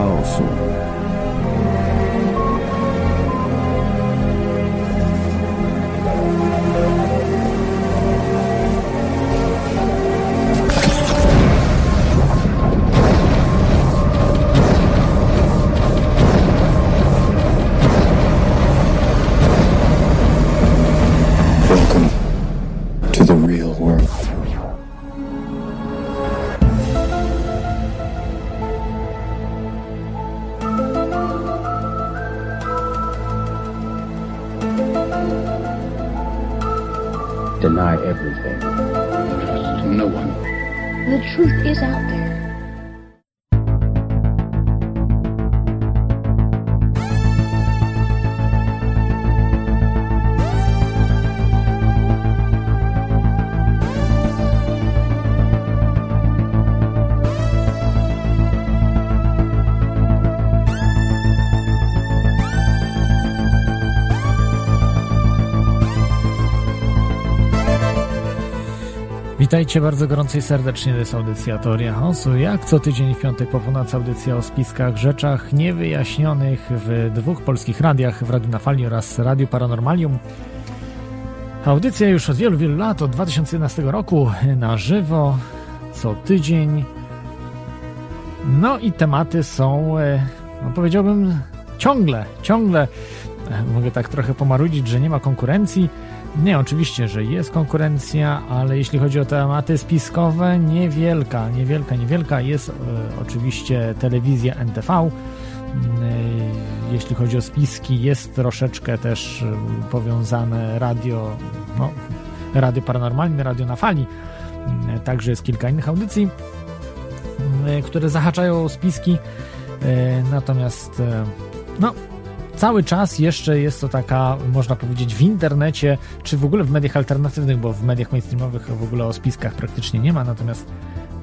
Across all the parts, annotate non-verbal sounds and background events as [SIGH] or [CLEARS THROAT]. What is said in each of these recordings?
chaosu. Witajcie bardzo gorąco i serdecznie, to jest audycja Teoria Chaosu. Jak co tydzień w piątek po północy audycja o spiskach, rzeczach niewyjaśnionych w dwóch polskich radiach, w Radiu na Fali oraz Radiu Paranormalium. Audycja już od wielu, wielu lat, od 2011 roku, na żywo, co tydzień. No i tematy są, e, no powiedziałbym, ciągle, ciągle, e, mogę tak trochę pomarudzić, że nie ma konkurencji, nie, oczywiście, że jest konkurencja, ale jeśli chodzi o tematy spiskowe, niewielka, niewielka, niewielka. Jest e, oczywiście telewizja NTV. E, jeśli chodzi o spiski, jest troszeczkę też e, powiązane radio, no, radio paranormalne, radio na fali. Także jest kilka innych audycji, które zahaczają o spiski. Natomiast, no, cały czas jeszcze jest to taka, można powiedzieć, w internecie, czy w ogóle w mediach alternatywnych, bo w mediach mainstreamowych w ogóle o spiskach praktycznie nie ma, natomiast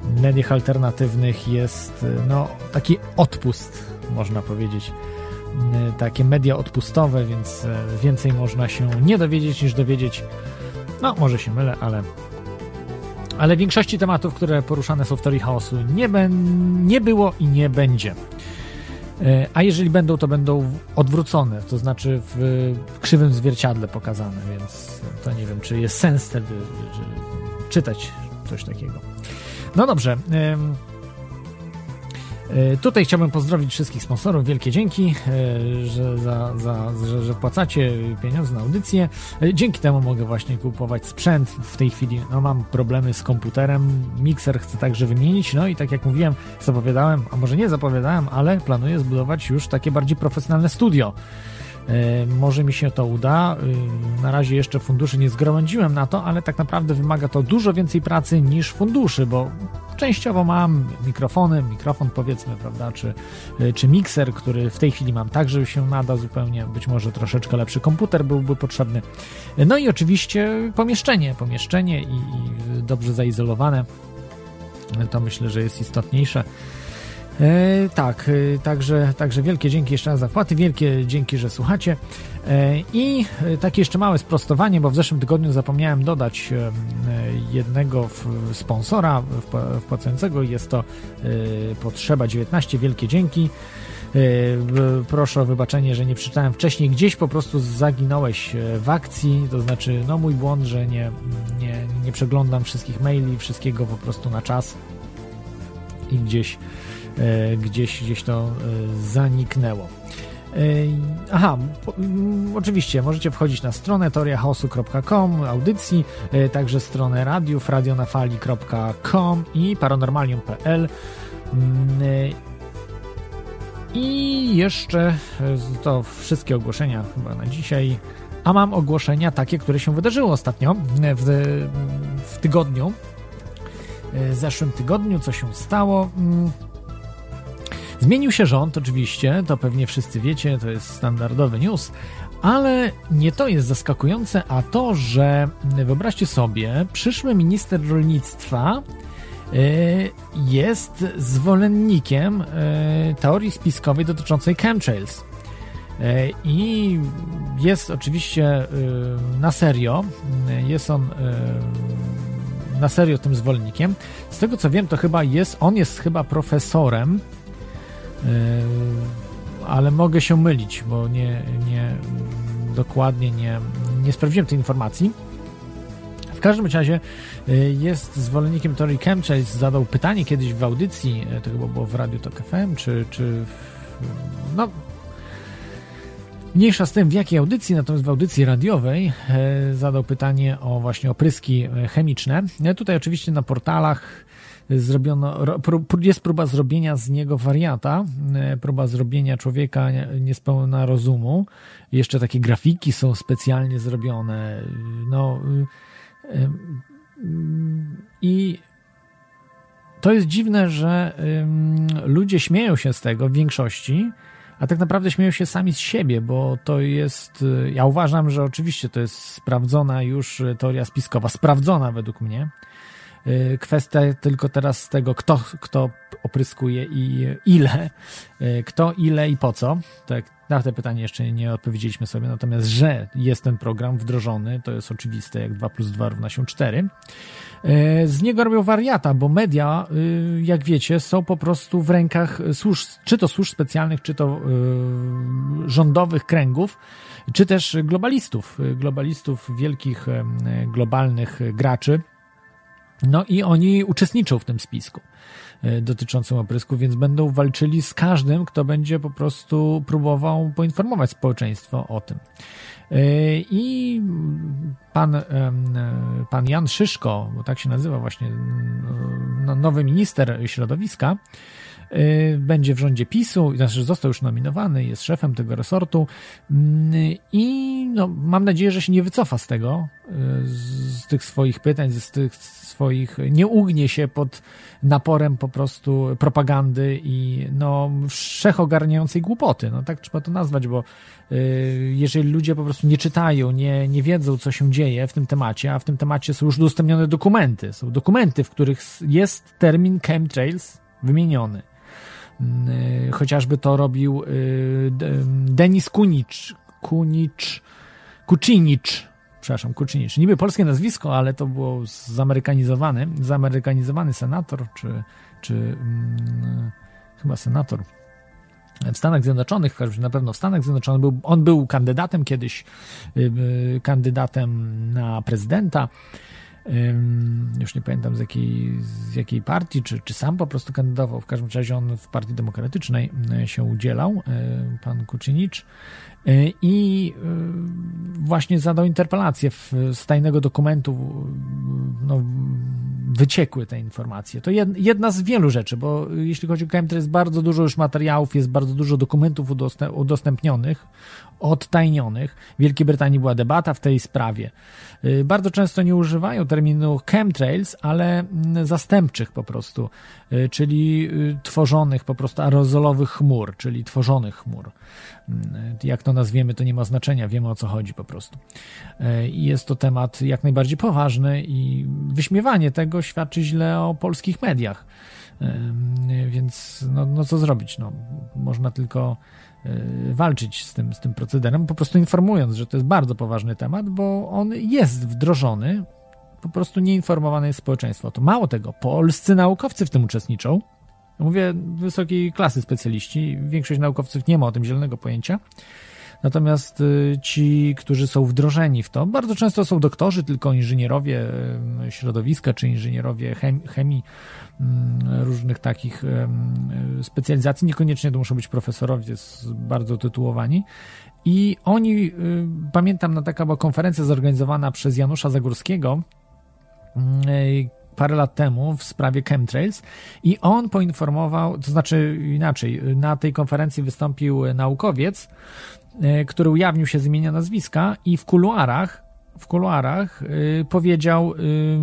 w mediach alternatywnych jest no, taki odpust, można powiedzieć. Takie media odpustowe, więc więcej można się nie dowiedzieć niż dowiedzieć. No, może się mylę, ale ale większości tematów, które poruszane są w teorii chaosu, nie, nie było i nie będzie. E, a jeżeli będą, to będą odwrócone, to znaczy w krzywym zwierciadle pokazane, więc to nie wiem, czy jest sens wtedy czytać coś takiego. No dobrze. E, tutaj chciałbym pozdrowić wszystkich sponsorów. Wielkie dzięki, e, że, za, za, że, że płacacie pieniądze na audycję. E, dzięki temu mogę właśnie kupować sprzęt. W tej chwili no, mam problemy z komputerem. Mikser chcę także wymienić. No i tak jak mówiłem, zapowiadałem, a może nie zapowiadałem, ale planuję zbudować już takie bardziej profesjonalne studio. Może mi się to uda. Na razie jeszcze funduszy nie zgromadziłem na to, ale tak naprawdę wymaga to dużo więcej pracy niż funduszy, bo Częściowo mam mikrofony, mikrofon powiedzmy, prawda, czy, czy mikser, który w tej chwili mam także się nada zupełnie, być może troszeczkę lepszy komputer byłby potrzebny. No i oczywiście pomieszczenie, pomieszczenie i, i dobrze zaizolowane. To myślę, że jest istotniejsze. E, tak, e, także, także wielkie dzięki jeszcze raz za wpłaty, wielkie dzięki, że słuchacie. E, I e, takie jeszcze małe sprostowanie, bo w zeszłym tygodniu zapomniałem dodać e, jednego sponsora wpłacającego. Jest to Potrzeba 19. Wielkie dzięki. Proszę o wybaczenie, że nie przeczytałem wcześniej. Gdzieś po prostu zaginąłeś w akcji, to znaczy, no mój błąd, że nie, nie, nie przeglądam wszystkich maili, wszystkiego po prostu na czas i gdzieś, gdzieś, gdzieś to zaniknęło. Aha, po, mm, oczywiście możecie wchodzić na stronę teoriachaosu.com, audycji, e, także stronę radiów, radionafali.com i paranormalium.pl mm, e, i jeszcze e, to wszystkie ogłoszenia chyba na dzisiaj. A mam ogłoszenia takie, które się wydarzyły ostatnio w, w tygodniu. W zeszłym tygodniu, co się stało. Mm, Zmienił się rząd, oczywiście, to pewnie wszyscy wiecie, to jest standardowy news, ale nie to jest zaskakujące, a to, że wyobraźcie sobie, przyszły minister rolnictwa e, jest zwolennikiem e, teorii spiskowej dotyczącej chemtrails. E, I jest oczywiście na serio, jest on na serio tym zwolennikiem. Z tego co wiem, to chyba jest, on jest chyba profesorem ale mogę się mylić, bo nie, nie dokładnie nie, nie sprawdziłem tej informacji. W każdym razie jest zwolennikiem teorii chemtrails, zadał pytanie kiedyś w audycji, to chyba było w Radiu Tok FM, czy, czy no Mniejsza z tym, w jakiej audycji, natomiast w audycji radiowej e, zadał pytanie o właśnie opryski e, chemiczne. E, tutaj oczywiście na portalach zrobiono, jest próba zrobienia z niego wariata, próba zrobienia człowieka niespełna rozumu. Jeszcze takie grafiki są specjalnie zrobione. No i to jest dziwne, że ludzie śmieją się z tego w większości, a tak naprawdę śmieją się sami z siebie, bo to jest, ja uważam, że oczywiście to jest sprawdzona już teoria spiskowa, sprawdzona według mnie. Y, kwestia tylko teraz tego, kto, kto opryskuje i ile, kto, ile i po co. Tak, na te pytanie jeszcze nie odpowiedzieliśmy sobie, natomiast, że jest ten program wdrożony, to jest oczywiste, jak 2 plus 2 równa się 4. E, z niego robią wariata, bo media, y, jak wiecie, są po prostu w rękach służb, czy to służb specjalnych, czy to y, rządowych kręgów, czy też globalistów, y, globalistów, wielkich globalnych graczy. No i oni uczestniczą w tym spisku dotyczącym oprysku, więc będą walczyli z każdym, kto będzie po prostu próbował poinformować społeczeństwo o tym. E, I pan, pan Jan Szyszko, bo tak się nazywa właśnie no, nowy minister środowiska, e, będzie w rządzie PiSu, znaczy został już nominowany, jest szefem tego resortu i no, mam nadzieję, że się nie wycofa z tego, e, z tych swoich pytań, z tych swoich, nie ugnie się pod naporem po prostu propagandy i no wszechogarniającej głupoty, no tak trzeba to nazwać, bo y, jeżeli ludzie po prostu nie czytają, nie, nie wiedzą, co się dzieje w tym temacie, a w tym temacie są już udostępnione dokumenty, są dokumenty, w których jest termin chemtrails wymieniony. Y, chociażby to robił y, Denis Kunicz, Kunicz, Kuczynicz, przepraszam, Kuczynicz. Niby polskie nazwisko, ale to było zamerykanizowany, zamerykanizowany senator, czy, czy hmm, chyba senator w Stanach Zjednoczonych, w na pewno w Stanach Zjednoczonych, był, on był kandydatem kiedyś, yy, kandydatem na prezydenta, już nie pamiętam z jakiej, z jakiej partii, czy, czy sam po prostu kandydował. W każdym razie on w Partii Demokratycznej się udzielał, pan Kuczynicz. E, I e, właśnie zadał interpelację z tajnego dokumentu. No, wyciekły te informacje. To jedna z wielu rzeczy, bo jeśli chodzi o KMT, jest bardzo dużo już materiałów, jest bardzo dużo dokumentów udostępnionych, odtajnionych. W Wielkiej Brytanii była debata w tej sprawie. E, bardzo często nie używają terminu chemtrails, ale zastępczych po prostu, czyli tworzonych po prostu aerozolowych chmur, czyli tworzonych chmur. Jak to nazwiemy, to nie ma znaczenia, wiemy o co chodzi po prostu. E, I jest to temat jak najbardziej poważny i wyśmiewanie tego świadczy źle o polskich mediach. E, więc no, no co zrobić? No, można tylko e, walczyć z tym, z tym procederem, po prostu informując, że to jest bardzo poważny temat, bo on jest wdrożony, po prostu nieinformowane jest społeczeństwo. To mało tego, polscy naukowcy w tym uczestniczą, Mówię wysokiej klasy specjaliści. Większość naukowców nie ma o tym zielonego pojęcia. Natomiast y, ci, którzy są wdrożeni w to, bardzo często są doktorzy, tylko inżynierowie y, środowiska czy inżynierowie chemii, mm, różnych takich y, specjalizacji. Niekoniecznie to muszą być profesorowie, bardzo tytułowani. I oni, pamiętam, na taka była konferencja zorganizowana przez Janusza Zagórskiego, parę lat temu w sprawie chemtrails i on poinformował, to znaczy inaczej, na tej konferencji wystąpił naukowiec, e, który ujawnił się z imienia nazwiska i w kuluarach w kuluarach y, powiedział y,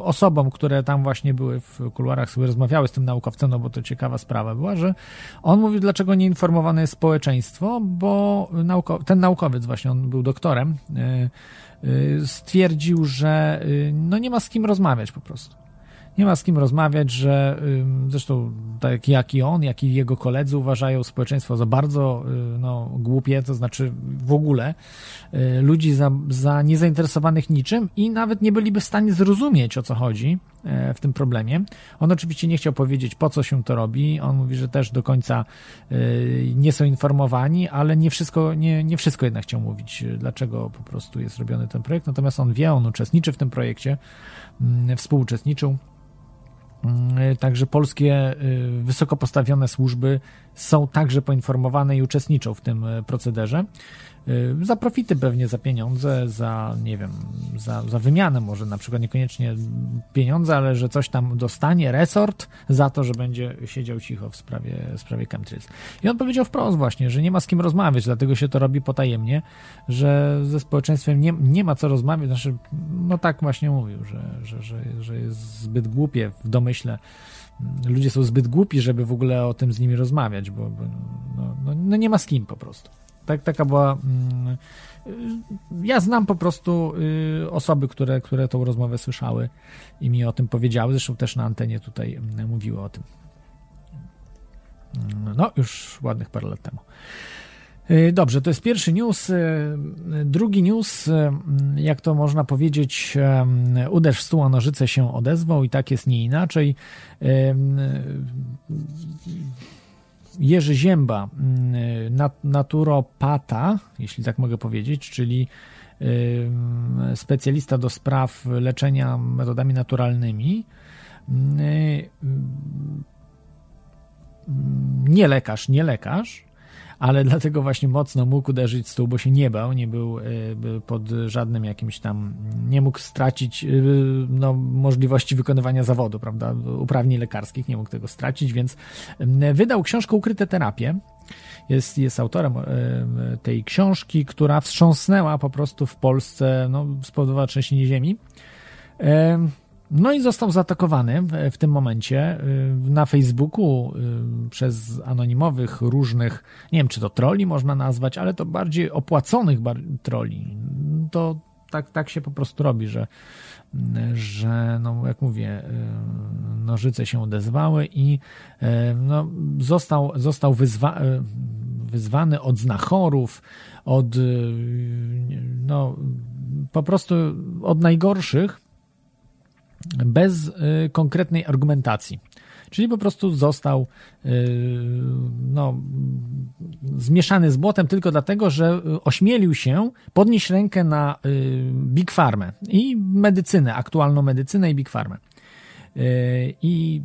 osobom, które tam właśnie były w kuluarach, sobie rozmawiały z tym naukowcem, no bo to ciekawa sprawa była, że on mówił, dlaczego nie informowane jest społeczeństwo, bo ten naukowiec właśnie, on był doktorem, Y, stwierdził, że y, no nie ma z kim rozmawiać po prostu. Nie ma z kim rozmawiać, że zresztą tak jak i on, jak i jego koledzy uważają społeczeństwo za bardzo no, głupie, to znaczy w ogóle ludzi za, za niezainteresowanych niczym i nawet nie byliby w stanie zrozumieć o co chodzi w tym problemie. On oczywiście nie chciał powiedzieć po co się to robi. On mówi, że też do końca nie są informowani, ale nie wszystko, nie, nie wszystko jednak chciał mówić, dlaczego po prostu jest robiony ten projekt. Natomiast on wie, on uczestniczy w tym projekcie, mm, współuczestniczył. Mm, także polskie y, wysoko postawione służby są także poinformowane i uczestniczą w tym y, procederze. Y, za profity pewnie, za pieniądze, za nie wiem, za, za wymianę może na przykład niekoniecznie pieniądze, ale że coś tam dostanie resort za to, że będzie siedział cicho w sprawie, w sprawie chemtrails. I on powiedział wprost właśnie, że nie ma z kim rozmawiać, dlatego się to robi potajemnie, że ze społeczeństwem nie, nie ma co rozmawiać, znaczy, no tak właśnie mówił, że, że, że, że jest zbyt głupie w domyśle ludzie są zbyt głupi, żeby w ogóle o tym z nimi rozmawiać, bo, bo no, no, no, nie ma z kim po prostu. Tak, taka była. Mm, ja znam po prostu y, osoby, które, które tą rozmowę słyszały i mi o tym powiedziały. Zresztą też na antenie tutaj mm, mówiły o tym. Mm, no, już ładnych parę lat temu. Y, dobrze, to jest pierwszy news. Y, drugi news, jak to można powiedzieć, uderz w stół, a nożyce się odezwał i tak jest nie inaczej. Jerzy Zięba, mm, naturopata, jeśli tak mogę powiedzieć, czyli specjalista do spraw leczenia metodami naturalnymi. Nie lekarz, nie lekarz, ale dlatego właśnie mocno mógł uderzyć stół, bo się nie bał, nie był e, pod żadnym jakimś tam, nie mógł stracić e, no, możliwości wykonywania zawodu, prawda, uprawnień lekarskich, nie mógł tego stracić, więc wydał książkę Ukryte terapie. Jest, jest autorem e, tej książki, która wstrząsnęła po prostu w Polsce, no, spowodowała trzęsienie ziemi. No i został zaatakowany w, w, tym momencie y, na Facebooku y, przez anonimowych różnych, nie wiem czy to troli można nazwać, ale to bardziej opłaconych bar troli. To tak, tak się po prostu robi, że, że no jak mówię, nożyce się odezwały i no, został, został wyzwa, wyzwany od znachorów, od no, po prostu od najgorszych bez y, konkretnej argumentacji. Czyli po prostu został y, no, zmieszany z błotem tylko dlatego, że ośmielił się podnieść rękę na y, Big Pharma i medycynę, aktualną medycynę i Big Pharma. I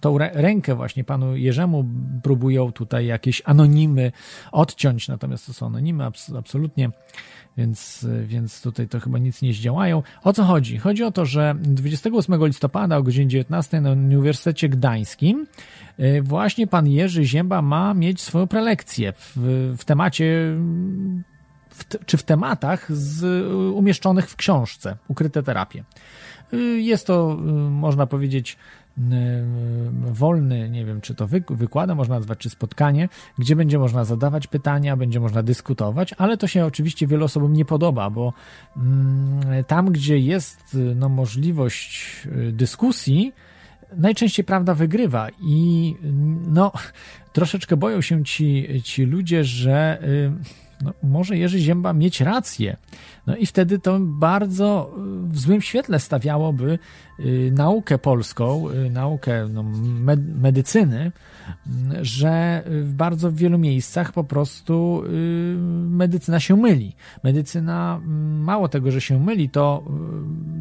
tą rękę właśnie panu Jerzemu próbują tutaj jakieś anonimy odciąć, natomiast to są anonimy absolutnie więc, więc tutaj to chyba nic nie zdziałają. O co chodzi? Chodzi o to, że 28 listopada o godzinie 19 na Uniwersytecie Gdańskim y, właśnie pan Jerzy Zięba ma mieć swoją prelekcję w, w temacie w, czy w tematach z, umieszczonych w książce Ukryte terapie. Y, jest to, y, można powiedzieć, wolny, nie wiem, czy to wykładem można nazwać, czy spotkanie, gdzie będzie można zadawać pytania, będzie można dyskutować, ale to się oczywiście wielu osobom nie podoba, bo mm, tam, gdzie jest no, możliwość y, dyskusji, najczęściej prawda wygrywa i no, [LAUGHS] troszeczkę boją się ci, ci ludzie, że y, no, może Jerzy Zięba mieć rację. No i wtedy to bardzo w złym świetle stawiałoby y, naukę polską, y, naukę no, medycyny, że w bardzo wielu miejscach po prostu y, medycyna się myli. Medycyna, mało tego, że się myli, to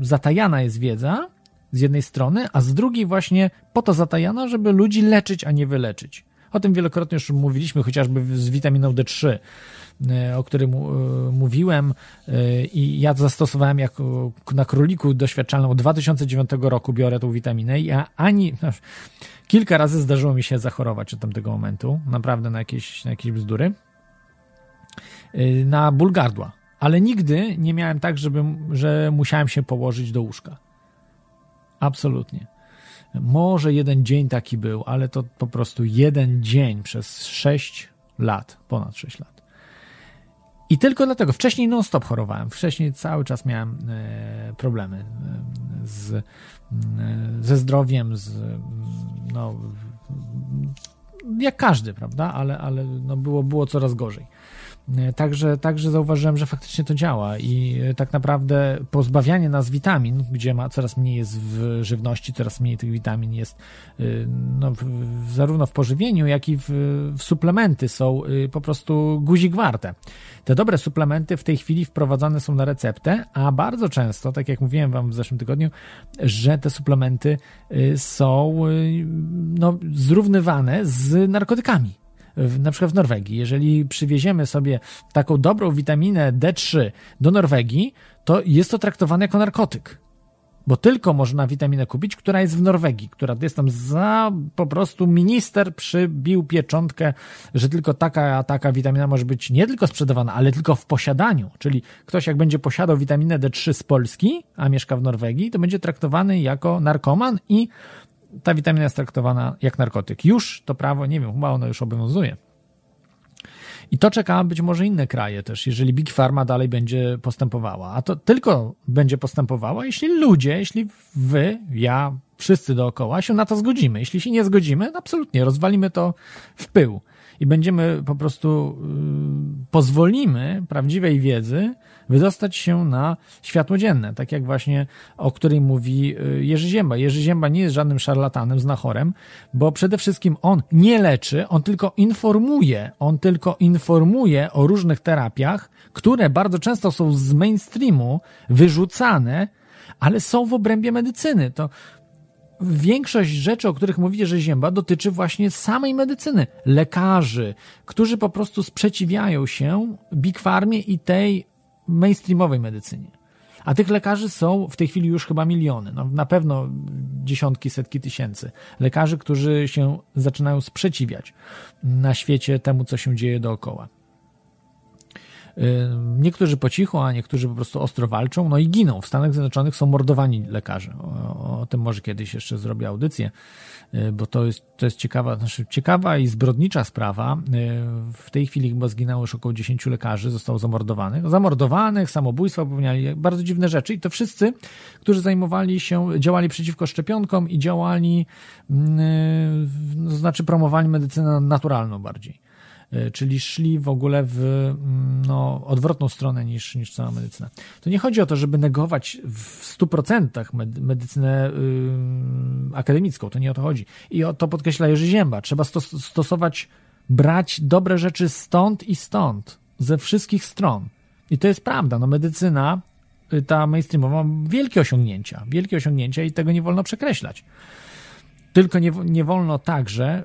zatajana jest wiedza z jednej strony, a z drugiej właśnie po to zatajana, żeby ludzi leczyć, a nie wyleczyć. O tym wielokrotnie już mówiliśmy, chociażby z witaminą D3 E, o którym e, mówiłem e, i ja zastosowałem jako na króliku doświadczalną od 2009 roku biorę tą witaminę i ani no, kilka razy zdarzyło mi się zachorować od tamtego momentu, naprawdę na jakieś, na jakieś bzdury, na ból gardła, ale nigdy nie miałem tak, żeby, że musiałem się położyć do łóżka. Absolutnie. Może jeden dzień taki był, ale to po prostu jeden dzień przez 6 lat, ponad 6 lat. I tylko dlatego, wcześniej non-stop chorowałem, wcześniej cały czas miałem e, problemy e, z, e, ze zdrowiem, z, no, jak każdy, prawda? Ale, ale no było, było coraz gorzej. E, także, także zauważyłem, że faktycznie to działa i e, tak naprawdę pozbawianie nas witamin, gdzie ma coraz mniej jest w żywności, coraz mniej tych witamin jest e, no, zarówno w pożywieniu, jak i w, w suplementy są po prostu guzik warte. Te dobre suplementy w tej chwili wprowadzane są na receptę, a bardzo często, tak jak mówiłem wam w zeszłym tygodniu, że te suplementy są no, zrównywane z narkotykami w, na przykład w Norwegii. Jeżeli przywieziemy sobie taką dobrą witaminę D3 do Norwegii, to jest to traktowane jako narkotyk. Bo tylko można witaminę kupić, która jest w Norwegii, która jest tam za po prostu minister przybił pieczątkę, że tylko taka, a taka witamina może być nie tylko sprzedawana, ale tylko w posiadaniu. Czyli ktoś jak będzie posiadał witaminę D3 z Polski, a mieszka w Norwegii, to będzie traktowany jako narkoman i ta witamina jest traktowana jak narkotyk. Już to prawo, nie wiem, chyba ono już obowiązuje. I to czeka być może inne kraje też, jeżeli Big Pharma dalej będzie postępowała. A to tylko będzie postępowała, jeśli ludzie, jeśli wy, ja, wszyscy dookoła się na to zgodzimy. Jeśli się nie zgodzimy, absolutnie rozwalimy to w pył i będziemy po prostu yy, pozwolimy prawdziwej wiedzy wydostać się na światło dzienne, tak jak właśnie o której mówi y, Jerzy Zięba. Jerzy Zięba nie jest żadnym szarlatanem, znachorem, bo przede wszystkim on nie leczy, on tylko informuje, on tylko informuje o różnych terapiach, które bardzo często są z mainstreamu wyrzucane, ale są w obrębie medycyny. To większość rzeczy, o których mówicie, że Zięba, dotyczy właśnie samej medycyny. Lekarzy, którzy po prostu sprzeciwiają się Big Farmie i tej mainstreamowej medycynie. A tych lekarzy są w tej chwili już chyba miliony, no, na pewno dziesiątki, setki tysięcy lekarzy, którzy się zaczynają sprzeciwiać na świecie temu, co się dzieje dookoła. Niektórzy po cichu, a niektórzy po prostu ostro walczą, no i giną. W Stanach Zjednoczonych są mordowani lekarze. O, o tym może kiedyś jeszcze zrobię audycję, y, bo to jest, to jest ciekawa, znaczy ciekawa i zbrodnicza sprawa. Y, w tej chwili chyba zginęło już około 10 lekarzy, zostało zamordowanych. Zamordowanych, samobójstwa popełniali, bardzo dziwne rzeczy i to wszyscy, którzy zajmowali się, działali przeciwko szczepionkom i działali, yy, znaczy promowali medycynę naturalną bardziej. E, czyli szli w ogóle w mm, no, odwrotną stronę niż, niż cała medycyna. To nie chodzi o to, żeby negować w 100% medycynę yy, akademicką, to nie o to chodzi. I o to podkreśla Jerzy Zięba. Trzeba stos stosować, brać dobre rzeczy stąd i stąd, ze wszystkich stron. I to jest prawda, no medycyna, y, ta mainstreamowa ma wielkie osiągnięcia, wielkie osiągnięcia i tego nie wolno przekreślać. Tylko nie, nie wolno także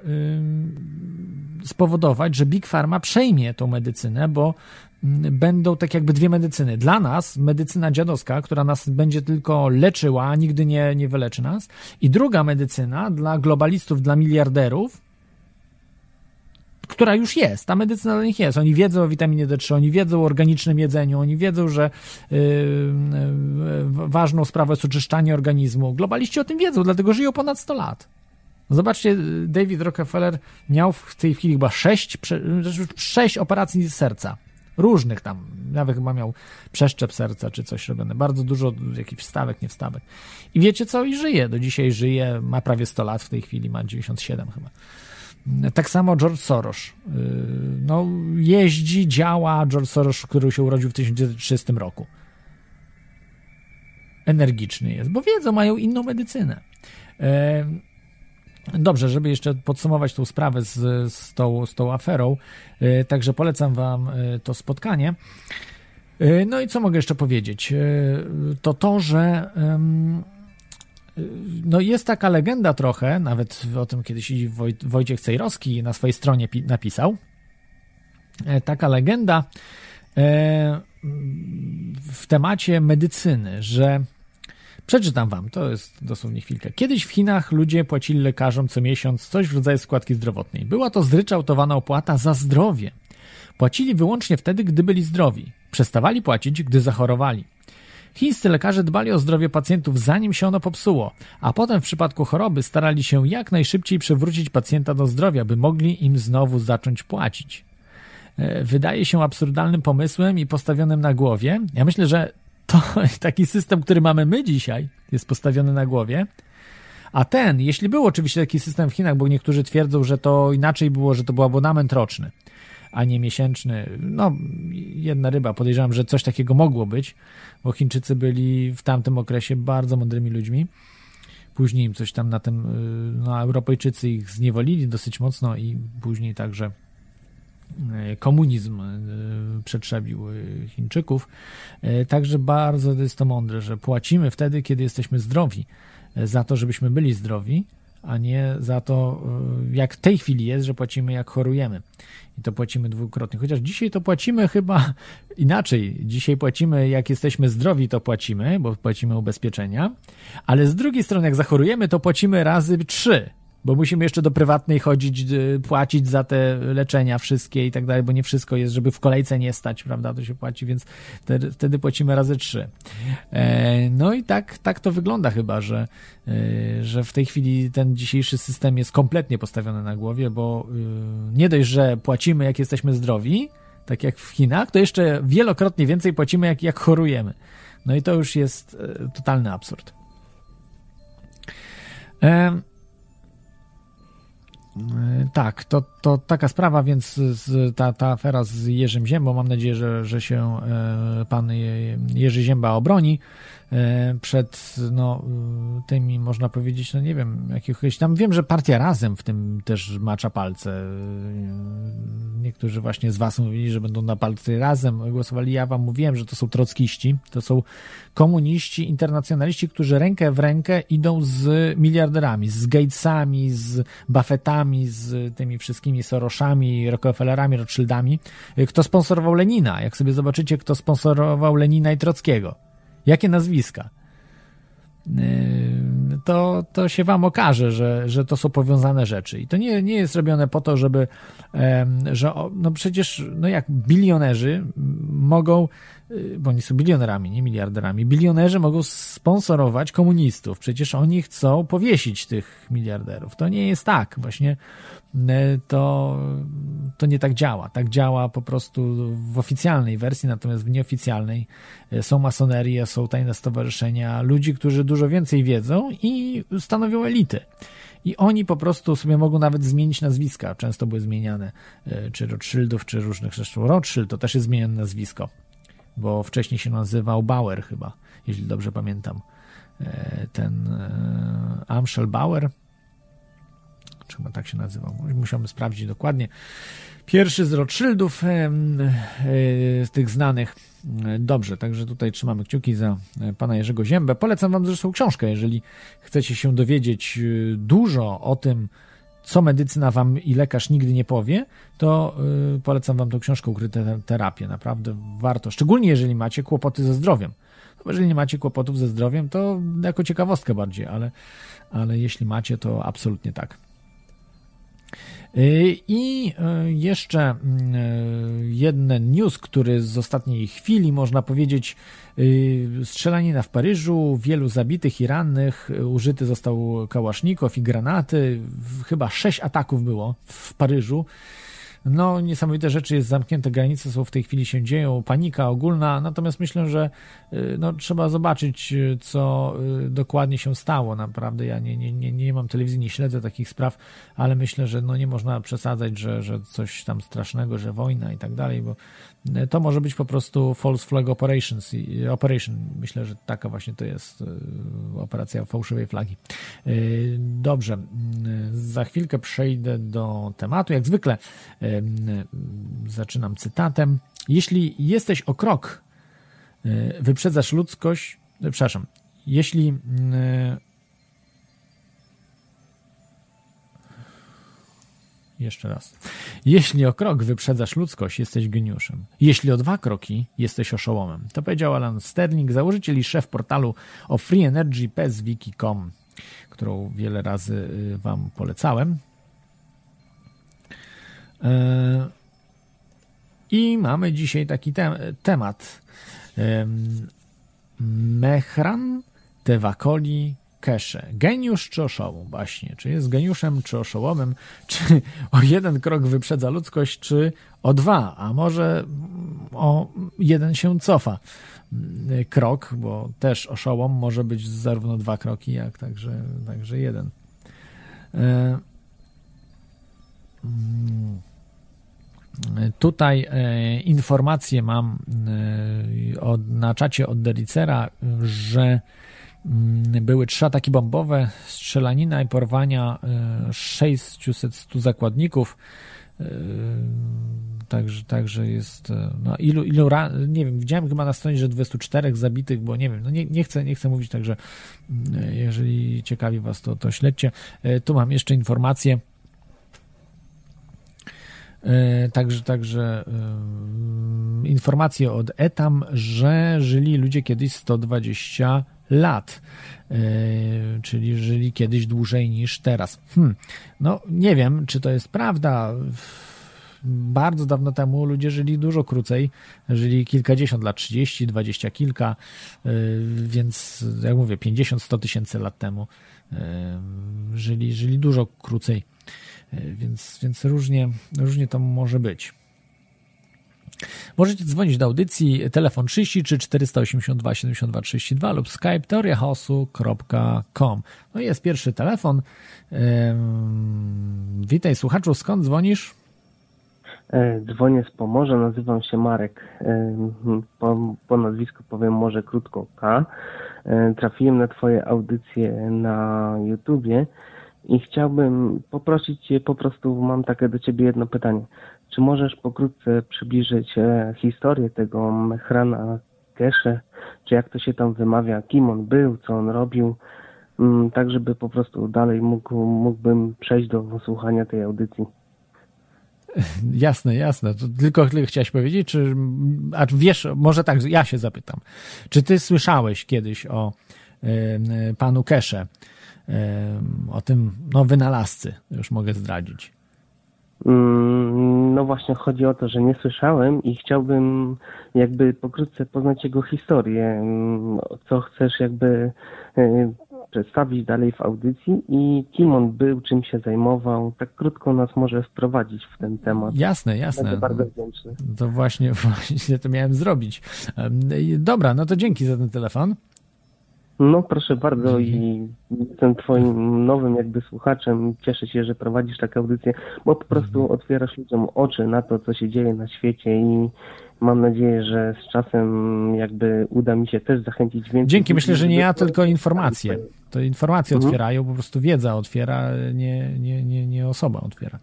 spowodować, że Big Pharma przejmie tą medycynę, bo będą tak jakby dwie medycyny. Dla nas medycyna dziadowska, która nas będzie tylko leczyła, a nigdy nie, nie wyleczy nas. I druga medycyna dla globalistów, dla miliarderów, która już jest. Ta medycyna dla nich jest. Oni wiedzą o witaminie D3, oni wiedzą o organicznym jedzeniu, oni wiedzą, że yy, yy, ważną sprawą jest oczyszczanie organizmu. Globaliści o tym wiedzą, dlatego żyją ponad 100 lat. Zobaczcie, David Rockefeller miał w tej chwili chyba sześć, sześć operacji serca. Różnych tam, nawet chyba miał przeszczep serca czy coś robione. Bardzo dużo jakichś wstawek, nie wstawek. I wiecie co? I żyje. Do dzisiaj żyje, ma prawie 100 lat w tej chwili, ma 97 chyba. Tak samo George Soros. Y, no, jeździ, działa. George Soros, który się urodził w 1930 roku. Energiczny jest, bo wiedzą, mają inną medycynę. Dobrze, żeby jeszcze podsumować tą sprawę z, z, tą, z tą aferą, e, także polecam Wam e, to spotkanie. No i co mogę jeszcze powiedzieć? To to, że no jest taka legenda trochę, nawet o tym kiedyś Woj, Wojciech Cejrowski na swojej stronie napisał, taka legenda w temacie medycyny, że Przeczytam wam, to jest dosłownie chwilkę. Kiedyś w Chinach ludzie płacili lekarzom co miesiąc coś w rodzaju składki zdrowotnej. Była to zryczałtowana opłata za zdrowie. Płacili wyłącznie wtedy, gdy byli zdrowi. Przestawali płacić, gdy zachorowali. Chińscy lekarze dbali o zdrowie pacjentów zanim się ono popsuło, a potem w przypadku choroby starali się jak najszybciej przywrócić pacjenta do zdrowia, by mogli im znowu zacząć płacić. E, wydaje się absurdalnym pomysłem i postawionym na głowie. Ja myślę, że to [LAUGHS] taki system, który mamy my dzisiaj, jest postawiony na głowie, A ten, jeśli był oczywiście taki system w Chinach, bo niektórzy twierdzą, że to inaczej było, że to był abonament roczny, a nie miesięczny. No, jedna ryba. Podejrzewam, że coś takiego mogło być, bo Chińczycy byli w tamtym okresie bardzo mądrymi ludźmi. Później im coś tam na tym, y, no, Europejczycy ich zniewolili dosyć mocno i później także komunizm y, przetrzebił Chińczyków. Także bardzo jest to mądre, że płacimy wtedy, kiedy jesteśmy zdrowi, za to, żebyśmy byli zdrowi, a nie za to, jak w tej chwili jest, że płacimy jak chorujemy i to płacimy dwukrotnie. Chociaż dzisiaj to płacimy chyba [LAUGHS] inaczej. Dzisiaj płacimy, jak jesteśmy zdrowi, to płacimy, bo płacimy ubezpieczenia, ale z drugiej strony, jak zachorujemy, to płacimy razy trzy bo musimy jeszcze do prywatnej chodzić, y, płacić za te leczenia wszystkie i tak dalej, bo nie wszystko jest, żeby w kolejce nie stać, prawda, to się płaci, więc wtedy, wtedy płacimy razy trzy. E, no i tak, tak to wygląda chyba, że, e, że w tej chwili ten dzisiejszy system jest kompletnie postawiony na głowie, bo y, nie dość, że płacimy jak jesteśmy zdrowi, tak jak w Chinach, to jeszcze wielokrotnie więcej płacimy jak, jak chorujemy. No i to już jest totalny absurd. E, tak, to, to taka sprawa, więc z, ta, ta afera z Jerzym Ziębą, mam nadzieję, że, że się e, pan Jerzy Zięba obroni. E, przed no, tymi, można powiedzieć, no nie wiem, jakiegoś tam, wiem, że partia Razem w tym też macza palce. E, niektórzy właśnie z was mówili, że będą na palce Razem głosowali. Ja wam mówiłem, że to są trockiści, to są komuniści, internacjonaliści, którzy rękę w rękę idą z miliarderami, z Gatesami, z Buffettami, z tymi wszystkimi Soroszami, Rockefellerami, Rothschildami. Kto sponsorował Lenina? Jak sobie zobaczycie, kto sponsorował Lenina i Trockiego Jakie nazwiska? Yy, to, to się wam okaże, że, że to są powiązane rzeczy. I to nie, nie jest robione po to, żeby, że no przecież, no jak bilionerzy mogą, yy, bo oni są bilionerami, nie miliarderami, bilionerzy mogą sponsorować komunistów. Przecież oni chcą powiesić tych miliarderów. To nie jest tak. Właśnie to, to nie tak działa. Tak działa po prostu w oficjalnej wersji, natomiast w nieoficjalnej e, są masonerie, są tajne stowarzyszenia, ludzi, którzy dużo więcej wiedzą i stanowią elity. I oni po prostu sobie mogą nawet zmienić nazwiska. Często były zmieniane, e, czy Rothschildów, czy różnych, zresztą Rothschild to też jest zmienione nazwisko, bo wcześniej się nazywał Bauer chyba, jeśli dobrze pamiętam. Ten Amschel Bauer, czy chyba tak się nazywał. Musiałbym sprawdzić dokładnie. Pierwszy z Rothschildów, e, e, z tych znanych. Dobrze, także tutaj trzymamy kciuki za e, pana Jerzego Ziębę. Polecam wam zresztą książkę, jeżeli chcecie się dowiedzieć dużo o tym, co medycyna wam i lekarz nigdy nie powie, to polecam wam tą książkę Ukryte terapie. Naprawdę warto, szczególnie jeżeli macie kłopoty ze zdrowiem. No, jeżeli nie macie kłopotów ze zdrowiem, to jako ciekawostkę bardziej, ale, ale jeśli macie, to absolutnie tak. Y, I y, jeszcze y, jeden news, który z ostatniej chwili, można powiedzieć, strzelanina w Paryżu, wielu zabitych i rannych, użyty został kałasznikow i granaty, chyba sześć ataków było w Paryżu. No, niesamowite rzeczy jest zamknięte, granice są w tej chwili się dzieją, panika ogólna, natomiast myślę, że y, no, trzeba zobaczyć, y, co y, dokładnie się stało. Naprawdę ja nie, nie, nie, nie mam telewizji, nie śledzę takich spraw, ale myślę, że no, nie można przesadzać, że, że coś tam strasznego, że wojna i tak dalej, bo to może być po prostu false flag operations, operation. Myślę, że taka właśnie to jest operacja fałszywej flagi. Dobrze, za chwilkę przejdę do tematu. Jak zwykle zaczynam cytatem. Jeśli jesteś o krok, e, wyprzedzasz ludzkość, e, przepraszam, jeśli Jeszcze raz. Jeśli o krok wyprzedzasz ludzkość, jesteś geniuszem. Jeśli o dwa kroki, jesteś oszołomem. To powiedział Alan Sterling, założyciel i szef portalu o Free Energy PSWiki.com, którą wiele razy Wam polecałem. E, I mamy dzisiaj taki te temat. Mechran Tewakoli Kesze. Geniusz czy oszołom? Właśnie. Czy jest geniuszem czy oszołomem? [LAUGHS] Czy o jeden krok wyprzedza ludzkość, czy o dwa, a może o jeden się cofa krok, bo też oszołom może być zarówno dwa kroki, jak także, także jeden. E, mm, tutaj e, informację mam e, od, na czacie od Delicera, że mm, były trzy ataki bombowe, strzelanina i porwania 600 zakładników Także, także jest, e, no ilu, ilu nie wiem, widziałem chyba na stronie, że 24 zabitych, bo nie wiem, no nie, nie, chcę, nie chcę mówić, także mm, e, jeżeli ciekawi Was, to, to śledźcie. E, tu mam jeszcze informację. Także, także informacje od Etam, że żyli ludzie kiedyś 120 lat, czyli żyli kiedyś dłużej niż teraz. Hmm. No nie wiem, czy to jest prawda bardzo dawno temu ludzie żyli dużo krócej, żyli kilkadziesiąt lat, 30, 20 kilka, y, więc jak mówię, 50-100 tysięcy lat temu y, żyli, żyli dużo krócej, więc, więc różnie, różnie to może być. Możecie dzwonić do audycji telefon 33 482 72 32 lub skype teoriachaosu.com. No i jest pierwszy telefon. Witaj słuchaczu, skąd dzwonisz? E, dzwonię z Pomorza, nazywam się Marek. E, po, po nazwisku powiem może krótko K. E, trafiłem na Twoje audycje na YouTubie i chciałbym poprosić Cię, po prostu mam takie do Ciebie jedno pytanie. Czy możesz pokrótce przybliżyć historię tego Mechrana Kesze, czy jak to się tam wymawia, kim on był, co on robił, mm, tak żeby po prostu dalej mógł, mógłbym przejść do słuchania tej audycji. [LAUGHS] Jasne, jasne. To tylko tyle chciałeś powiedzieć, czy, a wiesz, może tak, ja się zapytam. Czy ty słyszałeś kiedyś o y, panu Kesze, y, o tym, no, wynalazcy, już mogę zdradzić? Mm, no właśnie chodzi o to, że nie słyszałem i chciałbym jakby pokrótce poznać jego historię. Mm, co chcesz jakby y, przedstawić dalej w audycji i kim on był, czym się zajmował. Tak krótko nas może wprowadzić w ten temat. Jasne, jasne. Będę bardzo wdzięczny. To właśnie, [LAUGHS] właśnie to miałem zrobić. Dobra, no to dzięki za ten telefon. No proszę bardzo i jestem twoim nowym jakby słuchaczem. Cieszę się, że prowadzisz taką audycję, bo po prostu mhm. otwierasz ludziom oczy na to, co się dzieje na świecie i mam nadzieję, że z czasem jakby uda mi się też zachęcić więcej. Dzięki, myślę, że nie ja, tylko informacje. To informacje mhm. otwierają, po prostu wiedza otwiera, nie, nie, nie, nie osoba otwiera.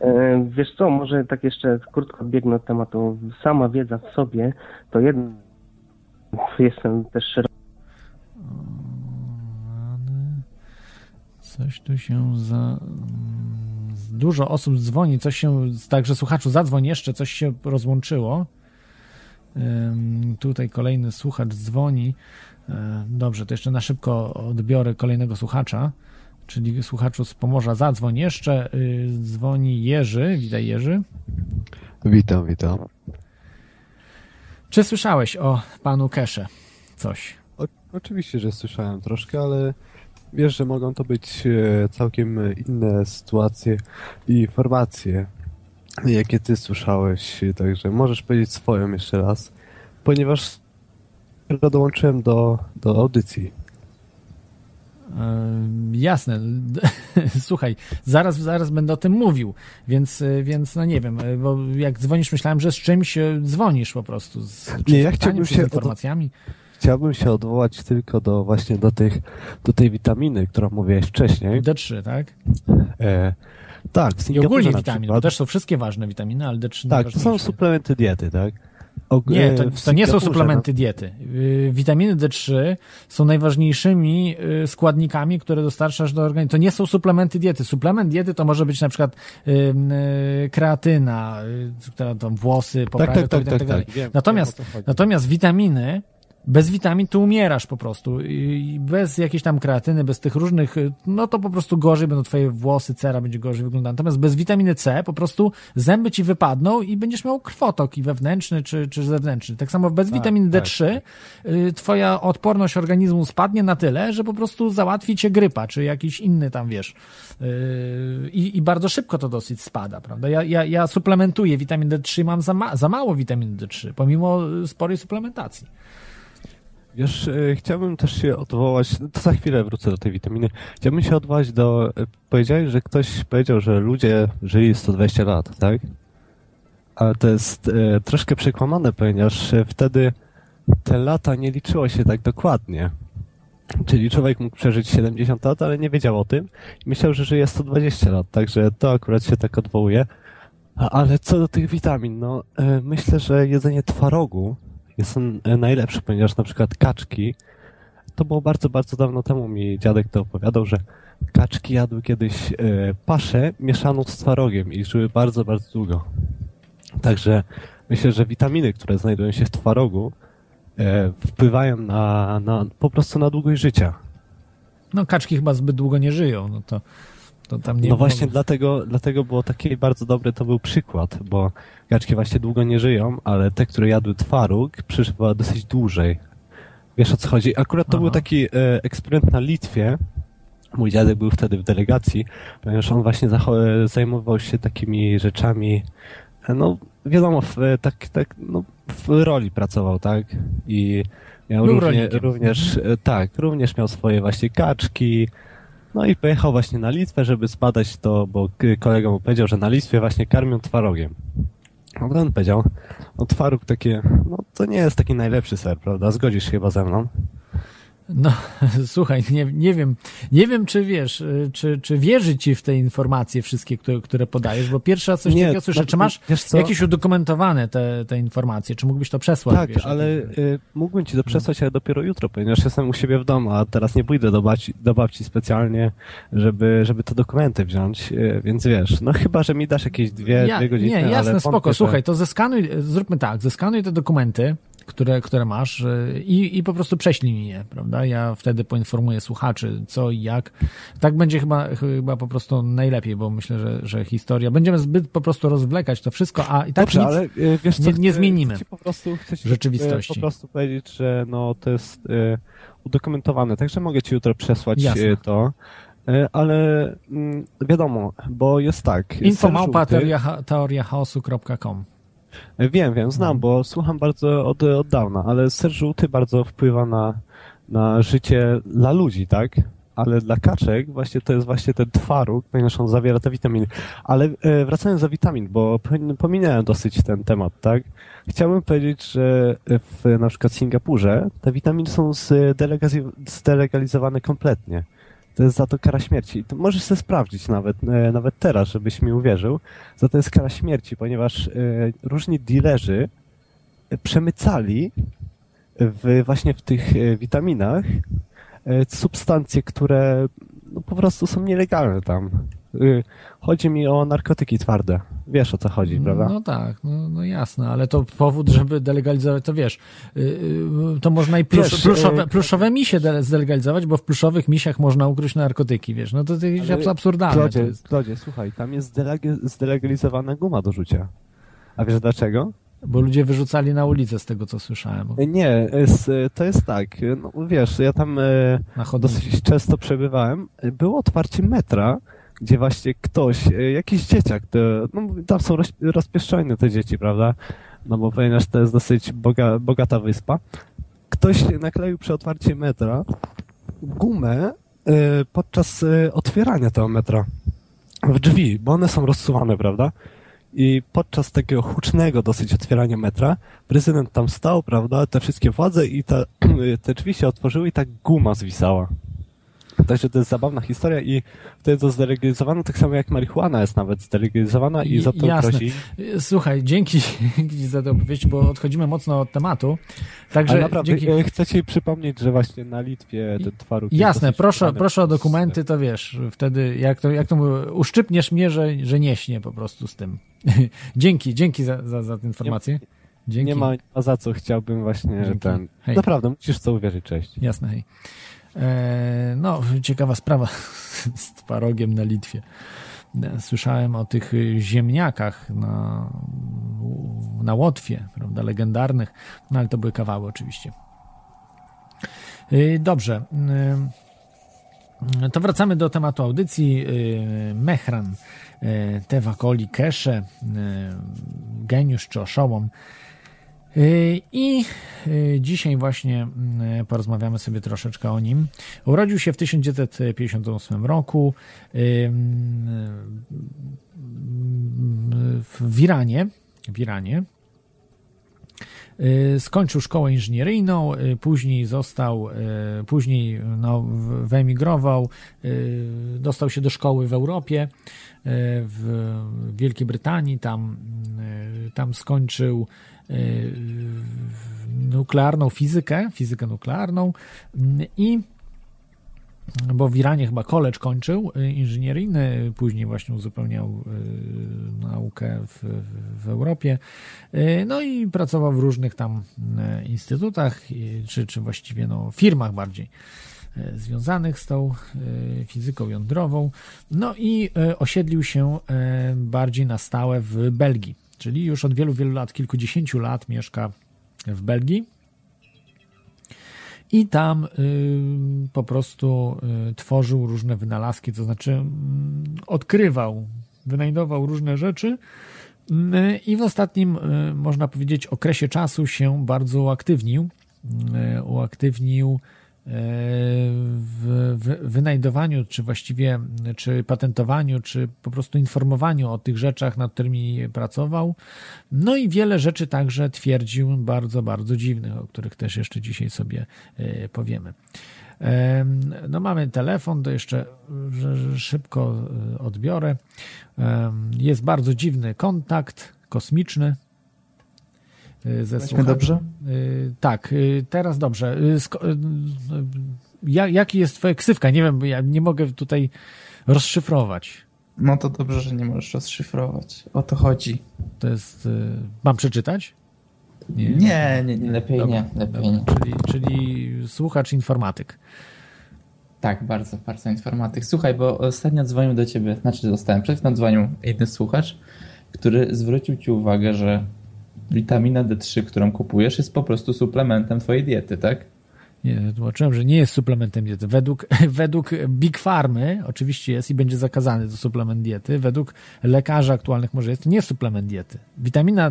E, wiesz co, może tak jeszcze krótko odbiegnę od tematu. Sama wiedza w sobie to jedno. Jestem też szeroko. Coś tu się za. Dużo osób dzwoni, coś się. Także słuchaczu, zadzwoń jeszcze, coś się rozłączyło. Tutaj kolejny słuchacz dzwoni. E, dobrze, to jeszcze na szybko odbiorę kolejnego słuchacza, czyli słuchaczu z Pomorza. Zadzwoń jeszcze. Y, dzwoni Jerzy. Witaj Jerzy. Witam, witam. Czy słyszałeś o panu Kesze coś? Oczywiście, że słyszałem troszkę, ale wiesz, że mogą to być e, całkiem inne sytuacje i informacje jakie ty słyszałeś, także możesz powiedzieć swoją jeszcze raz, ponieważ dołączyłem do, do audycji. jasne. [LAUGHS] Słuchaj, zaraz, zaraz będę o tym mówił, więc, więc no nie wiem, bo jak dzwonisz, myślałem, że z czymś dzwonisz po prostu. Z, nie, ja chciałbym się informacjami. Chciałbym się odwołać tylko do właśnie do tych, do tej witaminy, którą mówiłeś wcześniej. D3, tak? E, tak, w I ogólnie witaminy, bo też są wszystkie ważne witaminy, ale D3 Tak, to są suplementy diety, tak? Og nie, to, to nie są suplementy no. diety. Y, witaminy D3 są najważniejszymi y, składnikami, które dostarczasz do organizmu. To nie są suplementy diety. Suplement diety to może być na przykład y, kreatyna, która tam włosy poprawia, tak, tak, tak, tak, tak, tak, tak. Natomiast, natomiast witaminy bez witamin tu umierasz po prostu. I bez jakiejś tam kreatyny, bez tych różnych, no to po prostu gorzej będą twoje włosy, cera będzie gorzej wyglądać. Natomiast bez witaminy C po prostu zęby ci wypadną i będziesz miał krwotok i wewnętrzny czy, czy zewnętrzny. Tak samo bez tak, witaminy D3 tak. Y, twoja odporność organizmu spadnie na tyle, że po prostu załatwi cię grypa, czy jakiś inny tam, wiesz. Y, I, i bardzo szybko to dosyć spada, prawda? Ja, ja, ja suplementuję witaminę D3, mam za, ma, za mało witaminy D3, pomimo sporej suplementacji. Wiesz, e, chciałbym też się odwołać, to za chwilę wrócę do tej witaminy. Chciałbym się odwołać do, e, powiedziałeś, że ktoś powiedział, że ludzie żyli 120 lat, tak? Ale to jest e, troszkę przekłamane, ponieważ wtedy te lata nie liczyło się tak dokładnie. Czyli człowiek mógł przeżyć 70 lat, ale nie wiedział o tym i myślał, że żyje 120 lat, także to akurat się tak odwołuje. Ale co do tych witamin, no myślę, że jedzenie twarogu jest on e, najlepszy, ponieważ na przykład kaczki, to było bardzo, bardzo dawno temu mi dziadek to opowiadał, że kaczki jadły kiedyś e, paszę mieszaną z twarogiem i żyły bardzo, bardzo długo. Także myślę, że witaminy, które znajdują się w twarogu, e, wpływają na, na po prostu na długość życia. No kaczki chyba zbyt długo nie żyją, no to no właśnie dlatego, dlatego było taki bardzo dobry to był przykład, bo gaczki właśnie długo nie żyją, ale te, które jadły twaróg, przeżywały dosyć dłużej. Wiesz o co chodzi? Akurat to Aha. był taki e, eksperyment na Litwie. Mój dziadek był wtedy w delegacji, ponieważ on właśnie zajmował się takimi rzeczami, e, no wiadomo, w, e, tak, tak, no, w roli pracował, tak? I miał równie, również, e, tak, również miał swoje właśnie kaczki, no i pojechał właśnie na Litwę, żeby spadać to, bo kolega mu powiedział, że na Litwie właśnie karmią twarogiem. No on powiedział, no twaróg takie, no to nie jest taki najlepszy ser, prawda? Zgodzisz się chyba ze mną? No, [LAUGHS] słuchaj, nie, nie wiem, nie wiem, czy wiesz, y, czy, czy wierzy ci w te informacje wszystkie, które, które podajesz, bo pierwszy raz coś nie, takiego słyszę. Czy masz jakieś udokumentowane te, te informacje? Czy mógłbyś to przesłać? Tak, wiesz, ale y, mógłbym ci to przesłać, ale dopiero jutro, ponieważ jestem u siebie w domu, a teraz nie pójdę do babci, do babci specjalnie, żeby, żeby te dokumenty wziąć, y, więc wiesz, no chyba, że mi dasz jakieś dwie, ja, dwie godziny. Nie, jasne, spoko, słuchaj, to zeskanuj, zróbmy tak, zeskanuj te dokumenty, które, które masz i, i po prostu prześlij mi je, prawda? Ja wtedy poinformuję słuchaczy, co i jak. Tak będzie chyba, chyba po prostu najlepiej, bo myślę, że, że historia. Będziemy zbyt po prostu rozwlekać to wszystko, a i tak Dobrze, nic ale, e, wiesz co, nie, nie zmienimy chcę po prostu, chcę rzeczywistości. po prostu powiedzieć, że no, to jest e, udokumentowane, także mogę ci jutro przesłać Jasne. to ale mm, wiadomo, bo jest tak. Infomałpa teoriachaosu.com Wiem, wiem, znam, no. bo słucham bardzo od, od dawna, ale ser żółty bardzo wpływa na, na życie dla ludzi, tak? Ale dla kaczek właśnie to jest właśnie ten twaróg, ponieważ on zawiera te witaminy. Ale e, wracając do witamin, bo pominąłem dosyć ten temat, tak? Chciałbym powiedzieć, że w na przykład Singapurze te witaminy są zdelegalizowane kompletnie to jest za to kara śmierci. To możesz sobie sprawdzić nawet, e, nawet teraz, żebyś mi uwierzył. Za to jest kara śmierci, ponieważ e, różni dealerzy przemycali w, właśnie w tych e, witaminach substancje, które no, po prostu są nielegalne tam. Y, chodzi mi o narkotyki twarde. Wiesz o co chodzi, prawda? No tak, no, no jasne, ale to powód, żeby delegalizować, to wiesz, y, y, to można i plusz, wiesz, pluszowe, pluszowe misie zdelegalizować, bo w pluszowych misiach można ukryć narkotyki, wiesz, no to, to jest absurdalne. Klodzie, jest. Klodzie, słuchaj, tam jest zdelegalizowana guma do rzucia. A wiesz dlaczego? Bo ludzie wyrzucali na ulicę z tego, co słyszałem. Nie, to jest tak, no wiesz, ja tam dosyć często przebywałem. Było otwarcie metra, gdzie właśnie ktoś, e, jakiś dzieciak, to, no tam są roz, rozpieszczone te dzieci, prawda? No bo ponieważ to jest dosyć boga, bogata wyspa. Ktoś nakleił przy otwarciu metra gumę y, podczas y, otwierania tego metra w drzwi, bo one są rozsuwane, prawda? I podczas takiego hucznego dosyć otwierania metra, prezydent tam stał, prawda, te wszystkie władze i te, [CLEARS THROAT] te drzwi się otworzyły i ta guma zwisała. Także to jest zabawna historia i wtedy to zdelegalizowane, tak samo jak marihuana jest nawet zdelegalizowana i za to Jasne. grozi. Słuchaj, dzięki, dzięki [LAUGHS] za tę opowieść, bo odchodzimy mocno od tematu. Także Ale naprawdę, dzięki... E, chcę ci przypomnieć, że właśnie na Litwie ten twaróg Jasne, proszę, proszę o dokumenty, to wiesz, wtedy jak to, jak to mówię, uszczypniesz mnie, że, że nie śnie po prostu z tym. [LAUGHS] dzięki, dzięki za, za, za tę informację. Dzięki. Nie ma, nie ma za co, chciałbym właśnie Dzięki. ten... Hej. Naprawdę, musisz w co uwierzyć, cześć. Jasne, hej. E, no, ciekawa sprawa [LAUGHS] z twarogiem na Litwie. E, Słyszałem o tych y, ziemniakach na, na Łotwie, prawda, legendarnych, no ale to były kawały oczywiście. Y, Dobrze. To wracamy do tematu audycji. Mehran, Tewakoli, Kesze, geniusz czy oszołom. Y, I y, dzisiaj właśnie y, porozmawiamy sobie troszeczkę o nim. Urodził się w 1958 roku y, y, w Iranie. W Iranie. Skończył szkołę inżynieryjną, później został, później no, wyemigrował, dostał się do szkoły w Europie, w Wielkiej Brytanii, tam, tam skończył nuklearną fizykę, fizykę nuklearną i bo w Iranie chyba college kończył y, inżynieryjny, później właśnie uzupełniał y, naukę w, w Europie. Y, No i pracował w różnych tam instytutach, czy, czy właściwie no, firmach bardziej związanych z tą fizyką jądrową. No i osiedlił się bardziej na stałe w Belgii, czyli już od wielu, wielu lat, kilkudziesięciu lat mieszka w Belgii. I tam y, po prostu y, tworzył różne wynalazki, to znaczy mm, odkrywał, wynajdował różne rzeczy y, i w ostatnim, y, można powiedzieć, okresie czasu się bardzo uaktywnił. Y, uaktywnił y, w, wynajdowaniu, czy właściwie, czy patentowaniu, czy po prostu informowaniu o tych rzeczach, nad którymi pracował. No i wiele rzeczy także twierdził bardzo, bardzo dziwnych, o których też jeszcze dzisiaj sobie e, powiemy. Em, No mamy telefon, to jeszcze szybko e, odbiorę. Jest bardzo dziwny kontakt kosmiczny. E, Ze słuchaczem. dobrze? E, Tak, e, teraz dobrze. Ja- Jaki jest twoja ksywka? Nie wiem, bo ja nie mogę tutaj rozszyfrować. No to dobrze, że nie możesz rozszyfrować. O to chodzi. To jest... Mam przeczytać? Nie, nie, nie lepiej Dobra, nie. Lepiej nie. dobra. Czyli, czyli słuchacz informatyk. Tak, bardzo, bardzo informatyk. Słuchaj, bo ostatnio dzwonił do ciebie, znaczy dostałem, przed chwilą dzwonił jeden słuchacz, który zwrócił ci uwagę, że witamina D3, którą kupujesz, jest po prostu suplementem twojej diety, tak? Nie, tłumaczyłem, że nie jest suplementem diety. Według, [LAUGHS] według Big Farmy oczywiście jest i będzie zakazany to suplement diety. Według lekarzy aktualnych może jest. To nie jest suplement diety. Witamina,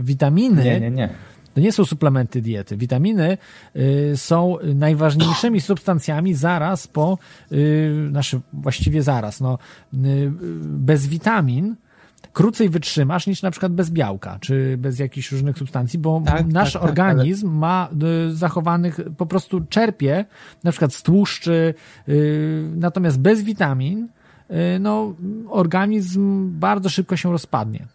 witaminy Nie, nie, nie. to nie są suplementy diety. Witaminy y, są najważniejszymi [CLEARS THROAT] substancjami zaraz po, y, znaczy właściwie zaraz, no, y, bez witamin krócej wytrzymasz niż na przykład bez białka, czy bez jakichś różnych substancji, bo Tak, nasz tak, tak, organizm ma y, zachowanych, po prostu czerpie na przykład z tłuszczy, y, natomiast bez witamin y, no, organizm bardzo szybko się rozpadnie.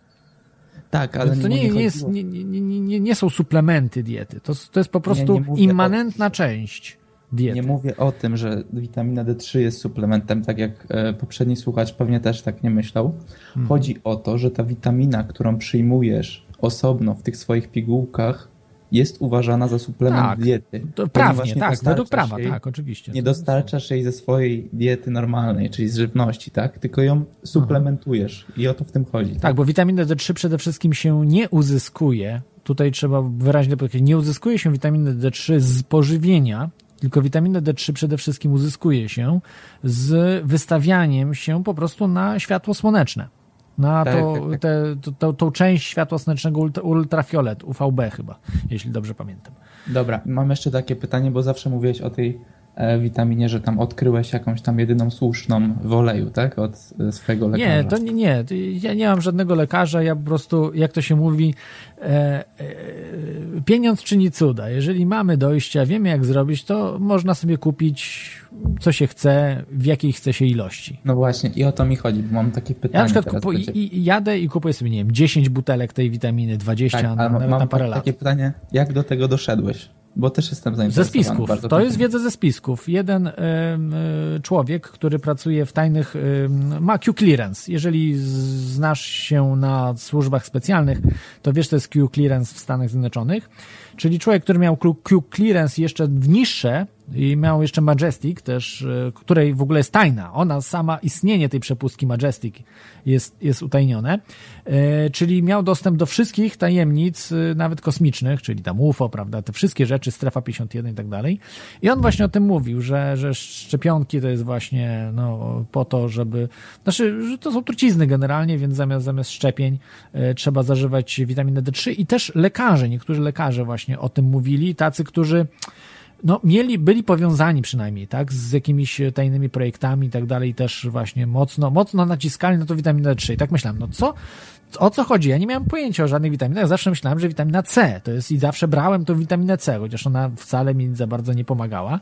Tak, ale Więc to nie, nie, jest, nie, nie, nie, nie, są suplementy diety. To, to jest po prostu immanentna część diety. Nie mówię o tym, że witamina D3 jest suplementem, tak jak e, poprzedni słuchacz pewnie też tak nie myślał. Hmm. Chodzi o to, że ta witamina, którą przyjmujesz osobno w tych swoich pigułkach, jest uważana za suplement Tak, diety. To prawnie, nie tak, według prawa, jej- tak, oczywiście. Nie dostarczasz jej ze swojej diety normalnej, czyli z żywności, tak? Tylko ją suplementujesz i o to w tym chodzi. Tak, bo witaminę D3 przede wszystkim się nie uzyskuje. Tutaj trzeba wyraźnie powiedzieć, nie uzyskuje się witaminy D3 z pożywienia, tylko witaminę D3 przede wszystkim uzyskuje się z wystawianiem się po prostu na światło słoneczne. Na Tak, to, tak, tak. Te, to, to, tą część światła słonecznego ultra, ultrafiolet, UVB chyba, jeśli dobrze pamiętam. Dobra, mam jeszcze takie pytanie, bo zawsze mówiłeś o tej e, witaminie, że tam odkryłeś jakąś tam jedyną słuszną w oleju, tak? Od e, swojego lekarza. Nie, to nie, nie. Ja nie mam żadnego lekarza, ja po prostu, jak to się mówi, e, e, pieniądz czyni cuda. Jeżeli mamy dojścia, wiemy jak zrobić, to można sobie kupić co się chce, w jakiej chce się ilości. No właśnie, i o to mi chodzi, bo mam takie pytanie Ja na przykład ciebie. i, jadę i kupuję sobie, nie wiem, 10 butelek tej witaminy, 20 Tak, na, ale nawet mam na parę takie lat. pytanie, jak do tego doszedłeś? Bo też jestem Ze zainteresowany. spisków. bardzo To jest wiedza ze spisków. Jeden em, e, człowiek, który pracuje w tajnych, em, ma Q clearance. Jeżeli znasz się na służbach specjalnych, to wiesz, to jest Q clearance w Stanach Zjednoczonych. Czyli człowiek, który miał Q Q clearance jeszcze w niższe i miał jeszcze Majestic też, e, której w ogóle jest tajna. Ona sama, istnienie tej przepustki Majestic jest, jest utajnione. E, czyli miał dostęp do wszystkich tajemnic, e, nawet kosmicznych, czyli tam UFO, prawda, te wszystkie rzeczy, strefa 51 i tak dalej. I on właśnie o tym mówił, że, że szczepionki to jest właśnie, no, po to, żeby, znaczy, że to są trucizny generalnie, więc zamiast, zamiast szczepień trzeba zażywać witaminę D3 i też lekarze, niektórzy lekarze właśnie o tym mówili, tacy, którzy no, mieli, byli powiązani przynajmniej, tak, z jakimiś tajnymi projektami i tak dalej, też właśnie mocno, mocno naciskali na to witaminę D3. I tak myślałem, no co, o co chodzi? Ja nie miałem pojęcia o żadnych witaminach, zawsze myślałem, że witamina C to jest i zawsze brałem tą witaminę C, chociaż ona wcale mi za bardzo nie pomagała.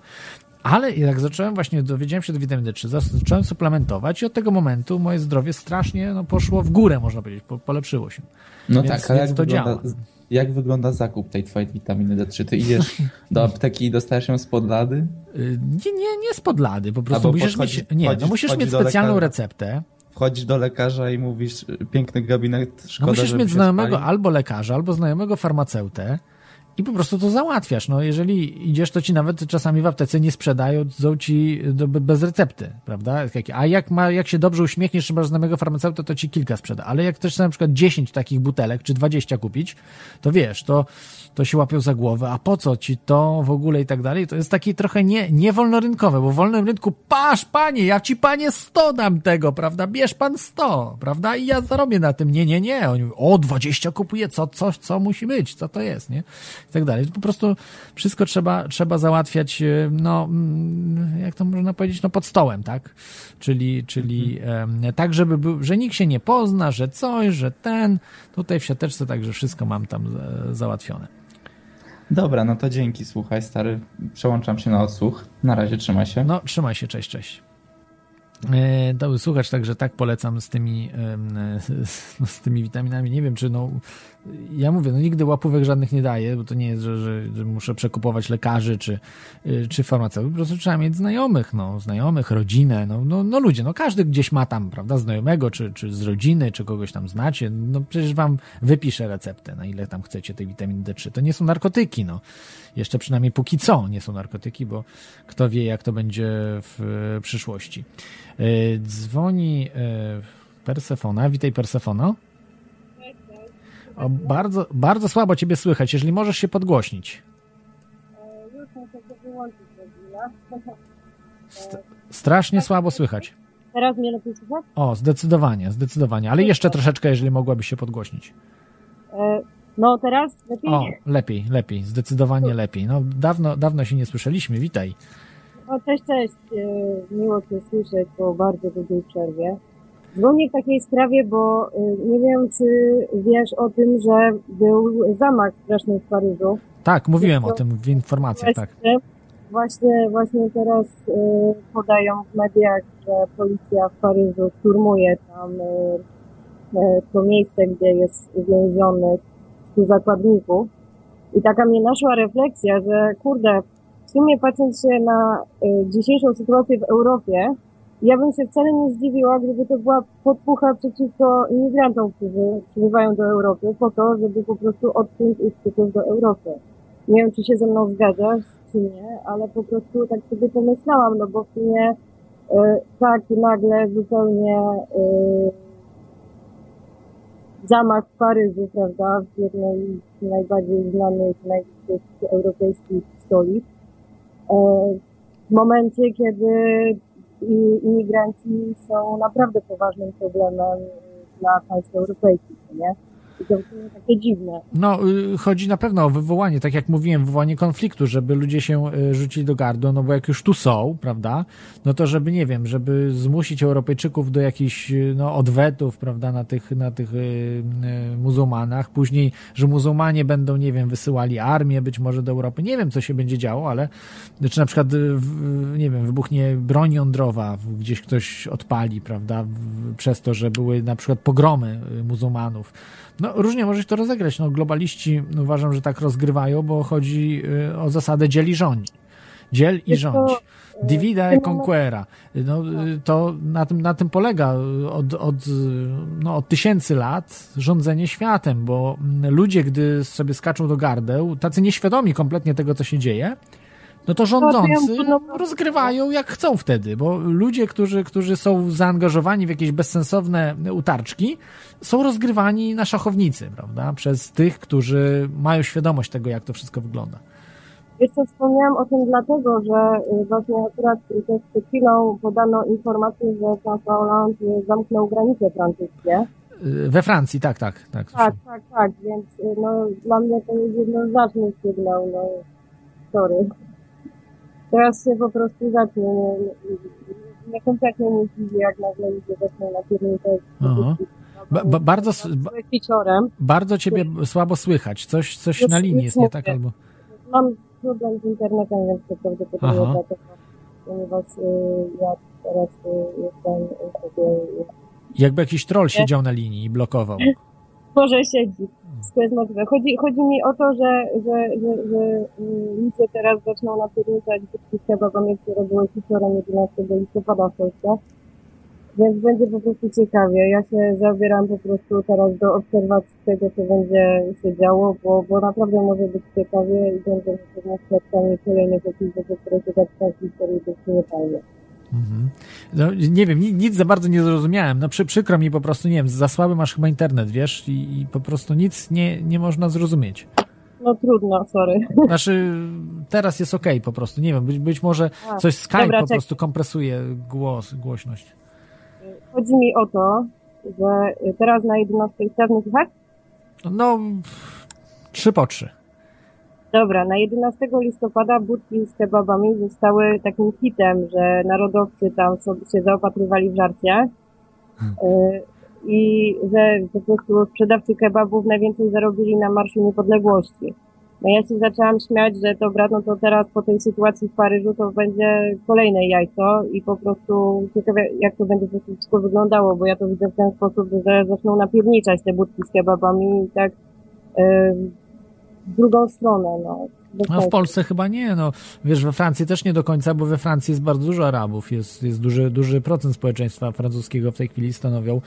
Ale jak zacząłem właśnie, dowiedziałem się do witaminy D3, zacząłem suplementować i od tego momentu moje zdrowie strasznie no, poszło w górę, można powiedzieć, po, polepszyło się. No Więc- tak, ale jak to wygląda, działa. Jak wygląda zakup tej twojej witaminy D3? Ty idziesz do apteki i dostajesz ją spod lady? Y, Nie, nie, nie spod lady, po prostu musisz podchodzi- mieć, nie, no musisz mieć specjalną lekarza. receptę, Wchodzisz do lekarza i mówisz, piękny gabinet, No szkoda, musisz żeby mieć znajomego spalił. albo lekarza, albo znajomego farmaceutę i po prostu to załatwiasz. No, jeżeli idziesz, to ci nawet czasami w aptece nie sprzedają, są ci do, bez recepty, prawda? A jak, ma, jak się dobrze uśmiechniesz, trzeba znajomego farmaceuta, to ci kilka sprzeda. Ale jak chcesz na przykład 10 takich butelek, czy 20 kupić, to wiesz, to, to się łapią za głowę, a po co ci to w ogóle i tak dalej. To jest takie trochę nie, nie wolnorynkowe, bo w wolnym rynku, pasz panie, ja ci panie 100 dam tego, prawda? Bierz pan 100, prawda? I ja zarobię na tym. Nie, nie, nie. Oni mówią, o, 20 kupuję, co, co, co musi być, co to jest, nie? I tak dalej. Po prostu wszystko trzeba, trzeba załatwiać, e, no, mm, jak to można powiedzieć, no pod stołem, tak? Czyli, czyli em, tak, żeby był, że nikt się nie pozna, że coś, że ten, tutaj w siateczce także wszystko mam tam e, załatwione. Dobra, no to dzięki, słuchaj, stary. Przełączam się na odsłuch. Na razie, trzymaj się. No, trzymaj się, cześć, cześć. E, To słuchacz, także tak polecam z tymi, e, z tymi witaminami. Nie wiem, czy no, ja mówię, no nigdy łapówek żadnych nie daję, bo to nie jest, że, że, muszę przekupować lekarzy czy, y, czy farmaceutów. Po prostu trzeba mieć znajomych, no, znajomych, rodzinę, no, no, no ludzie, no każdy gdzieś ma tam, prawda, znajomego, czy, czy z rodziny, czy kogoś tam znacie, no przecież wam wypiszę receptę, na ile tam chcecie tej witaminy D3. To nie są narkotyki, no. Jeszcze przynajmniej póki co nie są narkotyki, bo kto wie, jak to będzie w e, przyszłości. E, Dzwoni e, Persefona. Witaj, Persefono. O, bardzo, bardzo słabo ciebie słychać, jeżeli możesz się podgłośnić. Już muszę to wyłączyć. St- strasznie słabo słychać. Teraz mnie lepiej słychać? O, zdecydowanie, zdecydowanie, ale jeszcze troszeczkę, jeżeli mogłabyś się podgłośnić. E, No teraz lepiej? O, lepiej, lepiej, zdecydowanie lepiej. No, dawno, dawno się nie słyszeliśmy, witaj. O, cześć, cześć. E, Miło Cię słyszeć po bardzo długiej przerwie. Dzwonię w takiej sprawie, bo e, nie wiem, czy wiesz o tym, że był zamach straszny w Paryżu. Tak, mówiłem o tym w informacjach, tak. Właśnie, właśnie, teraz e, podają w mediach, że policja w Paryżu szturmuje tam e, to miejsce, gdzie jest uwięzionych stu zakładników. I taka mnie naszła refleksja, że kurde, w sumie patrząc się na dzisiejszą sytuację w Europie, ja bym się wcale nie zdziwiła, gdyby to była podpucha przeciwko imigrantom, którzy przybywają do Europy, po to, żeby po prostu odciąć ich do Europy. Nie wiem, czy się ze mną zgadzasz, czy nie, ale po prostu tak sobie pomyślałam, no bo w sumie e, tak nagle zupełnie e, zamach w Paryżu, prawda, w jednej z najbardziej znanych, największych europejskich stolic. E, w momencie, kiedy i- imigranci są naprawdę poważnym problemem dla państw europejskich, nie? Takie dziwne. No, y, chodzi na pewno o wywołanie, tak jak mówiłem, wywołanie konfliktu, żeby ludzie się y, rzucili do gardła, no bo jak już tu są, prawda, no to żeby, nie wiem, żeby zmusić Europejczyków do jakichś, y, no, odwetów, prawda, na tych, na tych muzułmanach, później, że muzułmanie będą, nie wiem, wysyłali armię być może do Europy, nie wiem, co się będzie działo, ale, czy na przykład, nie wiem, wybuchnie broń jądrowa, gdzieś ktoś odpali, prawda, przez to, że były na przykład pogromy muzułmanów, no różnie może się to rozegrać. No, globaliści uważam, że tak rozgrywają, bo chodzi y, o zasadę dzieli rządzi. Dziel i rządź. Divida e conquera. No, y, to na tym, na tym polega od, od, no, od tysięcy lat rządzenie światem, bo ludzie, gdy sobie skaczą do gardeł, tacy nieświadomi kompletnie tego, co się dzieje, no to rządzący rozgrywają jak chcą wtedy, bo ludzie, którzy, którzy są zaangażowani w jakieś bezsensowne utarczki, są rozgrywani na szachownicy, prawda? Przez tych, którzy mają świadomość tego, jak to wszystko wygląda. Jeszcze wspomniałam o tym dlatego, że y, właśnie akurat też przed chwilą podano informację, że François Hollande zamknął granice francuskie. Y, we Francji, tak, tak. Tak, tak, tak, tak, więc y, no, dla mnie to jest jednoznaczny sygnał, no sorry. Teraz się po prostu zacznie, nie, nie, kompletnie nie dziwi, jak nagle ludzie zaczną na pierniczać. Ba, ba, bardzo, ba, bardzo ciebie słabo słychać. Coś, coś na linii jest nie tak albo. Mam problem z internetem, więc to prawdopodobnie Aha. dlatego, ponieważ y, ja teraz y, jestem sobie... Jakby jakiś troll siedział na linii i blokował. [LAUGHS] Może siedzi. To jest możliwe. Chodzi, chodzi mi o to, że, że, że, że y, ludzie teraz zaczną napierniczać wszystkie kebabami, które były wieczorem 11 listopada w Polsce. Więc będzie po prostu ciekawie. Ja się zabieram po prostu teraz do obserwacji tego, co będzie się działo, bo, bo naprawdę może być ciekawie i będę na pewno kolejnych epizodów, które się zaczynają w historii być niefajnie. Mhm. No, nie wiem, nic, nic, za bardzo nie zrozumiałem. No przy, przykro mi po prostu, nie wiem, za słaby masz chyba internet, wiesz, i, i po prostu nic nie, nie można zrozumieć. No trudno, sorry. [LAUGHS] Znaczy, teraz jest ok po prostu, nie wiem, być, być może A, coś Skype dobra, po prostu kompresuje głos, głośność. Chodzi mi o to, że teraz na 11 chcesz mnie? No, trzy po trzy. Dobra, na 11 listopada budki z kebabami zostały takim hitem, że narodowcy tam sobie się zaopatrywali w żarcie hmm. y, i że po prostu sprzedawcy kebabów najwięcej zarobili na Marszu Niepodległości. No ja się zaczęłam śmiać, że dobra, no to teraz po tej sytuacji w Paryżu to będzie kolejne jajco i po prostu ciekawe jak to będzie wszystko wyglądało, bo ja to widzę w ten sposób, że zaczną napierniczać te budki z kebabami i tak yy, w drugą stronę, no. No w Polsce chyba nie, no wiesz, we Francji też nie do końca, bo we Francji jest bardzo dużo Arabów, jest, jest duży, duży procent społeczeństwa francuskiego w tej chwili stanowią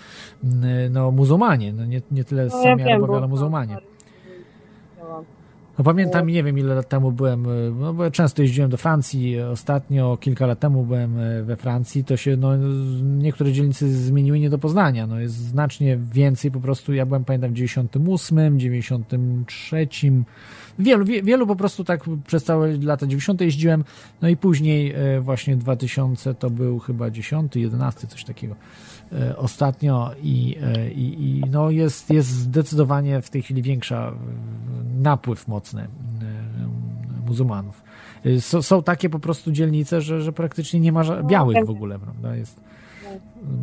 mm, no muzułmanie, no nie, nie tyle no, sami ja Arabowie, ale muzułmanie. No pamiętam, nie wiem ile lat temu byłem, e, no bo często jeździłem do Francji, ostatnio kilka lat temu byłem e, we Francji, to się, no niektóre dzielnice zmieniły nie do poznania, no jest znacznie więcej po prostu, ja byłem pamiętam w 98, 93, wielu, wielu po prostu tak przez całe lata 90 jeździłem, no i później e, właśnie 2000 to był chyba 10, 11, coś takiego. E, ostatnio i, e, i, i, no jest, jest zdecydowanie w tej chwili większa napływ mocny muzułmanów. S są takie po prostu dzielnice, że, że praktycznie nie ma białych w ogóle, prawda? Jest,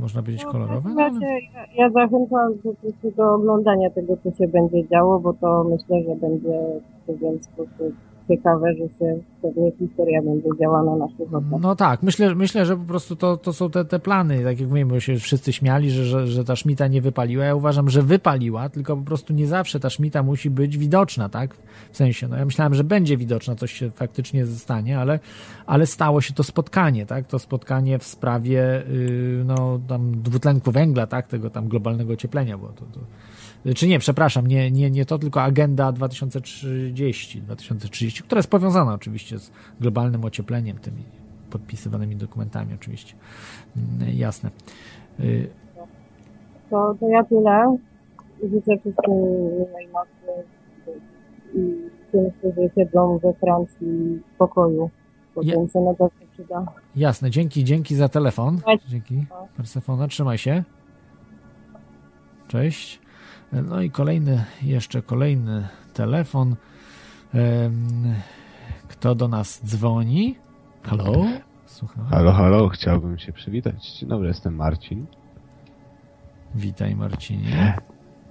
można powiedzieć, no, kolorowe. No, ale... ja, ja zachęcam do, do oglądania tego, co się będzie działo, bo to myślę, że będzie w pewien sposób ciekawe, że się pewnie historia będzie działa na naszych oczach. No tak, myślę, myślę że po prostu to, to są te, te plany, tak jak mówimy, się wszyscy śmiali, że, że, że ta szmita nie wypaliła. Ja uważam, że wypaliła, tylko po prostu nie zawsze ta szmita musi być widoczna, tak? W sensie, no ja myślałem, że będzie widoczna, coś się faktycznie stanie, ale, ale stało się to spotkanie, tak? To spotkanie w sprawie, yy, no tam dwutlenku węgla, tak? Tego tam globalnego ocieplenia, bo to, to czy nie, przepraszam, nie, nie, nie to, tylko Agenda 2030, 2030, która jest powiązana oczywiście z globalnym ociepleniem, tymi podpisywanymi dokumentami oczywiście. Mm, jasne. Y, to, to ja tyle. Życzę wszystkim miłej nocy i tym, którzy siedzą we Francji w pokoju. Bo ja... się na to przyda. Jasne, dzięki, dzięki za telefon. Dzięki. Persefona, trzymaj się. Cześć. No i kolejny, jeszcze kolejny telefon. Kto do nas dzwoni? Halo? Słucham. Halo, halo, chciałbym się przywitać. Dzień dobry, jestem Marcin. Witaj Marcinie.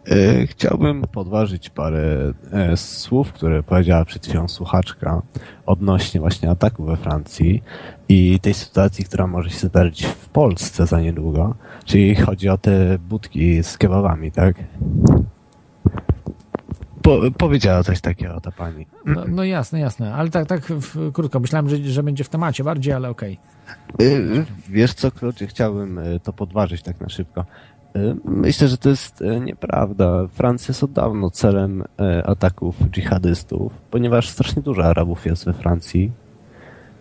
E, chciałbym podważyć parę e, słów, które powiedziała przed chwilą słuchaczka odnośnie właśnie ataku we Francji i tej sytuacji, która może się zdarzyć w Polsce za niedługo. Czyli chodzi o te budki z kebabami, tak? po, powiedziała coś takiego ta pani. No, no jasne, jasne, ale tak, tak w, krótko, myślałem, że, że będzie w temacie bardziej, ale okej. Y, Wiesz co, Klodzie, chciałbym y, to podważyć tak na szybko. Y, Myślę, że to jest y, nieprawda. Francja jest od dawno celem ataków dżihadystów, ponieważ strasznie dużo Arabów jest we Francji.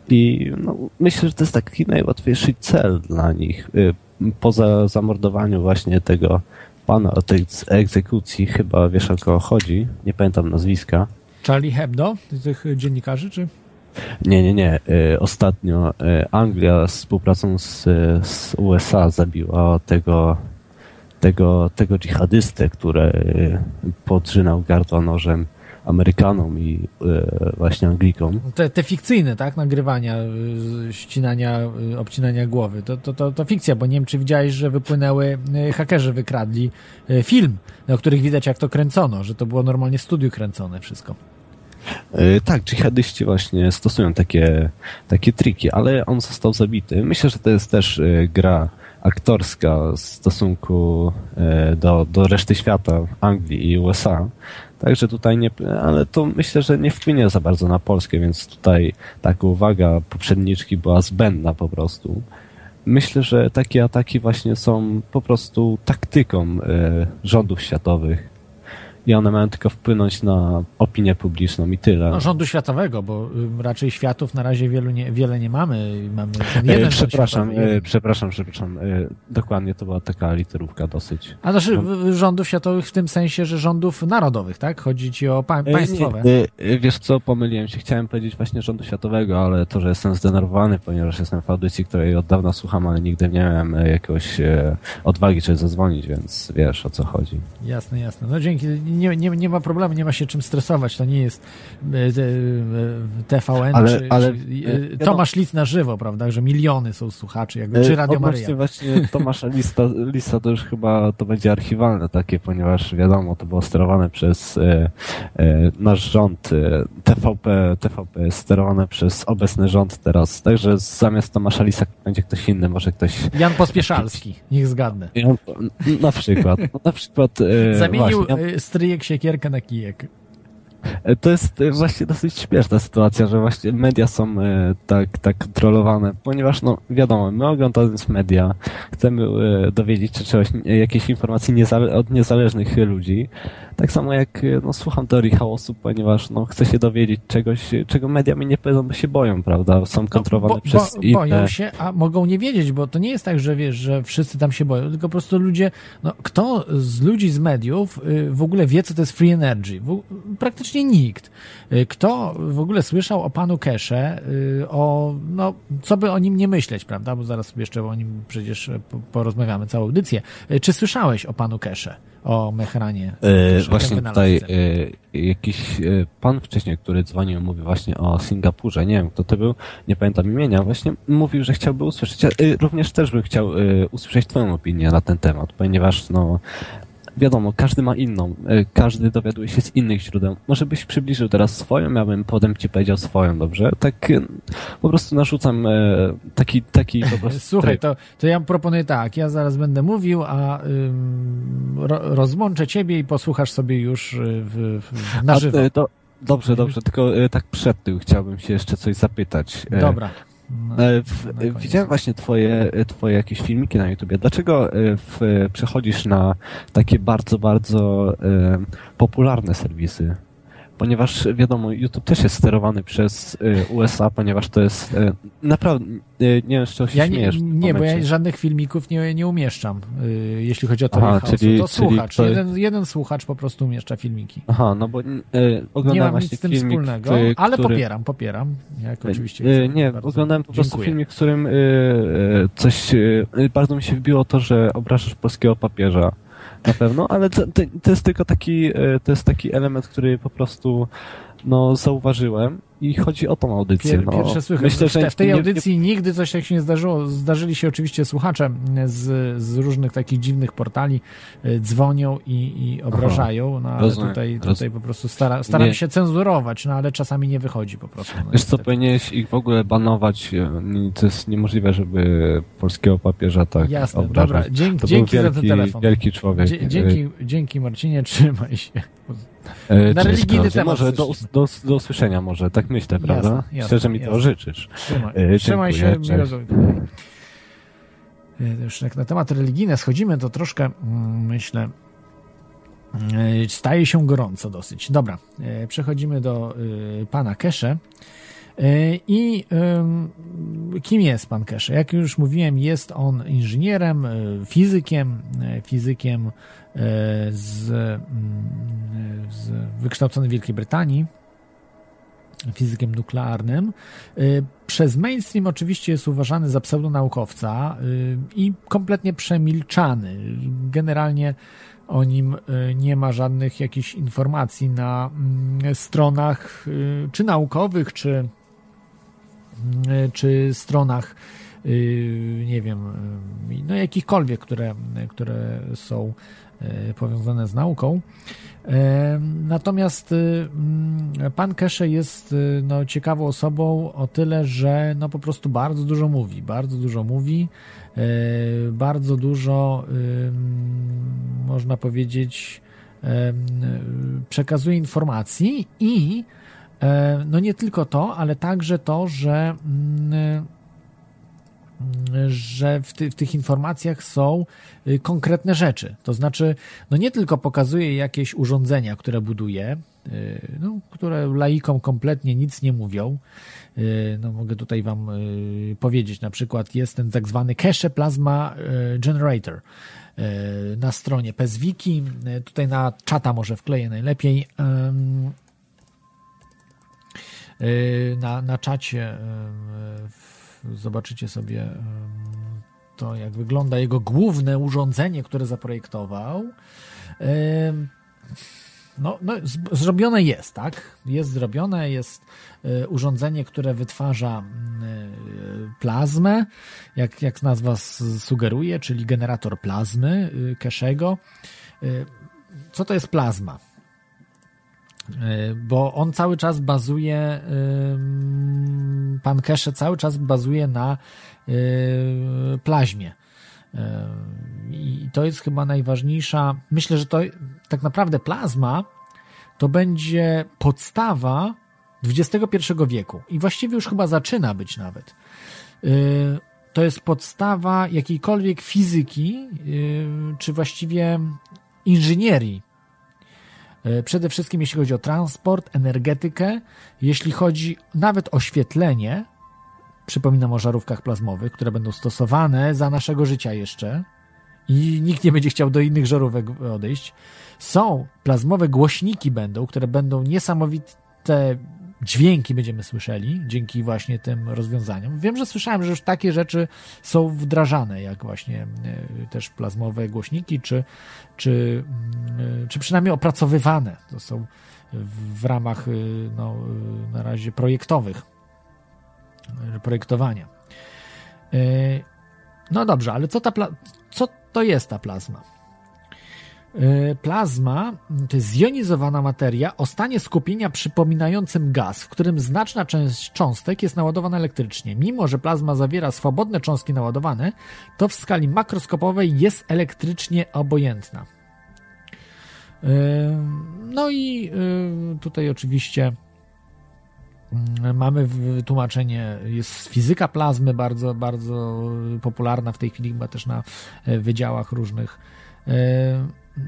I no, myślę, że to jest taki najłatwiejszy cel dla nich. Y, Poza zamordowaniem właśnie tego pana o tej egzekucji, chyba wiesz o kogo chodzi, nie pamiętam nazwiska. Charlie Hebdo, tych dziennikarzy, czy? Nie, nie, nie. Y, Ostatnio y, Anglia z współpracą z, z USA zabiła tego, tego, tego dżihadystę, który podrzynał gardła nożem Amerykanom i y, właśnie Anglikom. Te, te fikcyjne, tak, nagrywania, y, ścinania, y, obcinania głowy, to, to, to, to fikcja, bo nie wiem, czy widziałeś, że wypłynęły, hakerzy wykradli film, na których widać, jak to kręcono, że to było normalnie w studiu kręcone wszystko. Tak, dżihadyści właśnie stosują takie, takie triki, ale on został zabity. Myślę, że to jest też gra aktorska w stosunku do, do reszty świata, Anglii i USA. Także tutaj nie, ale to myślę, że nie wpłynie za bardzo na Polskę, więc tutaj taka uwaga poprzedniczki była zbędna po prostu. Myślę, że takie ataki właśnie są po prostu taktyką y, rządów światowych i one mają tylko wpłynąć na opinię publiczną i tyle. No, rządu światowego, bo y, raczej światów na razie wielu nie, wiele nie mamy. Mamy ten E, jeden przepraszam, światowy. e, przepraszam, przepraszam. E, dokładnie to była taka literówka dosyć. A znaczy no. rządów światowych w tym sensie, że rządów narodowych, tak? Chodzi ci o pa- państwowe. nie, wiesz co, pomyliłem się. Chciałem powiedzieć właśnie rządu światowego, ale to, że jestem zdenerwowany, ponieważ jestem w audycji, której od dawna słucham, ale nigdy nie miałem jakiegoś odwagi, żeby zadzwonić, więc wiesz o co chodzi. Jasne, jasne. No dzięki. Nie, nie, nie ma problemu, nie ma się czym stresować. To nie jest e, e, e, TVN Ale- czy, ale, czy Tomasz Lic na żywo, prawda? Że miliony są słuchaczy, jakby, czy Radio odnośnie Maryja. właśnie Tomasza Lista, Lista to już chyba to będzie archiwalne takie, ponieważ wiadomo, to było sterowane przez e, e, nasz rząd e, TVP, TVP sterowane przez obecny rząd teraz, także zamiast Tomasza Lisa będzie ktoś inny, może ktoś Jan Pospieszalski, niech zgadnę. Na przykład, no, na przykład Zamienił właśnie, e, stryjek siekierkę na kijek. To jest e, właśnie dosyć śmieszna sytuacja, że właśnie media są e, tak, tak kontrolowane, ponieważ no wiadomo, my oglądając media chcemy e, dowiedzieć się czegoś, jakiejś informacji niezale- od niezależnych ludzi. Tak samo jak e, no, słucham teorii chaosu, ponieważ no, chcę się dowiedzieć czegoś, e, czego media mi nie powiedzą, bo się boją, prawda? Są kontrolowane No, bo, przez bo. Boją się, a mogą nie wiedzieć, bo to nie jest tak, że wiesz, że wszyscy tam się boją, tylko po prostu ludzie, no kto z ludzi z mediów y, w ogóle wie, co to jest free energy? W, praktycznie nikt. Kto w ogóle słyszał o panu Kesze, o, no, co by o nim nie myśleć, prawda? Bo zaraz sobie jeszcze o nim przecież po- porozmawiamy całą audycję. Czy słyszałeś o panu Kesze? O Mehranie? E, Kesze, właśnie tutaj e, jakiś e, pan wcześniej, który dzwonił, mówił właśnie o Singapurze. Nie wiem, kto to był, nie pamiętam imienia. Właśnie mówił, że chciałby usłyszeć. Ja, e, również też bym chciał usłyszeć Twoją opinię na ten temat, ponieważ no. Wiadomo, każdy ma inną, e, każdy dowiaduje się z innych źródeł. Może byś przybliżył teraz swoją, ja bym potem ci powiedział swoją, dobrze? Tak e, po prostu narzucam e, taki, taki po [LAUGHS] prostu Słuchaj, to, to ja proponuję tak, ja zaraz będę mówił, a ym, ro, rozłączę ciebie i posłuchasz sobie już y, w, w, na A, żywo. e, to, dobrze, dobrze, tylko tak przed tym chciałbym się jeszcze coś zapytać. Dobra. No, E, W, na koniec. widziałem właśnie twoje, twoje jakieś filmiki na YouTubie. Dlaczego e, w, przechodzisz na takie bardzo, bardzo e, popularne serwisy? Ponieważ wiadomo, YouTube też jest sterowany przez e, USA, ponieważ to jest e, naprawdę, e, nie wiem z czego się Ja nie, nie bo ja żadnych filmików nie, nie umieszczam, y, jeśli chodzi o to Aha, czyli- to czyli słuchacz, to- jeden, jeden słuchacz po prostu umieszcza filmiki. Aha, no bo e, Nie oglądałem mam właśnie nic z tym filmik, wspólnego, e, ale który... popieram, popieram. Jak oczywiście. E. Nie, Bardzo oglądałem po prostu dziękuję. filmik, w którym e, coś, bardzo mi się wbiło to, że obrażasz polskiego papieża. Na pewno, ale to, to, to jest tylko taki, e, to jest taki element, który po prostu no, zauważyłem i chodzi o tą audycję. Pier, no. pierwsze słychać. Myślę, w, że w tej nie- audycji nigdy coś tak się nie zdarzyło. Zdarzyli się oczywiście słuchacze z, z różnych takich dziwnych portali, y, dzwonią i, i obrażają, no ale rozumiem, tutaj, rozumiem. tutaj po prostu stara, staram Nie. się cenzurować, no ale czasami nie wychodzi po prostu. No, Wiesz co, powinieneś ich w ogóle banować. e, To jest niemożliwe, żeby polskiego papieża tak Jasne, obrażać. dobra, dzięki, dzięki był za wielki, ten telefon. wielki człowiek. Dzięki, dzięki Marcinie, [LAUGHS] trzymaj się. E, Na religijny temat Może do, do, do usłyszenia może, tak myślę, prawda? Jasne, jasne, Myślę, że mi jasne. to życzysz. Trzymaj, E, trzymaj się, miłego dnia. E, Już jak na temat religijne schodzimy, to troszkę mm, myślę e, staje się gorąco dosyć. Dobra, przechodzimy do pana Kesze. E, I kim jest pan Kesze? Jak już mówiłem, jest on inżynierem, e, fizykiem, e, fizykiem z, mm, z w Wielkiej Brytanii fizykiem nuklearnym. Przez mainstream oczywiście jest uważany za pseudonaukowca i kompletnie przemilczany. Generalnie o nim nie ma żadnych jakichś informacji na mm, stronach czy naukowych, czy, czy stronach y, nie wiem, y, no jakichkolwiek, które, które są y, powiązane z nauką. E, Natomiast y, mm, pan Kesze jest no, ciekawą osobą o tyle, że no, po prostu bardzo dużo mówi, bardzo dużo mówi, e, bardzo dużo ym, można powiedzieć przekazuje informacji i e, no nie tylko to, ale także to, że mm, że w, ty, w tych informacjach są y, konkretne rzeczy. To znaczy, no nie tylko pokazuje jakieś urządzenia, które buduje, y, no, które laikom kompletnie nic nie mówią. Y, No, mogę tutaj Wam powiedzieć, na przykład jest ten tak zwany Cache Plasma Generator na stronie PSWiki. Y, Tutaj na czata może wkleję najlepiej. Y, Na, na czacie w- zobaczycie sobie ym, to, jak wygląda jego główne urządzenie, które zaprojektował. No, no zrobione jest, tak? Jest zrobione, jest y, urządzenie, które wytwarza y, plazmę, jak, jak nazwa sugeruje, czyli generator plazmy y, Keszego. Y, Co to jest plazma? Y, Bo on cały czas bazuje, pan Kesze cały czas bazuje na y, plaźmie. Y, I to jest chyba najważniejsza. Myślę, że to tak naprawdę plazma to będzie podstawa XXI wieku i właściwie już chyba zaczyna być nawet. Y, To jest podstawa jakiejkolwiek fizyki, y, czy właściwie inżynierii. Y, Przede wszystkim jeśli chodzi o transport, energetykę, jeśli chodzi nawet o oświetlenie, przypominam o żarówkach plazmowych, które będą stosowane za naszego życia jeszcze i nikt nie będzie chciał do innych żarówek odejść. Są plazmowe głośniki będą, które będą niesamowite dźwięki będziemy słyszeli dzięki właśnie tym rozwiązaniom. Wiem, że słyszałem, że już takie rzeczy są wdrażane, jak właśnie e, też plazmowe głośniki, czy, czy, mm, e, czy przynajmniej opracowywane. To są w ramach e, no, na razie projektowych, projektowania. No dobrze, ale co, ta pla- co to jest ta plazma? E, Plazma to jest zjonizowana materia o stanie skupienia przypominającym gaz, w którym znaczna część cząstek jest naładowana elektrycznie. Mimo, że plazma zawiera swobodne cząstki naładowane, to w skali makroskopowej jest elektrycznie obojętna. E, No i e, tutaj oczywiście mm, mamy wytłumaczenie, jest fizyka plazmy bardzo, bardzo popularna w tej chwili, chyba też na wydziałach różnych. E,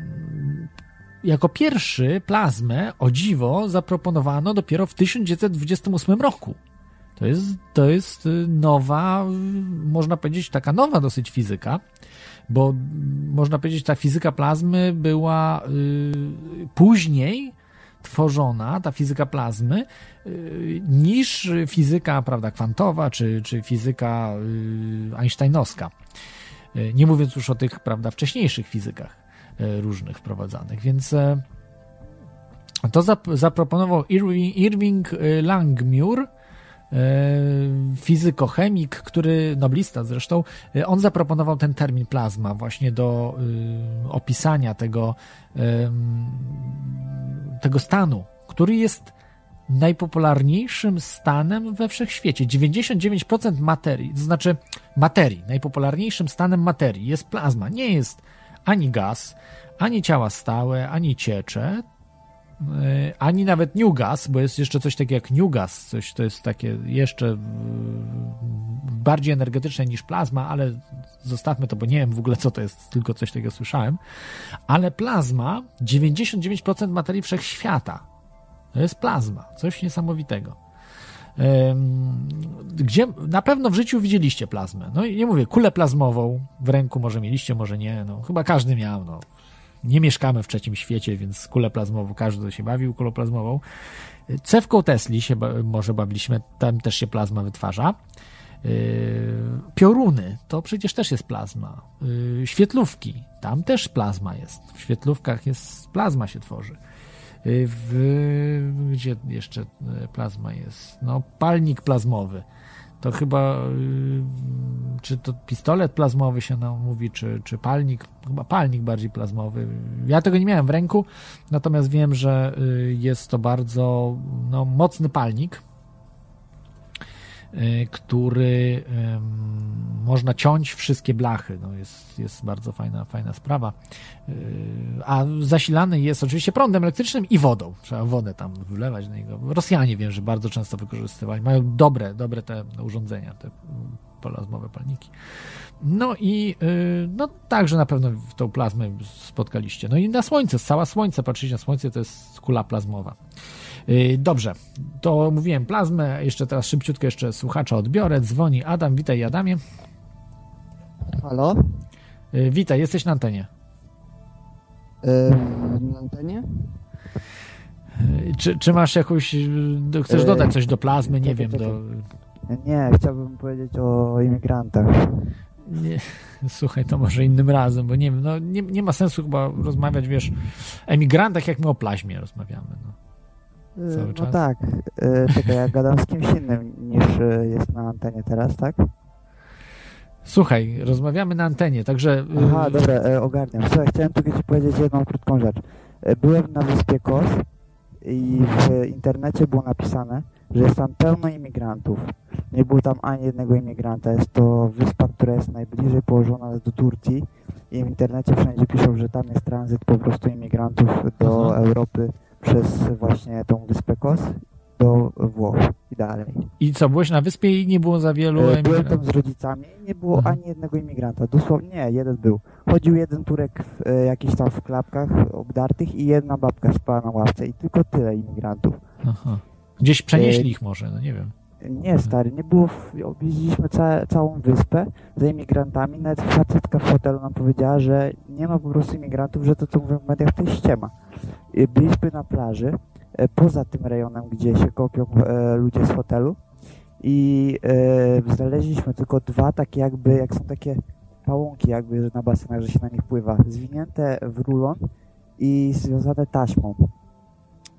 jako pierwszy plazmę, o dziwo, zaproponowano dopiero w 1928 roku. To jest, to jest y, nowa, y, można powiedzieć, taka nowa dosyć fizyka, bo mm, można powiedzieć, ta fizyka plazmy była y, później tworzona, ta fizyka plazmy, y, niż fizyka prawda, kwantowa czy, czy fizyka y, einsteinowska. Y, Nie mówiąc już o tych prawda, wcześniejszych fizykach różnych wprowadzanych. Więc e, to zap- zaproponował Irving, y, Langmuir, e, fizykochemik, który, noblista zresztą, e, on zaproponował ten termin plazma właśnie do opisania tego, tego stanu, który jest najpopularniejszym stanem we wszechświecie. 99% materii, to znaczy materii, najpopularniejszym stanem materii jest plazma. Nie jest ani gaz, ani ciała stałe, ani ciecze, ani nawet Newgas, bo jest jeszcze coś takiego jak Newgas, coś to jest takie jeszcze bardziej energetyczne niż plazma, ale zostawmy to, bo nie wiem w ogóle co to jest, tylko coś takiego słyszałem. Ale plazma 99% materii wszechświata. To jest plazma, coś niesamowitego. Gdzie na pewno w życiu widzieliście plazmę. No i nie mówię, kulę plazmową w ręku może mieliście, może nie. No, chyba każdy miał. No. Nie mieszkamy w trzecim świecie, więc kulę plazmową, każdy się bawił kulą plazmową. Cewką Tesli się może bawiliśmy, tam też się plazma wytwarza. Yy, pioruny, to przecież też jest plazma. Yy, świetlówki, tam też plazma jest. W świetlówkach jest plazma się tworzy. Yy, w, gdzie jeszcze plazma jest? No, palnik plazmowy to chyba, y, czy to pistolet plazmowy się nam mówi, czy, czy palnik, chyba palnik bardziej plazmowy. Ja tego nie miałem w ręku, natomiast wiem, że y, jest to bardzo no, mocny palnik, Y, który można ciąć wszystkie blachy. No jest, jest bardzo fajna, fajna sprawa. Y, a zasilany jest oczywiście prądem elektrycznym i wodą. Trzeba wodę tam wylewać na niego. Rosjanie wiem, że bardzo często wykorzystywali. Mają dobre, dobre te urządzenia, te plazmowe palniki. No i y, no także na pewno tą plazmę spotkaliście. No i na słońce, cała słońce, patrzycie na słońce, to jest kula plazmowa. Y, dobrze, to mówiłem plazmę, jeszcze teraz szybciutko jeszcze słuchacza odbiorę. Dzwoni Adam, witaj Adamie. Halo? Y, witaj, jesteś na antenie. Yy, na antenie? Czy, czy masz jakąś, chcesz dodać coś do plazmy, nie wiem, do... Nie, chciałbym powiedzieć o imigrantach. Nie, [LAUGHS] słuchaj, to może innym razem, bo nie wiem, no nie, nie ma sensu chyba rozmawiać, wiesz, emigrantach, jak my o plaźmie rozmawiamy, no. Cały no czas? tak, e, czekaj, ja gadam z kimś innym niż e, jest na antenie teraz, tak? Słuchaj, rozmawiamy na antenie, także... Y, Aha, dobra, e, ogarniam. Słuchaj, chciałem tylko ci powiedzieć jedną krótką rzecz. Byłem na wyspie Kos i w internecie było napisane, że jest tam pełno imigrantów. Nie było tam ani jednego imigranta. Jest to wyspa, która jest najbliżej położona do Turcji i w internecie wszędzie piszą, że tam jest tranzyt po prostu imigrantów do Aha. Europy przez właśnie tą wyspę Kos do Włoch i dalej. I co, byłeś na wyspie i nie było za wielu e, Byłem tam z rodzicami i nie było mhm. ani jednego imigranta. Dosłownie, nie, jeden był. Chodził jeden Turek w, e, jakiś tam w klapkach obdartych i jedna babka spała na ławce i tylko tyle imigrantów. Aha. Gdzieś przenieśli e... ich może, no nie wiem. Nie, stary, nie było. Objeździliśmy ca całą wyspę za imigrantami. Nawet facetka w hotelu nam powiedziała, że nie ma po prostu imigrantów, że to, co mówią w mediach, to jest ściema. Byliśmy na plaży, e, poza tym rejonem, gdzie się kopią e, ludzie z hotelu i e, znaleźliśmy tylko dwa takie jakby, jak są takie pałąki jakby na basenach, że się na nich pływa, zwinięte w rulon i związane taśmą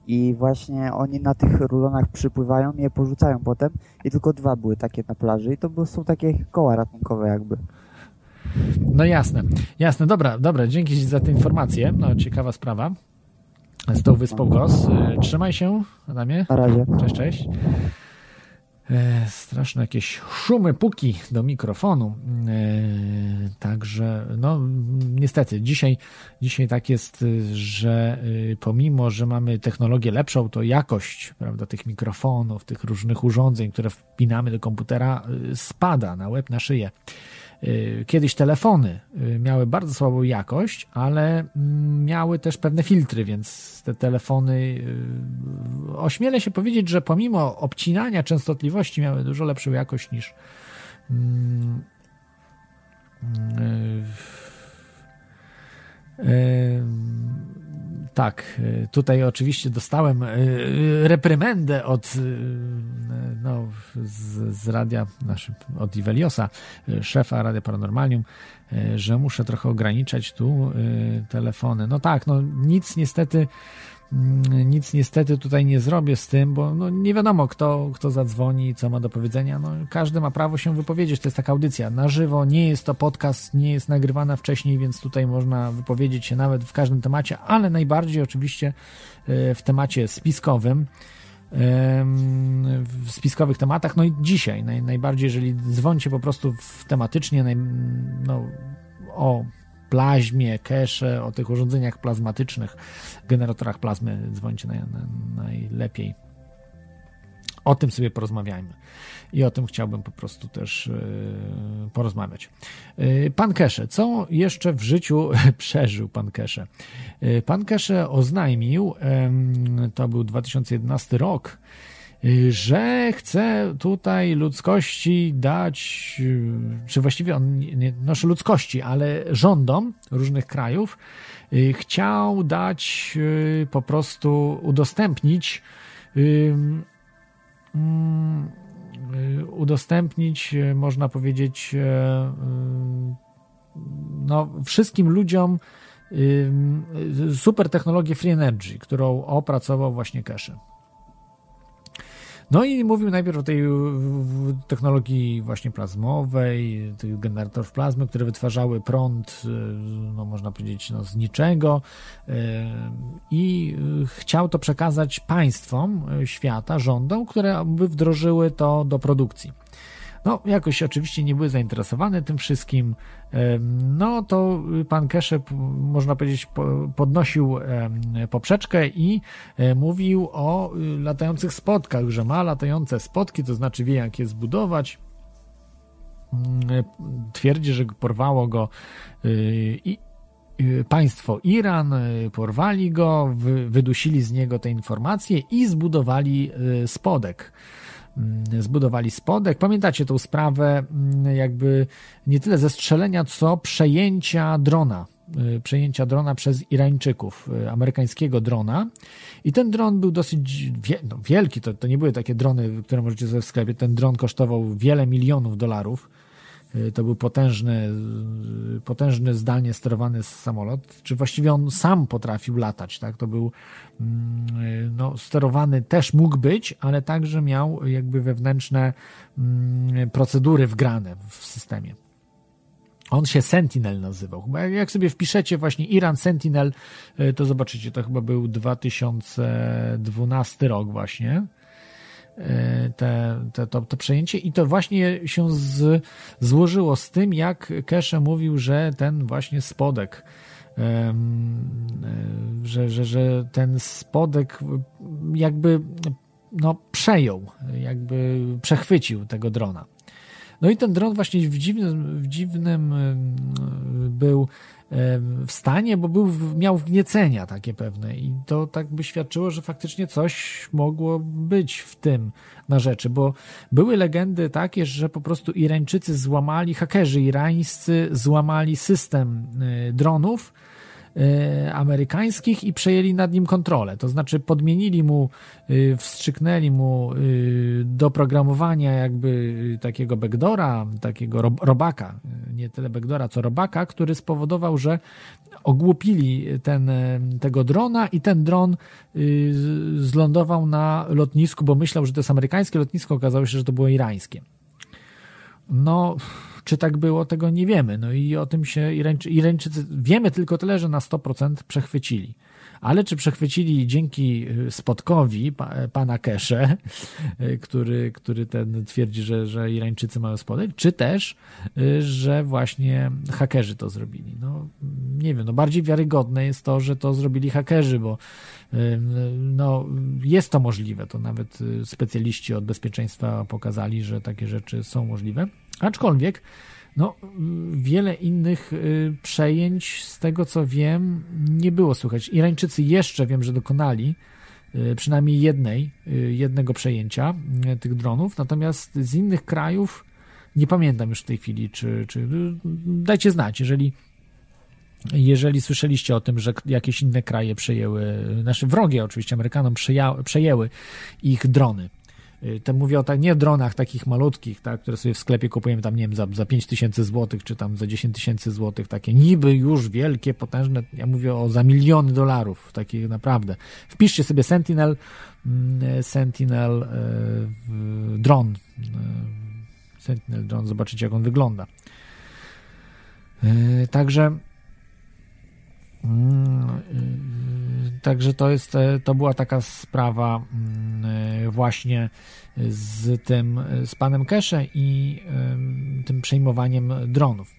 i właśnie oni na tych rulonach przypływają i je porzucają potem i tylko dwa były takie na plaży i to są takie koła ratunkowe jakby. No jasne, jasne, dobra, dobra, dzięki za tę informację, no ciekawa sprawa z tą wyspą Gos. Y, trzymaj się, Adamie. Na razie. Cześć, cześć. E, straszne jakieś szumy, puki do mikrofonu. E, także, no, niestety, dzisiaj, dzisiaj tak jest, że y, pomimo, że mamy technologię lepszą, to jakość prawda, tych mikrofonów, tych różnych urządzeń, które wpinamy do komputera, y, spada na łeb, na szyję. Y, kiedyś telefony y, miały bardzo słabą jakość, ale mm, miały też pewne filtry, więc te telefony, y, ośmielę się powiedzieć, że pomimo obcinania częstotliwości miały dużo lepszą jakość niż mm, tak, y, tutaj oczywiście dostałem y, reprymendę od y, no, z, z radia, znaczy od Iveliosa, szefa Radia Paranormalium, że muszę trochę ograniczać tu telefony. No tak, no nic niestety nic niestety tutaj nie zrobię z tym, bo no nie wiadomo, kto, kto zadzwoni, co ma do powiedzenia. No, każdy ma prawo się wypowiedzieć. To jest taka audycja na żywo, nie jest to podcast, nie jest nagrywana wcześniej, więc tutaj można wypowiedzieć się nawet w każdym temacie, ale najbardziej oczywiście e, w temacie spiskowym w spiskowych tematach. No i dzisiaj naj, najbardziej, jeżeli dzwoncie po prostu w tematycznie naj, no, o plaźmie, cache, o tych urządzeniach plazmatycznych, generatorach plazmy dzwońcie na, na, najlepiej. O tym sobie porozmawiajmy. I o tym chciałbym po prostu też yy, porozmawiać. Yy, pan Kesze, co jeszcze w życiu [LAUGHS] przeżył pan Kesze? Yy, pan Kesze oznajmił, to był 2011 rok, że chce tutaj ludzkości dać, czy właściwie on, nie noszę ludzkości, ale rządom różnych krajów, chciał dać po prostu udostępnić Mm, y, udostępnić, y, można powiedzieć, y, no, wszystkim ludziom super technologię Free Energy, którą opracował właśnie Cache. No i mówił najpierw o tej technologii właśnie plazmowej, tych generatorów plazmy, które wytwarzały prąd, y, no można powiedzieć, no z niczego y, i chciał to przekazać państwom świata, rządom, które by wdrożyły to do produkcji. No, jakoś oczywiście nie były zainteresowane tym wszystkim. No, to pan Keszep, można powiedzieć, podnosił poprzeczkę i e, mówił o y, latających spotkach, że ma latające spotki, to znaczy wie, jak je zbudować. Mm, twierdzi, że porwało go y, i y, państwo Iran, porwali go, wydusili z niego te informacje i zbudowali spodek zbudowali spodek. Pamiętacie tą sprawę mm, jakby nie tyle zestrzelenia, co przejęcia drona. Y, przejęcia drona przez Irańczyków, y, amerykańskiego drona. I ten dron był dosyć no, wielki, to, to nie były takie drony, które możecie sobie w sklepie. Ten dron kosztował wiele milionów dolarów. Y, to był potężny, y, potężny zdalnie sterowany samolot, czy właściwie on sam potrafił latać, tak? To był mm, y, no, sterowany też mógł być, ale także miał jakby wewnętrzne mm, procedury wgrane w systemie. On się Sentinel nazywał. Jak sobie wpiszecie właśnie Iran Sentinel, to zobaczycie, to chyba był 2012 rok właśnie. E, te, te, to, to przejęcie i to właśnie się z, złożyło z tym, jak Kesze mówił, że ten właśnie spodek e, że, że, że ten spodek jakby no, przejął, jakby przechwycił tego drona. No i ten dron właśnie w dziwnym, w dziwnym był w stanie, bo był, miał wgniecenia takie pewne i to tak by świadczyło, że faktycznie coś mogło być w tym na rzeczy, bo były legendy takie, że po prostu Irańczycy złamali, hakerzy irańscy złamali system y, dronów, amerykańskich i przejęli nad nim kontrolę. To znaczy podmienili mu, e, wstrzyknęli mu e, do programowania jakby takiego backdora, takiego robaka, nie tyle backdora, co robaka, który spowodował, że ogłupili ten, tego drona i ten dron zlądował na lotnisku, bo myślał, że to jest amerykańskie lotnisko, okazało się, że to było irańskie. No, czy tak było, tego nie wiemy. No i o tym się Irańczy, Irańczycy, wiemy tylko tyle, że na 100% przechwycili. Ale czy przechwycili dzięki y, spotkowi pana Kesze, y, który, który ten twierdzi, że, że Irańczycy mają spodek, czy też, y, że właśnie hakerzy to zrobili? No, nie wiem, no bardziej wiarygodne jest to, że to zrobili hakerzy, bo no, jest to możliwe. To nawet specjaliści od bezpieczeństwa pokazali, że takie rzeczy są możliwe. Aczkolwiek, no, wiele innych y, przejęć, z tego co wiem, nie było słychać. Irańczycy jeszcze wiem, że dokonali y, przynajmniej jednej, y, jednego przejęcia tych dronów, natomiast z innych krajów nie pamiętam już w tej chwili, czy, czy dajcie znać, jeżeli jeżeli słyszeliście o tym, że jakieś inne kraje przejęły, nasze wrogie oczywiście Amerykanom przejęły ich drony. Y, to mówię o tak, nie dronach takich malutkich, tak, które sobie w sklepie kupujemy tam, nie wiem, za, za 5 tysięcy złotych, czy tam za 10 tysięcy złotych, takie niby już wielkie, potężne, ja mówię o za miliony dolarów, takich naprawdę. Wpiszcie sobie Sentinel, mm, Sentinel e, dron, Sentinel dron, zobaczycie jak on wygląda. E, także Mm, y, także to jest, to była taka sprawa mm, właśnie z tym, z panem Kesze i tym przejmowaniem dronów.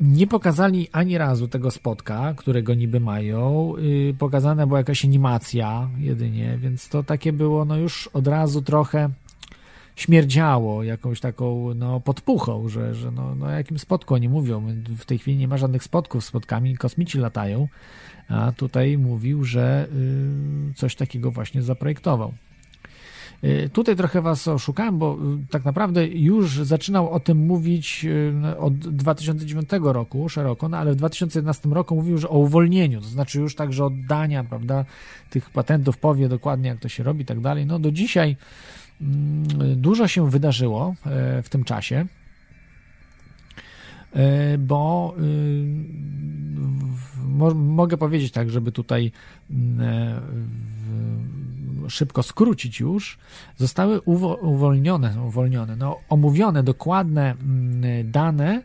Nie pokazali ani razu tego spotka, którego niby mają. Yy, pokazana była jakaś animacja jedynie, więc to takie było no już od razu trochę śmierdziało jakąś taką no, podpuchą, że, że no, no jakim spotku oni mówią. W tej chwili nie ma żadnych spotków, spotkami kosmici latają, a tutaj mówił, że yy, coś takiego właśnie zaprojektował. Y, tutaj trochę was oszukałem, bo y, tak naprawdę już zaczynał o tym mówić y, od 2009 roku szeroko, no ale w 2011 roku mówił, że o uwolnieniu, to znaczy już także oddania, prawda, tych patentów, powie dokładnie jak to się robi i tak dalej. No do dzisiaj dużo się wydarzyło e, w tym czasie. E, bo mogę powiedzieć tak, żeby tutaj mm, e, szybko skrócić już, zostały uwolnione, uwolnione no, omówione dokładne mm, dane,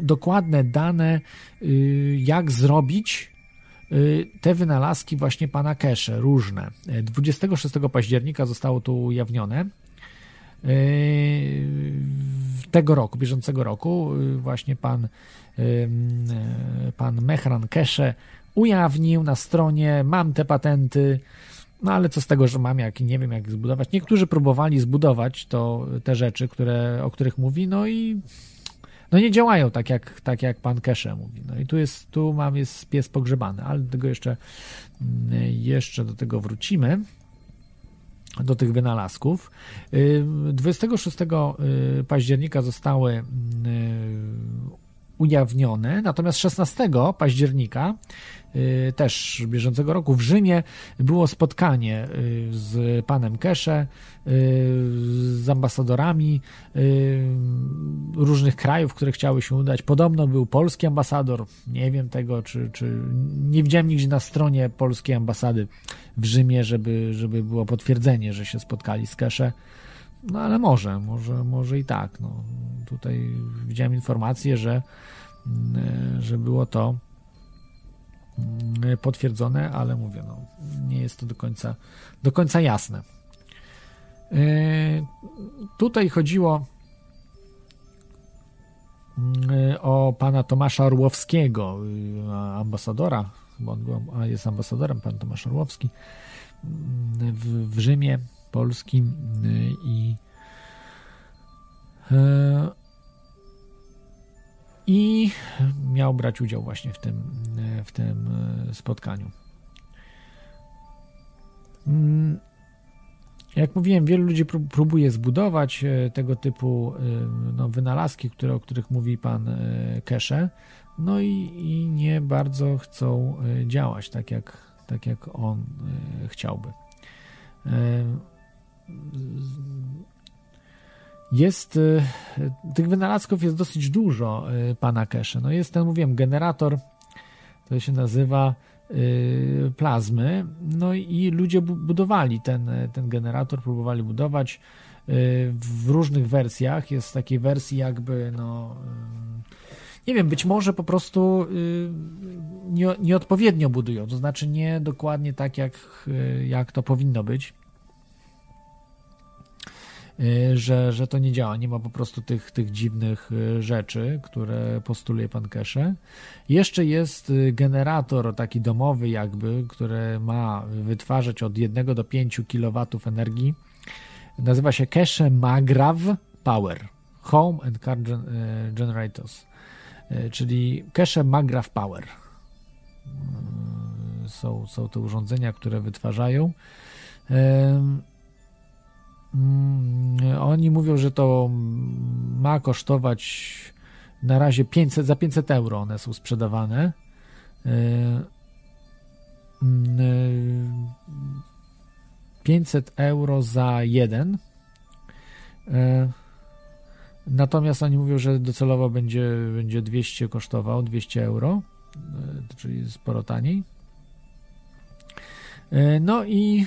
dokładne dane, yy, jak zrobić te wynalazki właśnie pana Kesze, różne. 26 października zostało to ujawnione. Yy, tego roku, bieżącego roku, właśnie pan, pan Mehran Kesze ujawnił na stronie, mam te patenty, no ale co z tego, że mam, jak nie wiem, jak zbudować. Niektórzy próbowali zbudować to, te rzeczy, które, o których mówi, no i no nie działają tak jak, tak jak pan Kesze mówi. No i tu jest, tu mam, jest pies pogrzebany, ale do tego jeszcze, jeszcze do tego wrócimy do tych wynalazków. 26 y, października zostały ujawnione, natomiast 16 października Y, też bieżącego roku w Rzymie było spotkanie y, z panem Kesze, y, z ambasadorami różnych krajów, które chciały się udać. Podobno był polski ambasador, nie wiem tego, czy, czy nie widziałem nigdzie na stronie polskiej ambasady w Rzymie, żeby, żeby było potwierdzenie, że się spotkali z Kesze. No ale może, może, może i tak. No, tutaj widziałem informację, że, że było to potwierdzone, ale mówię, no, nie jest to do końca, do końca jasne. E, tutaj chodziło mm, o pana Tomasza Orłowskiego, y, ambasadora, bo on był, a jest ambasadorem, pan Tomasz Orłowski mm, w, w Rzymie polskim y, i e, i miał brać udział właśnie w tym, w tym e, spotkaniu. Jak mówiłem, wielu ludzi próbuje zbudować e, tego typu e, no, wynalazki, które, o których mówi pan Kesze, no i, i nie bardzo chcą działać tak, jak, tak jak on chciałby. Jest, tych wynalazków jest dosyć dużo pana Kesze. No jest ten, mówiłem, generator, to się nazywa plazmy, no i ludzie budowali ten, ten generator, próbowali budować w różnych wersjach. Jest takiej wersji jakby, no nie wiem, być może po prostu nie, nieodpowiednio budują, to znaczy nie dokładnie tak, jak, jak to powinno być. Y, że, że to nie działa. Nie ma po prostu tych, tych dziwnych y, rzeczy, które postuluje pan Kesze. Jeszcze jest y, generator taki domowy jakby, który ma wytwarzać od 1 do 5 kW energii. Nazywa się Kesze Magrav Power. Home and Car Generators. Czyli Kesze Magrav Power. Są, są te urządzenia, które wytwarzają. Mm, oni mówią, że to ma kosztować na razie 500, za 500 euro one są sprzedawane. 500 e, mm, euro za jeden. E, natomiast oni mówią, że docelowo będzie, będzie 200 kosztował, 200 euro, e, czyli sporo taniej. No i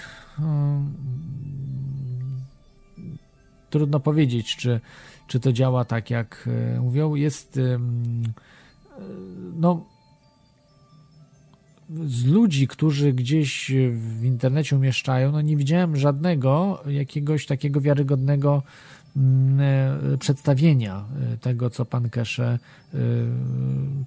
trudno powiedzieć, czy, czy to działa tak, jak e, mówią. Jest e, no z ludzi, którzy gdzieś w internecie umieszczają, no nie widziałem żadnego jakiegoś takiego wiarygodnego przedstawienia e, tego, co pan Kesze e,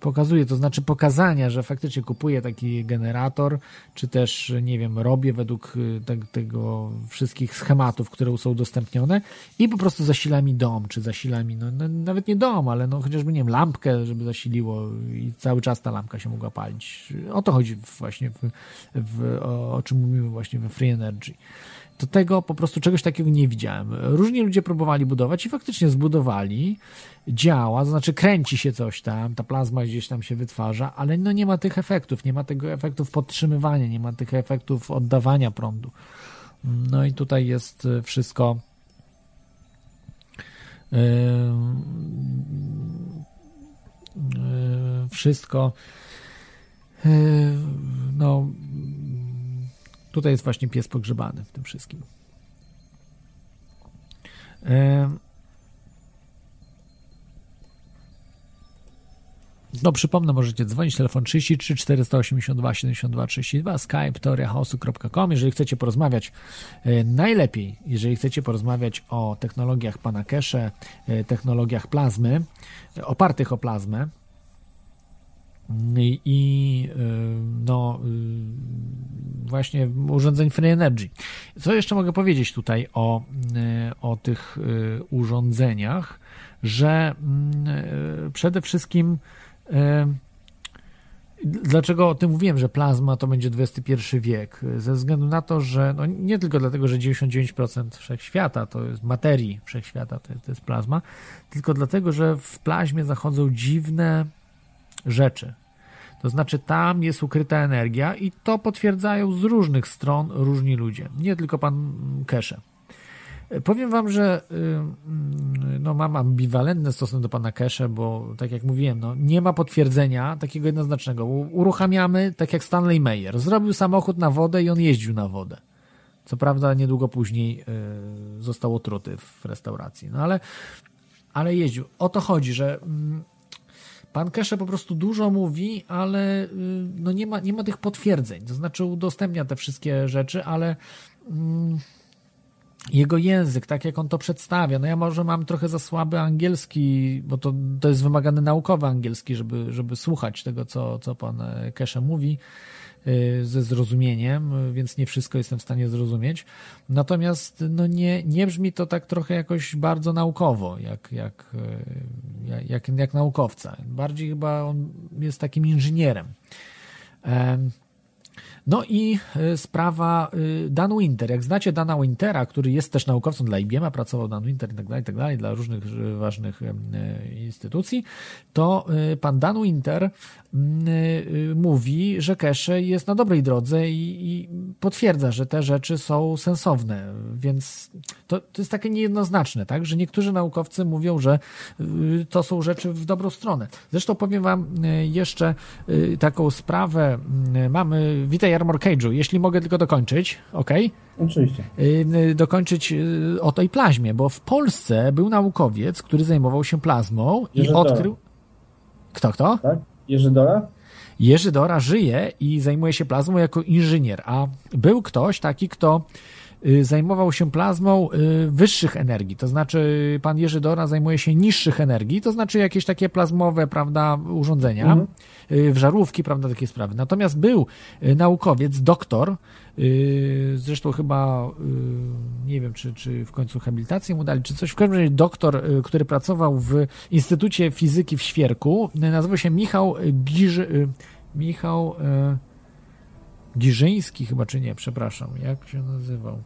pokazuje, to znaczy pokazania, że faktycznie kupuję taki generator, czy też, nie wiem, robię według te, tego wszystkich schematów, które są udostępnione i po prostu zasila mi dom, czy zasila mi, no, nawet nie dom, ale no chociażby, nie wiem, lampkę, żeby zasiliło i cały czas ta lampka się mogła palić. O to chodzi właśnie, w, w, o, o czym mówimy właśnie we Free Energy to tego po prostu czegoś takiego nie widziałem. Różni ludzie próbowali budować i faktycznie zbudowali, działa, to znaczy kręci się coś tam, ta plazma gdzieś tam się wytwarza, ale no nie ma tych efektów, nie ma tego efektów podtrzymywania, nie ma tych efektów oddawania prądu. No i tutaj jest wszystko yy, yy, wszystko yy, no Tutaj jest właśnie pies pogrzebany w tym wszystkim. No przypomnę, możecie dzwonić, telefon 33 482 72 32, skype teoriachaosu.com. Jeżeli chcecie porozmawiać, e, najlepiej, jeżeli chcecie porozmawiać o technologiach pana Kesze, e, technologiach plazmy, e, opartych o plazmę, i y, no y, właśnie urządzeń Free Energy. Co jeszcze mogę powiedzieć tutaj o, y, o tych urządzeniach, że przede wszystkim Dlaczego o tym mówiłem, że plazma to będzie XXI wiek? Ze względu na to, że no nie tylko dlatego, że 99% wszechświata to jest materii wszechświata, to, to jest plazma, tylko dlatego, że w plazmie zachodzą dziwne rzeczy. To znaczy, tam jest ukryta energia i to potwierdzają z różnych stron różni ludzie, nie tylko pan Kesze. Powiem wam, że y, no, mam ambiwalentny stosunek do pana Kesze, bo tak jak mówiłem, no, nie ma potwierdzenia takiego jednoznacznego. Uruchamiamy, tak jak Stanley Mayer. Zrobił samochód na wodę i on jeździł na wodę. Co prawda niedługo później y, został otruty w restauracji. No ale, ale jeździł. O to chodzi, że mm, Pan Kesze po prostu dużo mówi, ale y, no nie, ma, nie ma tych potwierdzeń. To znaczy udostępnia te wszystkie rzeczy, ale mm, jego język, tak jak on to przedstawia, no ja może mam trochę za słaby angielski, bo to, to jest wymagany naukowy angielski, żeby, żeby słuchać tego, co, co pan Kesze mówi. Y, ze zrozumieniem, więc nie wszystko jestem w stanie zrozumieć. Natomiast no nie, nie brzmi to tak trochę jakoś bardzo naukowo, jak, jak, y, jak, jak naukowca. Bardziej chyba on jest takim inżynierem. No i e, sprawa e, Dan Winter. Jak znacie Dana Wintera, który jest też naukowcem dla IBM, pracował Dan Winter i tak dalej, i tak dalej, dla różnych e, ważnych instytucji, to pan Dan Winter mówi, że cache jest na dobrej drodze i, i potwierdza, że te rzeczy są sensowne, więc to, to jest takie niejednoznaczne, tak, że niektórzy naukowcy mówią, że to są rzeczy w dobrą stronę. Zresztą powiem wam jeszcze taką sprawę, mamy, witaj Armor Cage'u, jeśli mogę tylko dokończyć, ok? Oczywiście. Y, y, dokończyć y, o tej plazmie, bo w Polsce był naukowiec, który zajmował się plazmą Jerzy i odkrył... Dora. Kto, kto? Tak? Jerzy Dora? Jerzy Dora żyje i zajmuje się plazmą jako inżynier, a był ktoś taki, kto zajmował się plazmą wyższych energii, to znaczy pan Jerzy Dora zajmuje się niższych energii, to znaczy jakieś takie plazmowe, prawda, urządzenia. Mhm Y, w żarówki, prawda, takie sprawy. Natomiast był y, naukowiec, doktor, y, zresztą chyba, nie wiem, czy, czy w końcu habilitację mu dali, czy coś, w każdym razie doktor, który pracował w Instytucie Fizyki w Świerku, nazywał się Michał Giży, Michał Giżyński chyba, czy nie, przepraszam, jak się nazywał?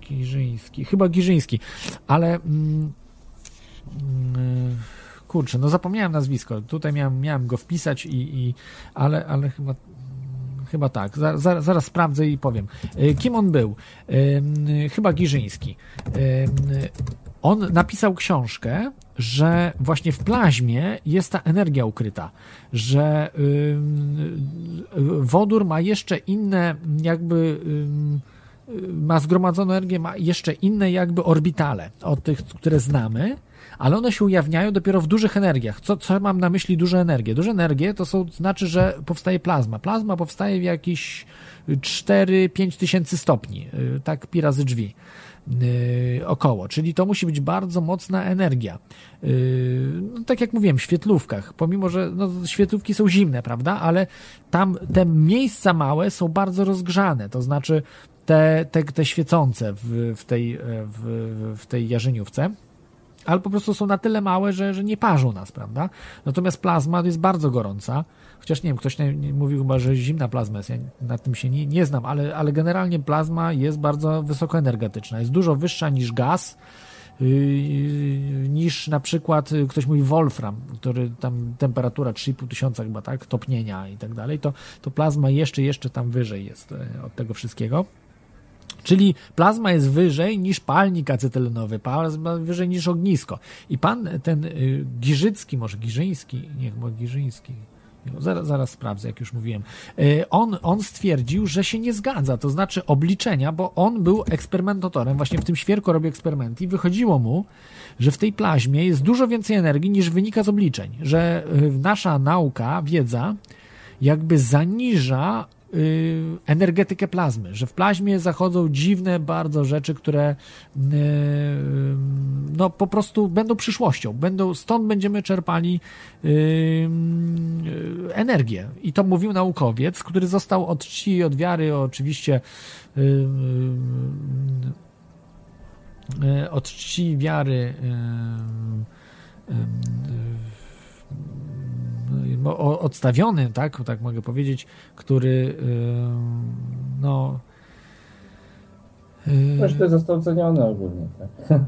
Giżyński, chyba Giżyński, ale mm, mm, kurczę, no zapomniałem nazwisko. Tutaj miałem, miałem go wpisać, i, i ale, ale chyba chyba tak. Zaraz, zaraz sprawdzę i powiem. E, kim on był? Chyba Giżyński. On napisał książkę, że właśnie w plazmie jest ta energia ukryta, że wodór ma jeszcze inne jakby ma zgromadzoną energię, ma jeszcze inne jakby orbitale od tych, które znamy ale one się ujawniają dopiero w dużych energiach. Co, co mam na myśli duże energie? Duże energie to są, znaczy, że powstaje plazma. Plazma powstaje w jakichś 4-5 tysięcy stopni, y, tak pi razy drzwi. Yy, około, czyli to musi być bardzo mocna energia. Yy, no, tak jak mówiłem, w świetlówkach, pomimo, że no, świetlówki są zimne, prawda, ale tam te miejsca małe są bardzo rozgrzane, to znaczy te, te, te świecące w, w, tej, w, w tej jarzyniówce ale po prostu są na tyle małe, że, że nie parzą nas, prawda? Natomiast plazma jest bardzo gorąca, chociaż nie wiem, ktoś mówił chyba, że zimna plazma jest, ja nad tym się nie, nie znam, ale, ale generalnie plazma jest bardzo wysokoenergetyczna, jest dużo wyższa niż gaz, yy, niż na przykład yy, ktoś mówi Wolfram, który tam temperatura 3,5 tysiąca chyba, tak, topnienia i tak dalej, to, to plazma jeszcze, jeszcze tam wyżej jest yy, od tego wszystkiego. Czyli plazma jest wyżej niż palnik acetylenowy, plazma wyżej niż ognisko. I pan ten Giżycki, może Giżyński, nie chyba Giżyński, Zaraz, zaraz sprawdzę, jak już mówiłem. Y, on, on stwierdził, że się nie zgadza, to znaczy obliczenia, bo on był eksperymentatorem, właśnie w tym świerku robił eksperymenty i wychodziło mu, że w tej plazmie jest dużo więcej energii niż wynika z obliczeń, że y, nasza nauka, wiedza jakby zaniża energetykę plazmy, że w plazmie zachodzą dziwne bardzo rzeczy, które y, no po prostu będą przyszłością, będą, stąd będziemy czerpali y, energię. I to mówił naukowiec, który został od czci od wiary oczywiście od czci wiary odstawiony, tak, tak mogę powiedzieć, który no Zresztą został ceniony ogólnie, tak. [LAUGHS]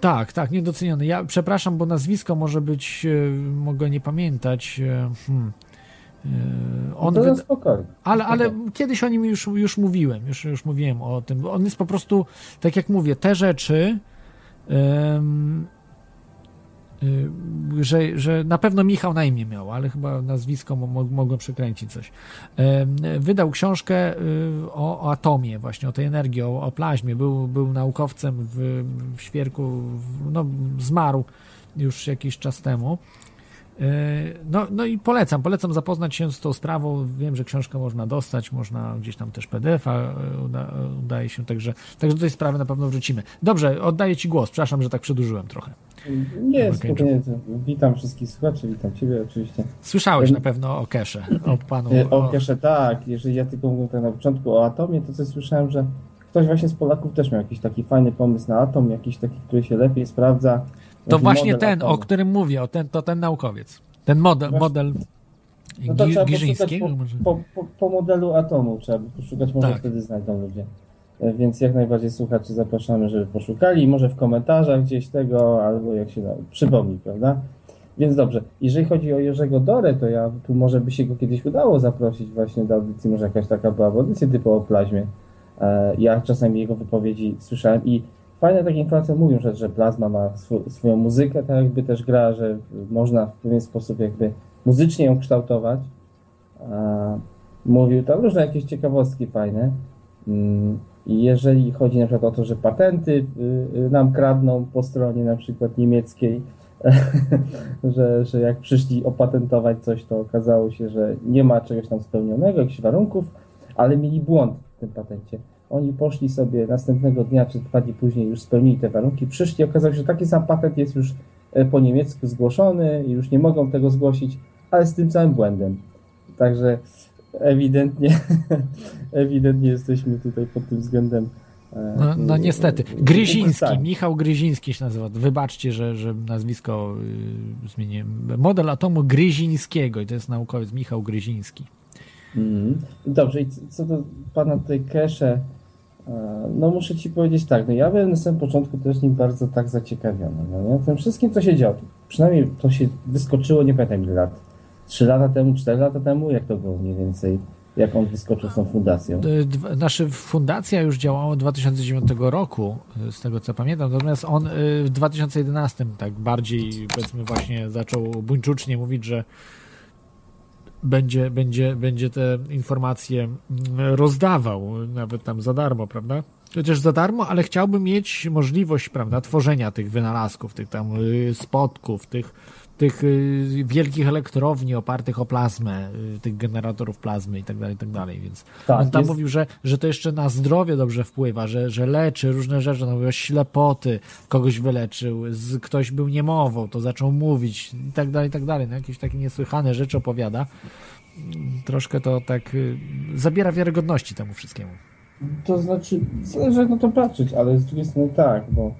Tak, tak, niedoceniony. Ja przepraszam, bo nazwisko może być, mogę nie pamiętać. Hmm. On no to wyda... spokojnie. Ale, ale kiedyś o nim już, już mówiłem, już, już mówiłem o tym. On jest po prostu, tak jak mówię, te rzeczy um, Y, że, że na pewno Michał na imię miał, ale chyba nazwisko mogłem przekręcić coś. Wydał książkę y, o, o atomie, właśnie o tej energii, o, o plaźmie. Był, był naukowcem w, w świerku, w, no, zmarł już jakiś czas temu. E, no, no i polecam, polecam zapoznać się z tą sprawą. Wiem, że książkę można dostać, można gdzieś tam też PDF-a e, uda, udaje się, także, także do tej sprawy na pewno wrócimy. Dobrze, oddaję Ci głos. Przepraszam, że tak przedłużyłem trochę. Nie, spokojnie. Witam wszystkich słuchaczy, witam Ciebie oczywiście. Słyszałeś na pewno o Kesze, o [LAUGHS] panu. E, o, o Kesze, tak. Jeżeli ja tylko mówię tak na początku o Atomie, to coś słyszałem, że ktoś właśnie z Polaków też miał jakiś taki fajny pomysł na Atom, jakiś taki, który się lepiej sprawdza to właśnie ten, atomu. o którym mówię, o ten, to ten naukowiec. Ten model, model no to trzeba Giżyńskiego. Po, po, po, po, modelu atomu trzeba by poszukać, może tak. wtedy znajdą ludzie. E, więc jak najbardziej słuchaczy zapraszamy, żeby poszukali, może w komentarzach gdzieś tego, albo jak się da, przypomni, prawda? Więc dobrze, jeżeli chodzi o Jerzego Dorę, to ja tu może by się go kiedyś udało zaprosić właśnie do audycji, może jakaś taka była audycja typu o plaźmie. E, ja czasami jego wypowiedzi słyszałem i fajne takie informacje mówią, że, że plazma ma sw swoją muzykę, tak jakby też gra, że można w pewien sposób jakby muzycznie ją kształtować. Mówił tam różne jakieś ciekawostki fajne. Mm, I jeżeli chodzi na przykład o to, że patenty y, y, nam kradną po stronie na przykład niemieckiej, [LAUGHS] że, że jak przyszli opatentować coś, to okazało się, że nie ma czegoś tam spełnionego, jakichś warunków, ale mieli błąd w tym patencie. Oni poszli sobie następnego dnia czy dwa dni później, już spełnili te warunki, przyszli, okazało się, że taki sam patent jest już e, po niemiecku zgłoszony i już nie mogą tego zgłosić, ale z tym samym błędem. Także ewidentnie, [LAUGHS] ewidentnie jesteśmy tutaj pod tym względem. E, no, no niestety. Gryziński, tak. Michał Gryziński się nazywa. Wybaczcie, że, że nazwisko yy, zmieniłem. Model atomu Gryzińskiego i to jest naukowiec Michał Gryziński. Mm. Dobrze, i co do pana tutaj Kesze, no muszę ci powiedzieć tak, no ja byłem na samym początku też nim bardzo tak zaciekawiony, no nie? Tym wszystkim, co się działo. Przynajmniej to się wyskoczyło, nie pamiętam ile lat. Trzy lata temu, cztery lata temu, jak to było mniej więcej? Jak on wyskoczył z tą fundacją? Nasza fundacja już działała od 2009 roku, z tego co pamiętam, natomiast on w 2011 tak bardziej, powiedzmy właśnie zaczął buńczucznie mówić, że będzie, będzie, będzie te informacje mm, rozdawał, nawet tam za darmo, prawda? Chociaż za darmo, ale chciałby mieć możliwość, prawda, tworzenia tych wynalazków, tych tam y, spotków, tych, tych y, wielkich elektrowni opartych o plazmę, y, tych generatorów plazmy i tak dalej, tak dalej, więc Tak, on tam jest- mówił, że, że to jeszcze na zdrowie dobrze wpływa, że, że leczy różne rzeczy, no mówił ślepoty, kogoś wyleczył, z, ktoś był niemową, to zaczął mówić i tak dalej, i tak dalej, no jakieś takie niesłychane rzeczy opowiada. Troszkę to tak y, zabiera wiarygodności temu wszystkiemu. To znaczy, zależy jak na to patrzeć, ale z drugiej strony tak, bo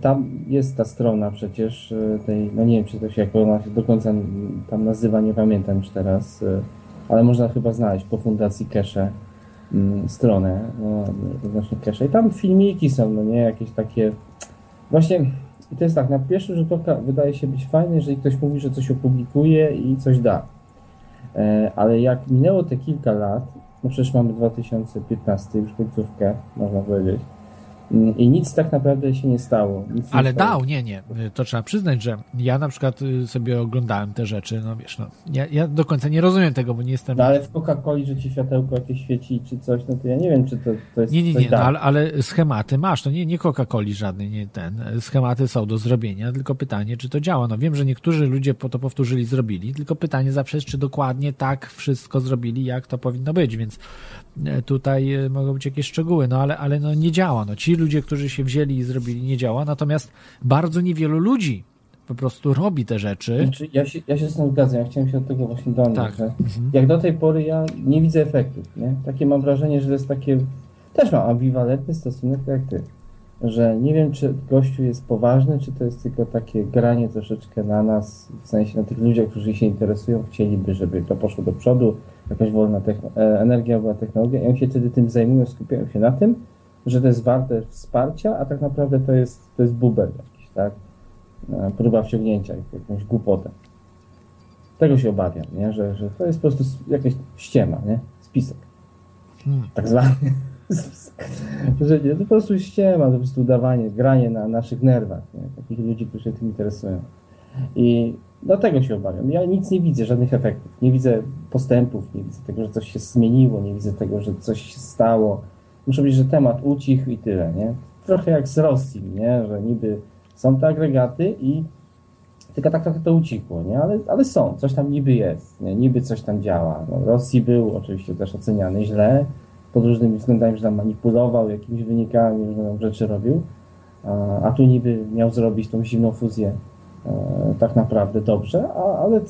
tam jest ta strona przecież y, tej, no nie wiem, czy to się jak ona się do końca tam nazywa, nie pamiętam już teraz, y, ale można chyba znaleźć po Fundacji Kesze mm, stronę no, odnośnie Kesze i tam filmiki są, no nie, jakieś takie, właśnie i to jest tak, na pierwszy rzut oka wydaje się być fajne, jeżeli ktoś mówi, że coś opublikuje i coś da. E, Ale jak minęło te kilka lat, no przecież mamy 2015, już końcówkę, można powiedzieć, i nic tak naprawdę się nie stało. Nic nie Ale stało. dał, nie, nie. To trzeba przyznać, że ja na przykład y, sobie oglądałem te rzeczy, no wiesz, no. Ja, ja do końca nie rozumiem tego, bo nie jestem. No ale w Coca-Coli, że ci światełko jakieś świeci czy coś, no to ja nie wiem, czy to, to jest Nie, nie, nie, no, ale, ale schematy masz, to nie, nie Coca-Coli żadnej, nie ten. Schematy są do zrobienia, tylko pytanie, czy to działa. No wiem, że niektórzy ludzie po to powtórzyli, zrobili, tylko pytanie zawsze jest, czy dokładnie tak wszystko zrobili, jak to powinno być, więc tutaj e, mogą być jakieś szczegóły, no ale, ale no nie działa. No ci ludzie, którzy się wzięli i zrobili, nie działa, natomiast bardzo niewielu ludzi po prostu robi te rzeczy. Znaczy, ja, się, ja się z tym zgadzam, ja chciałem się od tego właśnie donieść, Tak. że Mhm. jak do tej pory ja nie widzę efektów, nie? Takie mam wrażenie, że to jest takie, też mam ambiwalentny stosunek jak ty, że nie wiem, czy gościu jest poważny, czy to jest tylko takie granie troszeczkę na nas, w sensie na tych ludziach, którzy się interesują, chcieliby, żeby to poszło do przodu, jakaś wolna e, energia, była technologia i oni się wtedy tym zajmują, skupiają się na tym, że to jest warte wsparcia, a tak naprawdę to jest, to jest bubel jakiś, tak? E, Próba wciągnięcia, jakąś głupotę. Tego się obawiam, nie? Że, że to jest po prostu jakaś ściema, nie? Spisek. Hmm. Tak zwany. [LAUGHS] że nie, to po prostu ściema, to po prostu udawanie, granie na naszych nerwach, nie? Takich ludzi, którzy się tym interesują. I dlatego się obawiam. Ja nic nie widzę, żadnych efektów. Nie widzę postępów, nie widzę tego, że coś się zmieniło, nie widzę tego, że coś się stało. Muszę powiedzieć, że temat ucichł i tyle, nie? Trochę jak z Rosji, nie? Że niby są te agregaty i tylko tak trochę to ucichło, nie? Ale, ale są, coś tam niby jest, nie? niby coś tam działa. No, Rosji był oczywiście też oceniany źle, pod różnymi względami, że tam manipulował jakimiś wynikami, różne rzeczy robił, a, a tu niby miał zrobić tą zimną fuzję tak naprawdę dobrze, a, ale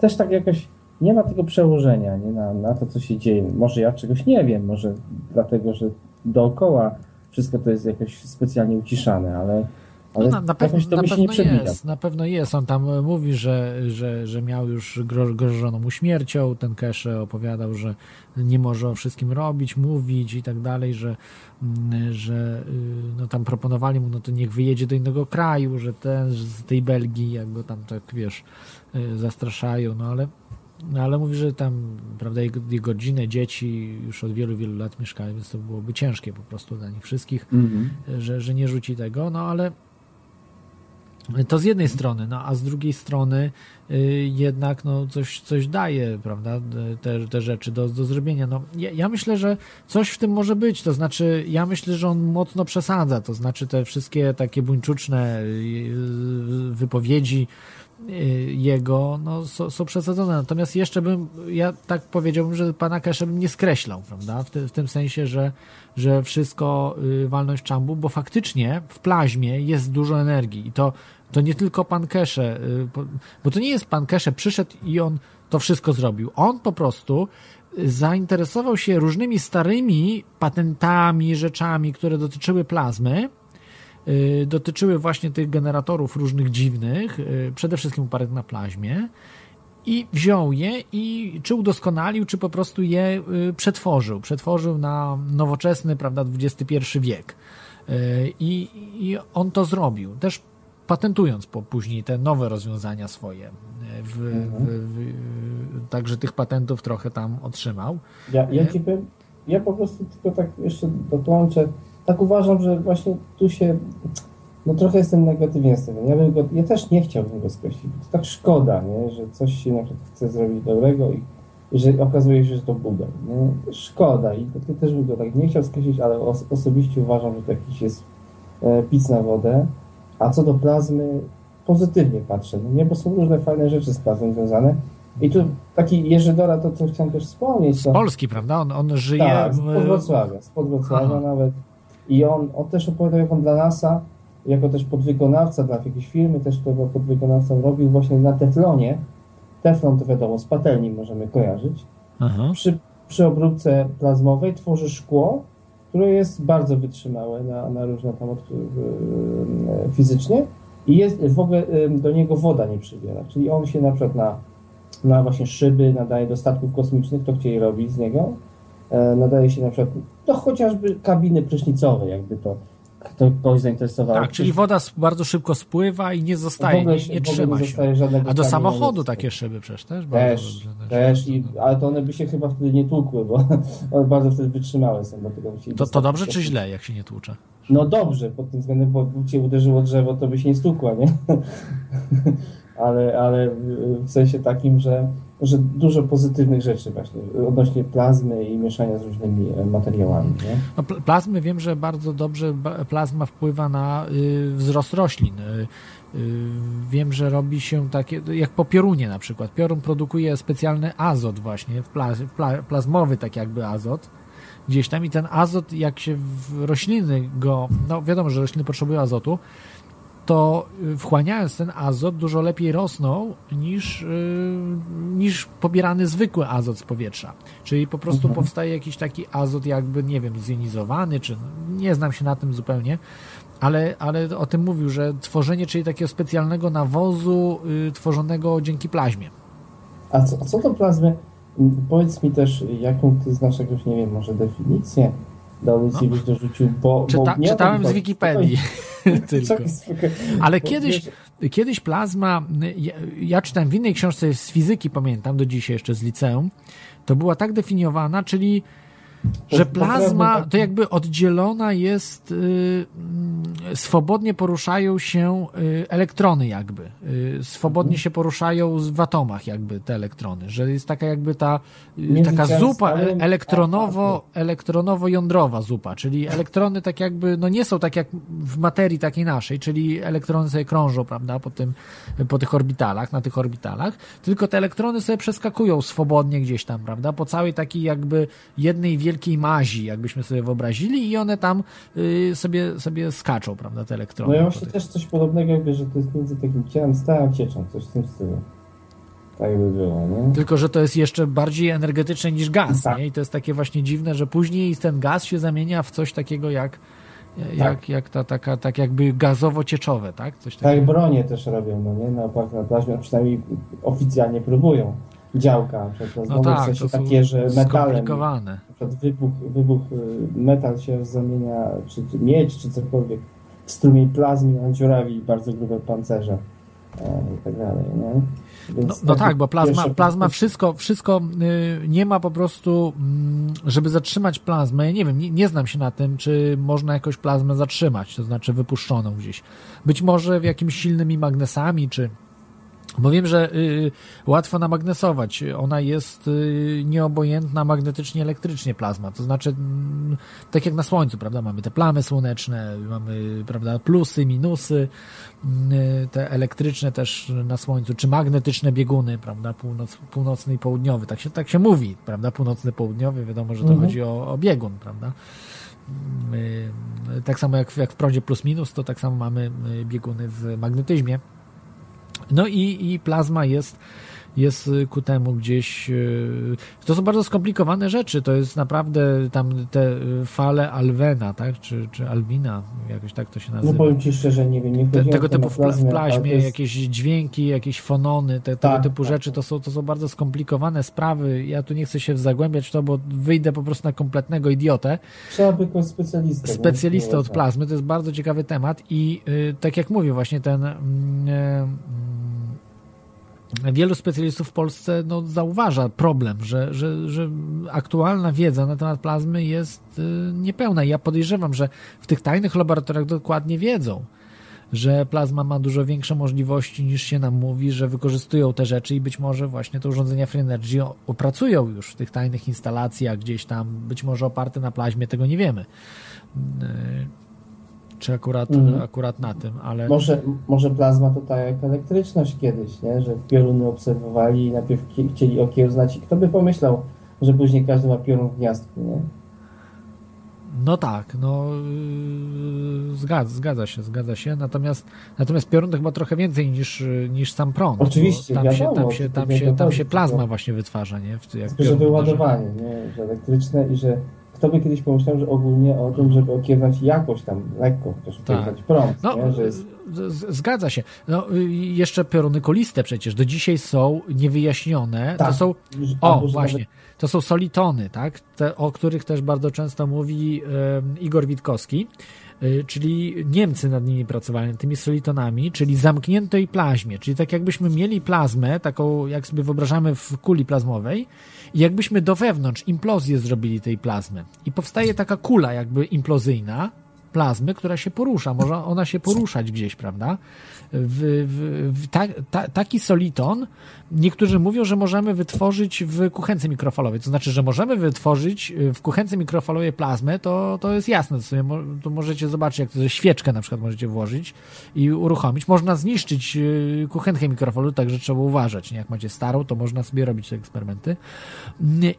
też tak jakoś nie ma tego przełożenia nie? Na, na to, co się dzieje. Może ja czegoś nie wiem, może dlatego, że dookoła wszystko to jest jakoś specjalnie uciszane, ale, ale No, na, na pewno, jakoś to na mi się nie pewno jest, na pewno jest. On tam e, mówi, że, że, że miał już gro, grożoną mu śmiercią. Ten Kesze opowiadał, że nie może o wszystkim robić, mówić i tak dalej, że, mm, że y, no, tam proponowali mu, no to niech wyjedzie do innego kraju, że ten z tej Belgii jakby tam tak, wiesz, y, zastraszają, no ale no ale mówi, że tam, prawda, jego, jego rodziny, dzieci już od wielu, wielu lat mieszkają, więc to byłoby ciężkie po prostu dla nich wszystkich Mhm. że, że nie rzuci tego, no ale to z jednej strony, no a z drugiej strony y, jednak no, coś, coś daje, prawda, te, te rzeczy do, do zrobienia. No, ja, ja myślę, że coś w tym może być, to znaczy ja myślę, że on mocno przesadza, to znaczy te wszystkie takie buńczuczne y, wypowiedzi y, jego no, są, są przesadzone. Natomiast jeszcze bym, ja tak powiedziałbym, że pana Kesze bym nie skreślał, prawda? W, w tym sensie, że, że wszystko y, walnąć w czambu, bo faktycznie w plaźmie jest dużo energii i to, to nie tylko pan Kesze, y, bo- to nie jest pan Kesze przyszedł i on to wszystko zrobił. On po prostu y, zainteresował się różnymi starymi patentami, rzeczami, które dotyczyły plazmy, y, dotyczyły właśnie tych generatorów różnych dziwnych, y, przede wszystkim opartych na plaźmie i wziął je i czy udoskonalił, czy po prostu je y, przetworzył. Przetworzył na nowoczesny, prawda, XXI wiek. Y, I, I on to zrobił. Też patentując po, później te nowe rozwiązania swoje. Y, W, w, w, także tych patentów trochę tam otrzymał. Ja, ja ci powiem, ja po prostu tylko tak jeszcze dokończę. Tak uważam, że właśnie tu się, no trochę jestem negatywnie nastawiony. Ja, bym go, ja też nie chciałbym go skreślić. To tak szkoda, nie? że coś się na przykład chce zrobić dobrego i, że okazuje się, że to bubel. Nie? Szkoda i to, też bym go tak nie chciał skreślić, ale os, osobiście uważam, że to jakiś jest e, pic na wodę. A co do plazmy, pozytywnie patrzę, no nie, bo są różne fajne rzeczy z plazmą związane. I tu taki Jerzy Dora, to co chciałem też wspomnieć. Z to, Polski, prawda? On, on żyje... tak, z Podwrocławia, z Podwrocławia Aha. nawet. I on, on też opowiadał, jak on dla NASA, jako też podwykonawca dla jakiejś firmy, też był podwykonawcą, robił właśnie na teflonie. Teflon to wiadomo, z patelni możemy kojarzyć. Aha. Przy, przy obróbce plazmowej tworzy szkło, które jest bardzo wytrzymałe na, na różne tam od, y, fizycznie i jest w ogóle y, do niego woda nie przybiera. Czyli on się na przykład na, na właśnie szyby nadaje do statków kosmicznych, to chcieli robić z niego. E, nadaje się na przykład do chociażby kabiny prysznicowej, jakby to, to kogoś zainteresowało. Tak, czyli woda bardzo szybko spływa i nie zostaje, nie, się- nie trzyma nie się. A do samochodu takie szyby przecież też Też, dobrze. też, i, ale to one by się chyba wtedy nie tłukły, bo [LAUGHS] one bardzo wtedy wytrzymałe są. Dlatego To, to dobrze czy źle, jak się nie tłucze? No dobrze, pod tym względem, bo cię uderzyło drzewo, to by się nie stukła, nie? [LAUGHS] ale, ale w sensie takim, że, że dużo pozytywnych rzeczy właśnie odnośnie plazmy i mieszania z różnymi e, materiałami, nie? No, pl- plazmy wiem, że bardzo dobrze plazma wpływa na y, wzrost roślin. Y, y, wiem, że robi się takie, jak po piorunie na przykład. Piorun produkuje specjalny azot właśnie, plazmowy tak jakby azot. Gdzieś tam i ten azot, jak się w rośliny go, no wiadomo, że rośliny potrzebują azotu, to y, wchłaniając ten azot dużo lepiej rosną niż, y, niż pobierany zwykły azot z powietrza. Czyli po prostu Mhm. powstaje jakiś taki azot jakby, nie wiem, zjonizowany, czy nie znam się na tym zupełnie, ale, ale o tym mówił, że tworzenie, czyli takiego specjalnego nawozu y, tworzonego dzięki plaźmie. A co, a co do plazmy? M, Powiedz mi też, jaką ty znasz jakąś, nie wiem, może definicję audycji byś dorzucił, bo... bo Czyta, nie o to czytałem z chodzi. Wikipedii [LAUGHS] [LAUGHS] tylko. Spokojnie. Ale Bo kiedyś, kiedyś plazma, ja, ja czytałem w innej książce z fizyki, pamiętam, do dzisiaj jeszcze z liceum, to była tak definiowana, czyli że plazma tak. to jakby oddzielona jest, y, mm, swobodnie poruszają się y, elektrony jakby, y, swobodnie Mhm. się poruszają w atomach jakby te elektrony, że jest taka jakby ta taka zupa a elektronowo, elektronowo-jądrowa zupa, czyli elektrony tak jakby, no nie są tak jak w materii takiej naszej, czyli elektrony sobie krążą, prawda, po, tym, po tych orbitalach, na tych orbitalach, tylko te elektrony sobie przeskakują swobodnie gdzieś tam, prawda, po całej takiej jakby jednej wielkiej mazi, jakbyśmy sobie wyobrazili i one tam y, sobie, sobie skaczą, prawda, te elektrony. No ja właśnie też coś podobnego jakby, że to jest między takim ciałem stałym a cieczą, coś w tym stylu. Tak by było, nie? Tylko, że to jest jeszcze bardziej energetyczne niż gaz, Tak. nie? I to jest takie właśnie dziwne, że później ten gaz się zamienia w coś takiego jak, jak, jak ta taka, tak jakby gazowo-cieczowe, tak? Coś Tak takiego. bronie też robią, no nie? Na na plażmie, przynajmniej oficjalnie próbują. Działka, przykład No tak, to są takie, że metalem, skomplikowane. na przykład wybuch, wybuch, y, metal się zamienia, czy miedź, czy cokolwiek, w strumień plazmy, a dziurawi bardzo grube pancerze e, i tak dalej, nie? No, no tak, bo plazma, plazma wszystko, wszystko y, nie ma po prostu, mm, żeby zatrzymać plazmę. Ja nie wiem, nie, nie znam się na tym, czy można jakoś plazmę zatrzymać, to znaczy wypuszczoną gdzieś. Być może w jakimiś silnymi magnesami, czy. Bo wiem, że y, łatwo namagnesować. Ona jest y, nieobojętna magnetycznie, elektrycznie plazma. To znaczy, mm, tak jak na Słońcu, prawda? Mamy te plamy słoneczne, mamy, prawda, plusy, minusy, mm, y, te elektryczne też na Słońcu, czy magnetyczne bieguny, prawda? Północ, północny i południowy. Tak się, tak się mówi, prawda? Północny, południowy. Wiadomo, że to Mhm. chodzi o, o biegun, prawda? Y, Tak samo jak, w- jak w prądzie plus minus, to tak samo mamy y, bieguny w magnetyzmie. No i, i plazma jest, jest y, ku temu gdzieś. y, To są bardzo skomplikowane rzeczy. To jest naprawdę tam te y, fale Alwena, tak? Czy, czy Alwina, jakoś tak to się No nazywa. powiem Ci szczerze, nie wiem, nie Te, tego typu w, pla- w plaźmie, to jest- jakieś dźwięki, jakieś fonony, te, tego Tak, typu tak, rzeczy, to są, to są bardzo skomplikowane sprawy. Ja tu nie chcę się zagłębiać w to, bo wyjdę po prostu na kompletnego idiotę. Trzeba by kogoś specjalistę. nie? Specjalista od Tak. plazmy, to jest bardzo ciekawy temat i tak jak mówię, właśnie ten mm, mm, wielu specjalistów w Polsce no, zauważa problem, że, że, że aktualna wiedza na temat plazmy jest y, niepełna. Ja podejrzewam, że w tych tajnych laboratoriach dokładnie wiedzą, że plazma ma dużo większe możliwości niż się nam mówi, że wykorzystują te rzeczy i być może właśnie te urządzenia Free Energy opracują już w tych tajnych instalacjach gdzieś tam, być może oparte na plaźmie, tego nie wiemy. Yy, czy akurat, Mhm. akurat na tym, ale Może, może plazma to tak jak elektryczność kiedyś, nie? że pioruny obserwowali i najpierw chcieli okiełznać i kto by pomyślał, że później każdy ma piorun w gniazdku, nie? no tak, no yy, zgadza, zgadza się, zgadza się, natomiast natomiast piorun to chyba trochę więcej niż, niż sam prąd. Oczywiście, tam się, wiadomo, tam się, tam się, tam się plazma właśnie wytwarza, nie? W, jak Tylko, że wyładowanie, nie? że elektryczne i że kto by kiedyś pomyślał, że ogólnie o tym, żeby okiełznać jakoś tam lekko, chociaż Tak. prąd, No, nie? że jest zgadza się. No, y, jeszcze pioruny koliste przecież do dzisiaj są niewyjaśnione. To Tak. są że- O, właśnie. To są solitony, tak? Te, o których też bardzo często mówi Igor Witkowski, czyli Niemcy nad nimi pracowali, tymi solitonami, czyli zamkniętej plaźmie, czyli tak jakbyśmy mieli plazmę, taką jak sobie wyobrażamy w kuli plazmowej i jakbyśmy do wewnątrz implozję zrobili tej plazmy. I powstaje taka kula jakby implozyjna plazmy, która się porusza, może ona się poruszać gdzieś, prawda? W, w, w ta, ta, taki soliton niektórzy mówią, że możemy wytworzyć w kuchence mikrofalowej. To znaczy, że możemy wytworzyć y, w kuchence mikrofalowej plazmę, to, to jest jasne. To, sobie, to możecie zobaczyć, jak to świeczkę na przykład możecie włożyć i uruchomić. Można zniszczyć y, kuchenkę mikrofalową, także trzeba uważać. Nie? Jak macie starą, to można sobie robić te eksperymenty.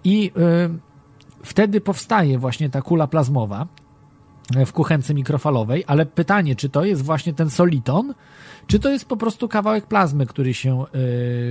I y, wtedy powstaje właśnie ta kula plazmowa w kuchence mikrofalowej, ale pytanie, czy to jest właśnie ten soliton, czy to jest po prostu kawałek plazmy, który się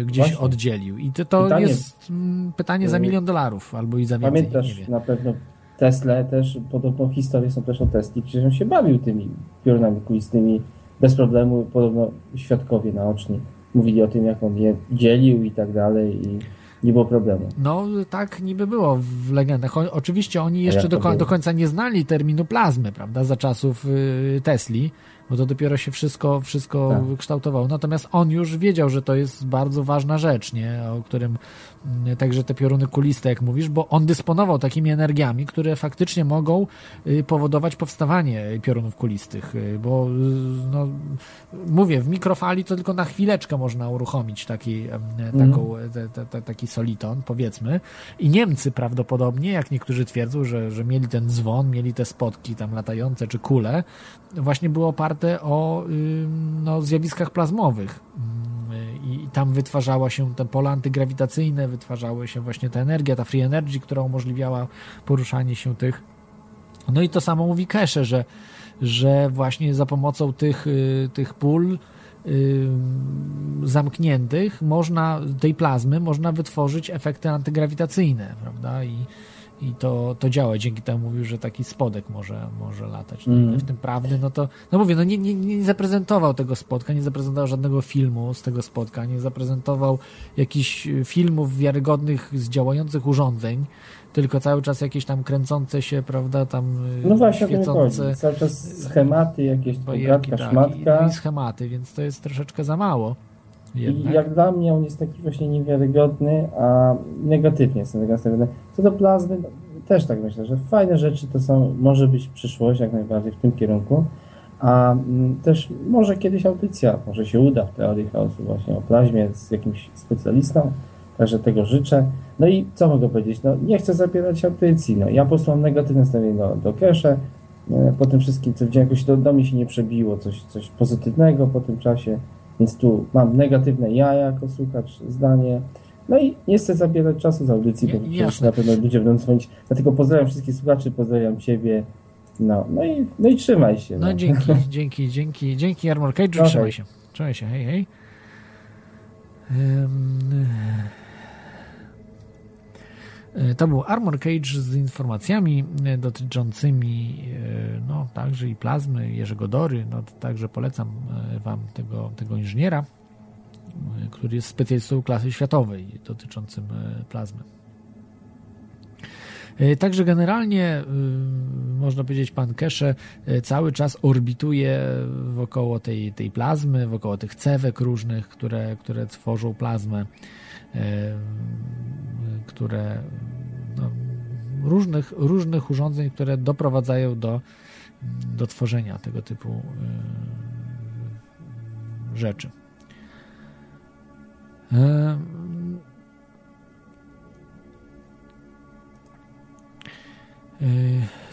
y, gdzieś Właśnie. oddzielił. I to, to Pytanie- jest mm, pytanie za Y, milion dolarów, albo i za więcej, Pamiętasz na pewno Tesla też, podobno historie są też o Tesli, przecież on się bawił tymi piorunami kulistymi bez problemu, podobno świadkowie naoczni mówili o tym, jak on je dzielił i tak dalej i nie było problemu. No, tak niby było w legendach. O, oczywiście oni jeszcze do, do końca nie znali terminu plazmy, prawda, za czasów y, Tesli, bo to dopiero się wszystko, wszystko Tak. kształtowało. Natomiast on już wiedział, że to jest bardzo ważna rzecz, nie, o którym także te pioruny kuliste, jak mówisz, bo on dysponował takimi energiami, które faktycznie mogą y, powodować powstawanie piorunów kulistych, y, bo y, no, mówię, w mikrofali to tylko na chwileczkę można uruchomić taki, taką, te, taki soliton, powiedzmy. I Niemcy prawdopodobnie, jak niektórzy twierdzą, że, że mieli ten dzwon, mieli te spotki tam latające czy kule, właśnie było oparte o no, zjawiskach plazmowych. I tam wytwarzała się te pola antygrawitacyjne, wytwarzały się właśnie ta energia, ta free energy, która umożliwiała poruszanie się tych. No i to samo mówi Kesze, że, że właśnie za pomocą tych, y, tych pól y, zamkniętych można, tej plazmy można wytworzyć efekty antygrawitacyjne, prawda? I, i to, to działa. Dzięki temu mówił, że taki spodek może, może latać. No, Mhm. W tym prawdy, no to, no mówię, no nie, nie, nie zaprezentował tego spotka, nie zaprezentował żadnego filmu z tego spotka, nie zaprezentował jakichś y, filmów wiarygodnych z działających urządzeń, tylko cały czas jakieś tam kręcące się, się, tam y, No właśnie świecące. Cały czas schematy, jakieś pogadka, tak, szmatka. i, i schematy, więc to jest troszeczkę za mało. I Jednak. jak dla mnie on jest taki właśnie niewiarygodny, a negatywnie jest nastawiony. Co do plazmy, no, też tak myślę, że fajne rzeczy to są, może być przyszłość jak najbardziej w tym kierunku, a mm, też może kiedyś audycja, może się uda w teorii chaosu właśnie o plazmie z jakimś specjalistą, także tego życzę. No i co mogę powiedzieć, no nie chcę zabierać audycji, no ja po prostu mam negatywne nastawienie do, do Kesze, e, po tym wszystkim, co widziałem, jakoś do, do mnie się nie przebiło coś, coś pozytywnego po tym czasie, więc tu mam negatywne ja jako słuchacz zdanie. No i nie chcę zabierać czasu z audycji, bo jasne. na pewno ludzie będą dzwonić. Dlatego pozdrawiam wszystkich słuchaczy, pozdrawiam Ciebie. No, no, i, no i trzymaj się. No [LAUGHS] dzięki, dzięki, dzięki, dzięki Armor Cage, No trzymaj hej. się. Trzymaj się, hej, hej. E, To był Armor Cage z informacjami e, dotyczącymi e, no, także i plazmy Jerzego Dory. No, także polecam e, Wam tego, tego inżyniera, e, który jest specjalistą klasy światowej dotyczącym e, plazmy. E, Także generalnie można powiedzieć, pan Kesze cały czas orbituje wokoło tej, tej plazmy, wokoło tych cewek różnych, które, które tworzą plazmę, które no, różnych, różnych urządzeń, które doprowadzają do, do tworzenia tego typu y, rzeczy. Y,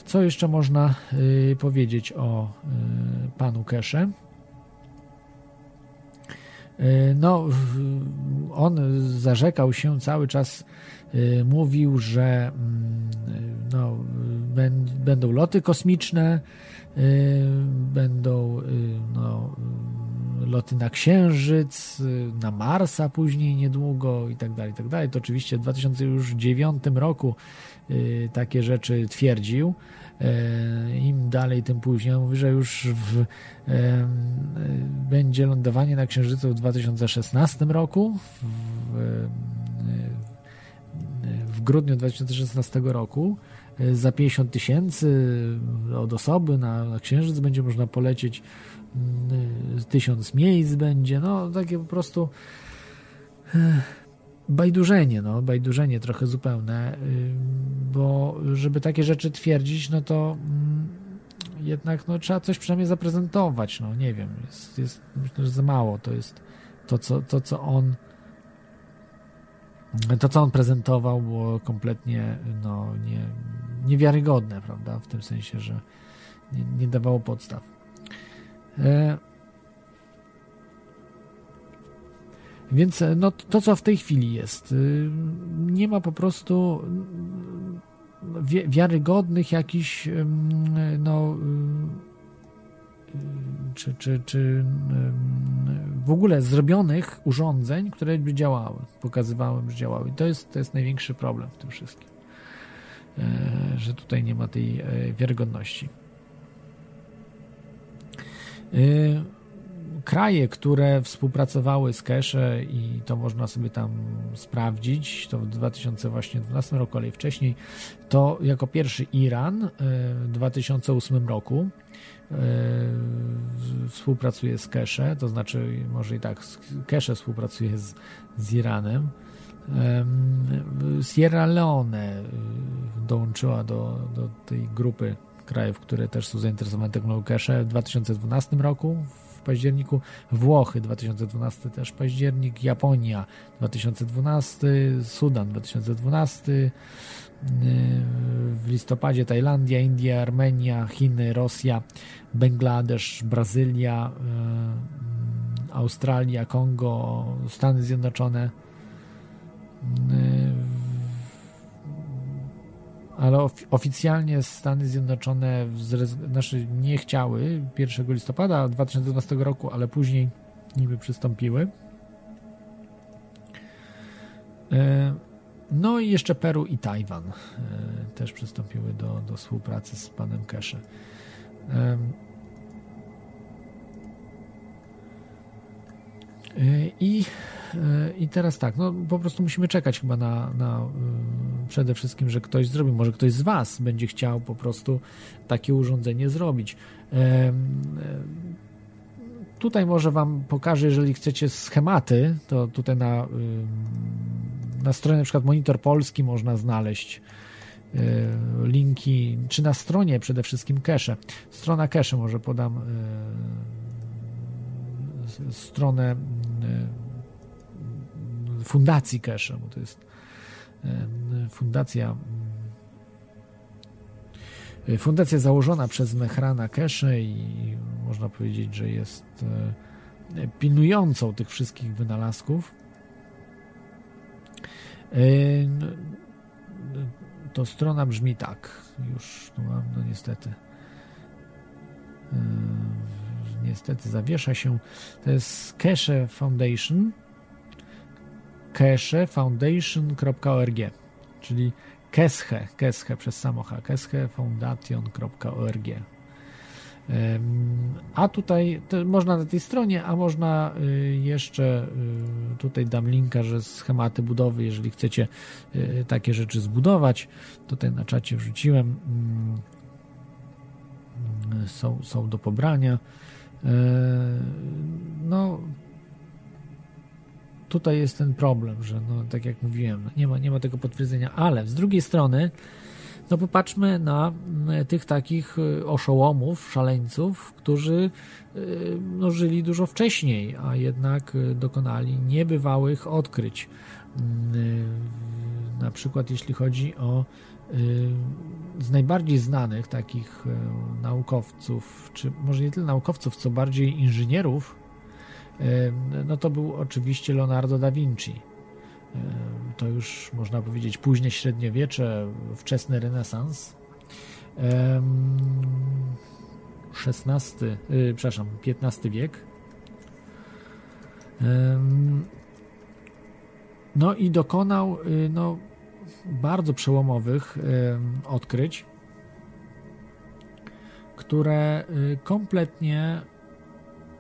Co jeszcze można powiedzieć o panu Kesze? No, on zarzekał się cały czas, mówił, że mm, no, będą loty kosmiczne, będą no, loty na Księżyc, na Marsa później niedługo i tak dalej, i tak dalej. To oczywiście w 2009 roku takie rzeczy twierdził. Im dalej, tym później. On mówi, że już w, będzie lądowanie na Księżycu w 2016 roku. W grudniu 2016 roku za 50 tysięcy od osoby na, na Księżyc będzie można polecieć mm, tysiąc miejsc będzie, no takie po prostu bajdurzenie, no, bajdurzenie trochę zupełne, bo żeby takie rzeczy twierdzić, no to mm, jednak no, trzeba coś przynajmniej zaprezentować, no nie wiem, jest, jest myślę, że za mało to jest to, co, to, co on to, co on prezentował, było kompletnie no, nie, niewiarygodne, prawda? W tym sensie, że nie, nie dawało podstaw. E... Więc no, to, co w tej chwili jest, y, nie ma po prostu wi wiarygodnych jakichś no, czy, czy, czy w ogóle zrobionych urządzeń, które by działały, pokazywały, że działały. To jest, to jest największy problem w tym wszystkim, e, że tutaj nie ma tej e, wiarygodności. E, kraje, które współpracowały z Cache i to można sobie tam sprawdzić, to w 2012 roku, ale i wcześniej, to jako pierwszy Iran w 2008 roku współpracuje z Cache, to znaczy może i tak, Cache współpracuje z, z Iranem. Sierra Leone dołączyła do, do tej grupy krajów, które też są zainteresowane technologią Cache w 2012 roku, w październiku, Włochy 2012 też październik, Japonia 2012, Sudan 2012, w listopadzie Tajlandia, India, Armenia, Chiny, Rosja, Bangladesz, Brazylia, e, Australia, Kongo, Stany Zjednoczone. E, ale oficjalnie Stany Zjednoczone znaczy nie chciały 1 listopada 2012 roku, ale później niby przystąpiły. No i jeszcze Peru i Tajwan e, też przystąpiły do, do współpracy z panem Kesze. E, I, e, I teraz tak, no po prostu musimy czekać chyba na, na przede wszystkim, że ktoś zrobi. Może ktoś z Was będzie chciał po prostu takie urządzenie zrobić. Tutaj może Wam pokażę, jeżeli chcecie schematy, to tutaj na na stronie na przykład Monitor Polski można znaleźć e, linki, czy na stronie przede wszystkim Cache. Strona Cache może podam e, stronę e, fundacji Cache, bo to jest fundacja fundacja założona przez Mehrana Cache i można powiedzieć, że jest pilnującą tych wszystkich wynalazków to strona brzmi tak. Już tu mam, no niestety. Niestety zawiesza się. To jest Cache Foundation. cachefoundation.org czyli Kesche, Kesche przez samocha, keschefoundation.org. A tutaj można na tej stronie, a można y, jeszcze y, tutaj dam linka, że schematy budowy, jeżeli chcecie y, takie rzeczy zbudować, tutaj na czacie wrzuciłem. Mm, są, są do pobrania. No, tutaj jest ten problem, że no, tak jak mówiłem, nie ma, nie ma tego potwierdzenia, ale z drugiej strony no popatrzmy na e, tych takich e, oszołomów, szaleńców, którzy e, no, żyli dużo wcześniej, a jednak dokonali niebywałych odkryć. Mm, na przykład jeśli chodzi o z najbardziej znanych takich naukowców, czy może nie tyle naukowców, co bardziej inżynierów, no to był oczywiście Leonardo da Vinci. To już można powiedzieć późne średniowiecze, wczesny renesans. XVI, y, przepraszam, XV wiek. No i dokonał y, no, bardzo przełomowych odkryć, które y, kompletnie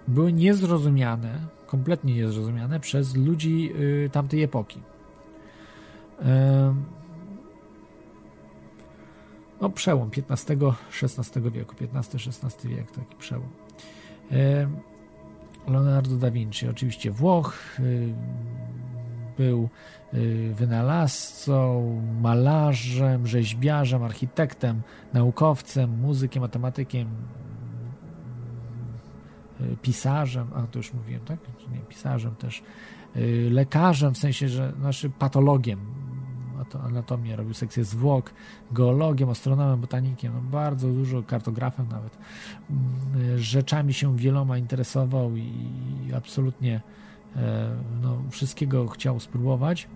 były niezrozumiane, kompletnie niezrozumiane przez ludzi tamtej epoki. No, przełom XV-XVI wieku, XV-XVI wiek, taki przełom. Leonardo da Vinci, oczywiście Włoch, y, był y, wynalazcą, malarzem, rzeźbiarzem, architektem, naukowcem, muzykiem, matematykiem, y, pisarzem, a to już mówiłem, tak? Nie, pisarzem też, lekarzem, w sensie, że naszy patologiem, anatomię, robił sekcję zwłok, geologiem, astronomem, botanikiem, no bardzo dużo, kartografem nawet. Mm, rzeczami się wieloma interesował i absolutnie e, no, wszystkiego chciał spróbować.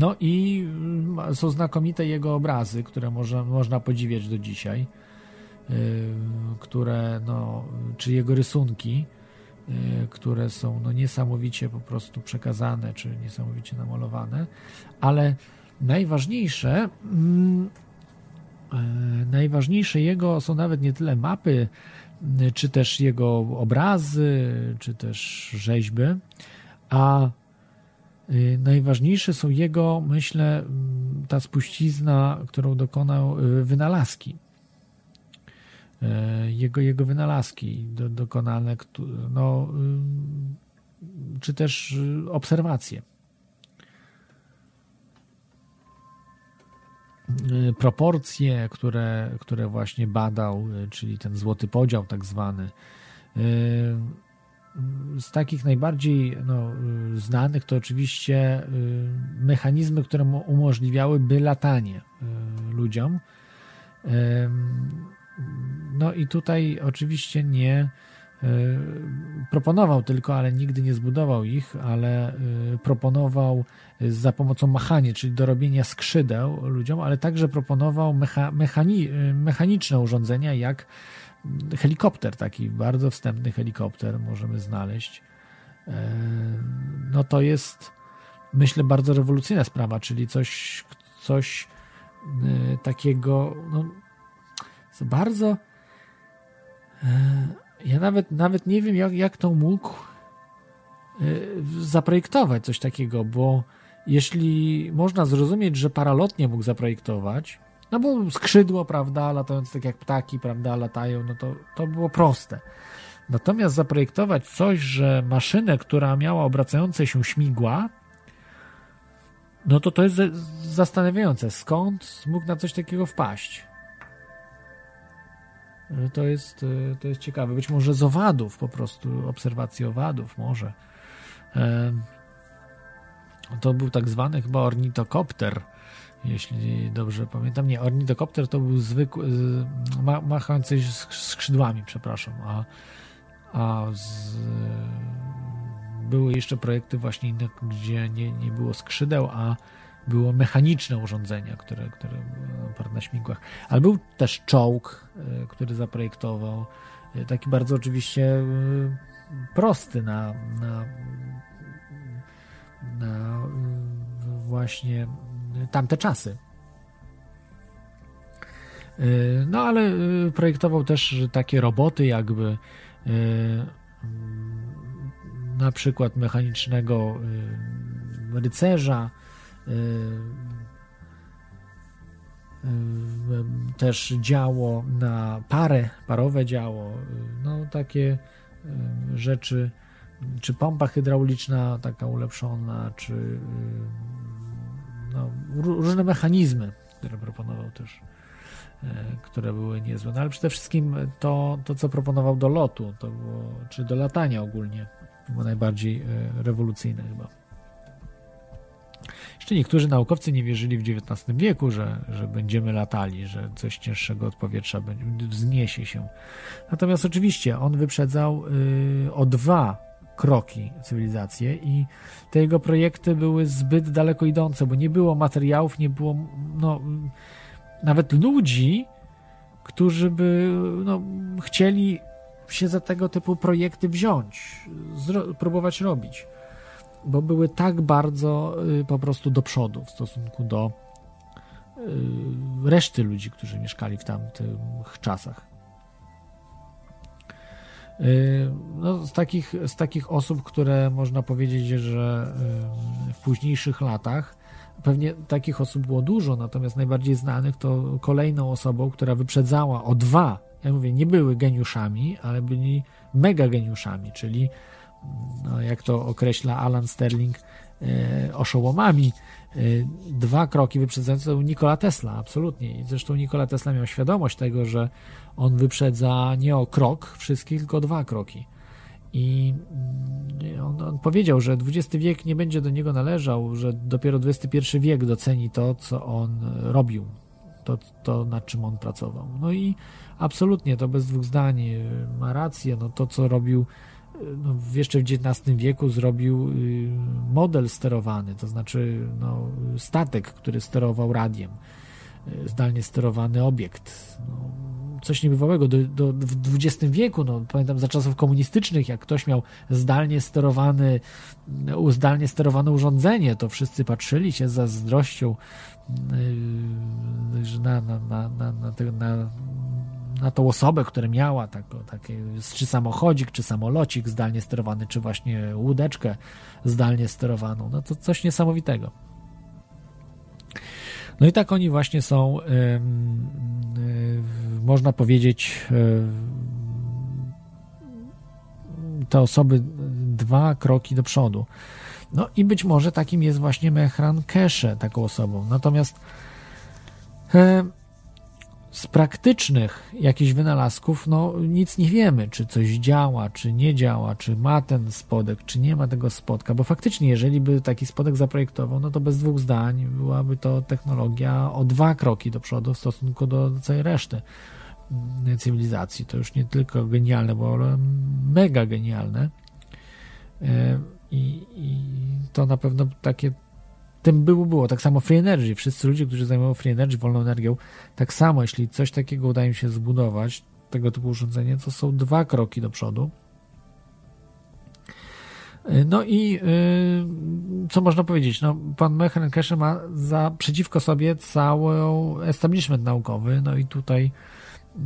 No i są znakomite jego obrazy, które może, można podziwiać do dzisiaj, które, no, czy jego rysunki, Y, które są no, niesamowicie po prostu przekazane, czy niesamowicie namalowane, ale najważniejsze, mm, y, najważniejsze jego są nawet nie tyle mapy, y, czy też jego obrazy, czy też rzeźby, a najważniejsze są jego, myślę, mm, ta spuścizna, którą dokonał wynalazki. E, jego, jego wynalazki do, dokonane, no, y, czy też y, obserwacje. Y, proporcje, które, które właśnie badał, czyli ten złoty podział, tak zwany. Z takich najbardziej no, znanych to oczywiście mechanizmy, które umożliwiałyby latanie ludziom. No i tutaj oczywiście nie e, proponował tylko, ale nigdy nie zbudował ich, ale e, proponował za pomocą machania, czyli do robienia skrzydeł ludziom, ale także proponował mecha, mechani, e, mechaniczne urządzenia, jak helikopter, taki bardzo wstępny helikopter możemy znaleźć. No to jest, myślę, bardzo rewolucyjna sprawa, czyli coś, coś takiego, no, bardzo E, ja nawet, nawet nie wiem, jak, jak to mógł e, zaprojektować coś takiego, bo jeśli można zrozumieć, że paralotnie mógł zaprojektować, no bo skrzydło, prawda, latając tak jak ptaki, prawda, latają, no to, to było proste. Natomiast zaprojektować coś, że maszynę, która miała obracające się śmigła, no to to jest zastanawiające. Skąd mógł na coś takiego wpaść? To jest, e, to jest ciekawe. Być może z owadów, po prostu obserwacji owadów, może. E, to był tak zwany chyba ornitokopter, jeśli dobrze pamiętam. Nie, ornitokopter to był zwykły, machający skrzydłami, przepraszam, a, a z, były jeszcze projekty właśnie inne, gdzie nie, nie było skrzydeł, a było mechaniczne urządzenia, które, które oparte na śmigłach. Ale był też czołg, e, który zaprojektował, e, taki bardzo oczywiście e, prosty na, na, na właśnie tamte czasy. No ale projektował też takie roboty, jakby na przykład mechanicznego rycerza, też działo na parę, parowe działo, no takie rzeczy, czy pompa hydrauliczna taka ulepszona, czy no, różne mechanizmy, które proponował też, które były niezłe. No ale przede wszystkim to, to co proponował do lotu, to było, czy do latania ogólnie, było najbardziej rewolucyjne chyba. Jeszcze niektórzy naukowcy nie wierzyli w XIX wieku, że, że będziemy latali, że coś cięższego od powietrza będzie, wzniesie się. Natomiast oczywiście on wyprzedzał y, o dwa kroki cywilizację i te jego projekty były zbyt daleko idące, bo nie było materiałów, nie było no, nawet ludzi, którzy by no, chcieli się za tego typu projekty wziąć, próbować robić, bo były tak bardzo y, po prostu do przodu w stosunku do y, reszty ludzi, którzy mieszkali w tamtych czasach. Y, no, z, takich, z takich osób, które można powiedzieć, że w późniejszych latach Pewnie takich osób było dużo, natomiast najbardziej znanych to kolejną osobą, która wyprzedzała o dwa, ja mówię, nie były geniuszami, ale byli mega geniuszami, czyli no, jak to określa Alan Sterling, e, oszołomami. E, dwa kroki wyprzedzające to Nikola Tesla, absolutnie. I zresztą Nikola Tesla miał świadomość tego, że on wyprzedza nie o krok wszystkich, tylko dwa kroki. I mm, on, on, powiedział, że XX wiek nie będzie do niego należał, że dopiero XXI wiek doceni to, co on robił, to, to nad czym on pracował. No i absolutnie to bez dwóch zdań ma rację. No to, co robił no, jeszcze w XIX wieku, zrobił y, model sterowany, to znaczy no, statek, który sterował radiem, y, zdalnie sterowany obiekt. No, coś niebywałego. Do, do, w XX wieku, no, pamiętam za czasów komunistycznych, jak ktoś miał zdalnie sterowany, zdalnie sterowane urządzenie, to wszyscy patrzyli się z zazdrością yy, na, na, na, na, na, na, na tą osobę, która miała tak, takie, czy samochodzik, czy samolocik zdalnie sterowany, czy właśnie łódeczkę zdalnie sterowaną. No to coś niesamowitego. No i tak oni właśnie są, można powiedzieć, te osoby dwa kroki do przodu. No i być może takim jest właśnie Mehran Keshe, taką osobą. Natomiast z praktycznych jakichś wynalazków, no nic nie wiemy, czy coś działa, czy nie działa, czy ma ten spodek, czy nie ma tego spodka, bo faktycznie, jeżeli by taki spodek zaprojektował, no to bez dwóch zdań byłaby to technologia o dwa kroki do przodu w stosunku do, całej reszty mm, cywilizacji. To już nie tylko genialne, bo mega genialne. E, I, i to na pewno takie tym było, było. Tak samo free energy. Wszyscy ludzie, którzy zajmują free energy, wolną energią, tak samo, jeśli coś takiego udaje im się zbudować, tego typu urządzenie, to są dwa kroki do przodu. No i yy, co można powiedzieć? No, pan Mechan Keshe ma za, przeciwko sobie cały establishment naukowy, no i tutaj yy,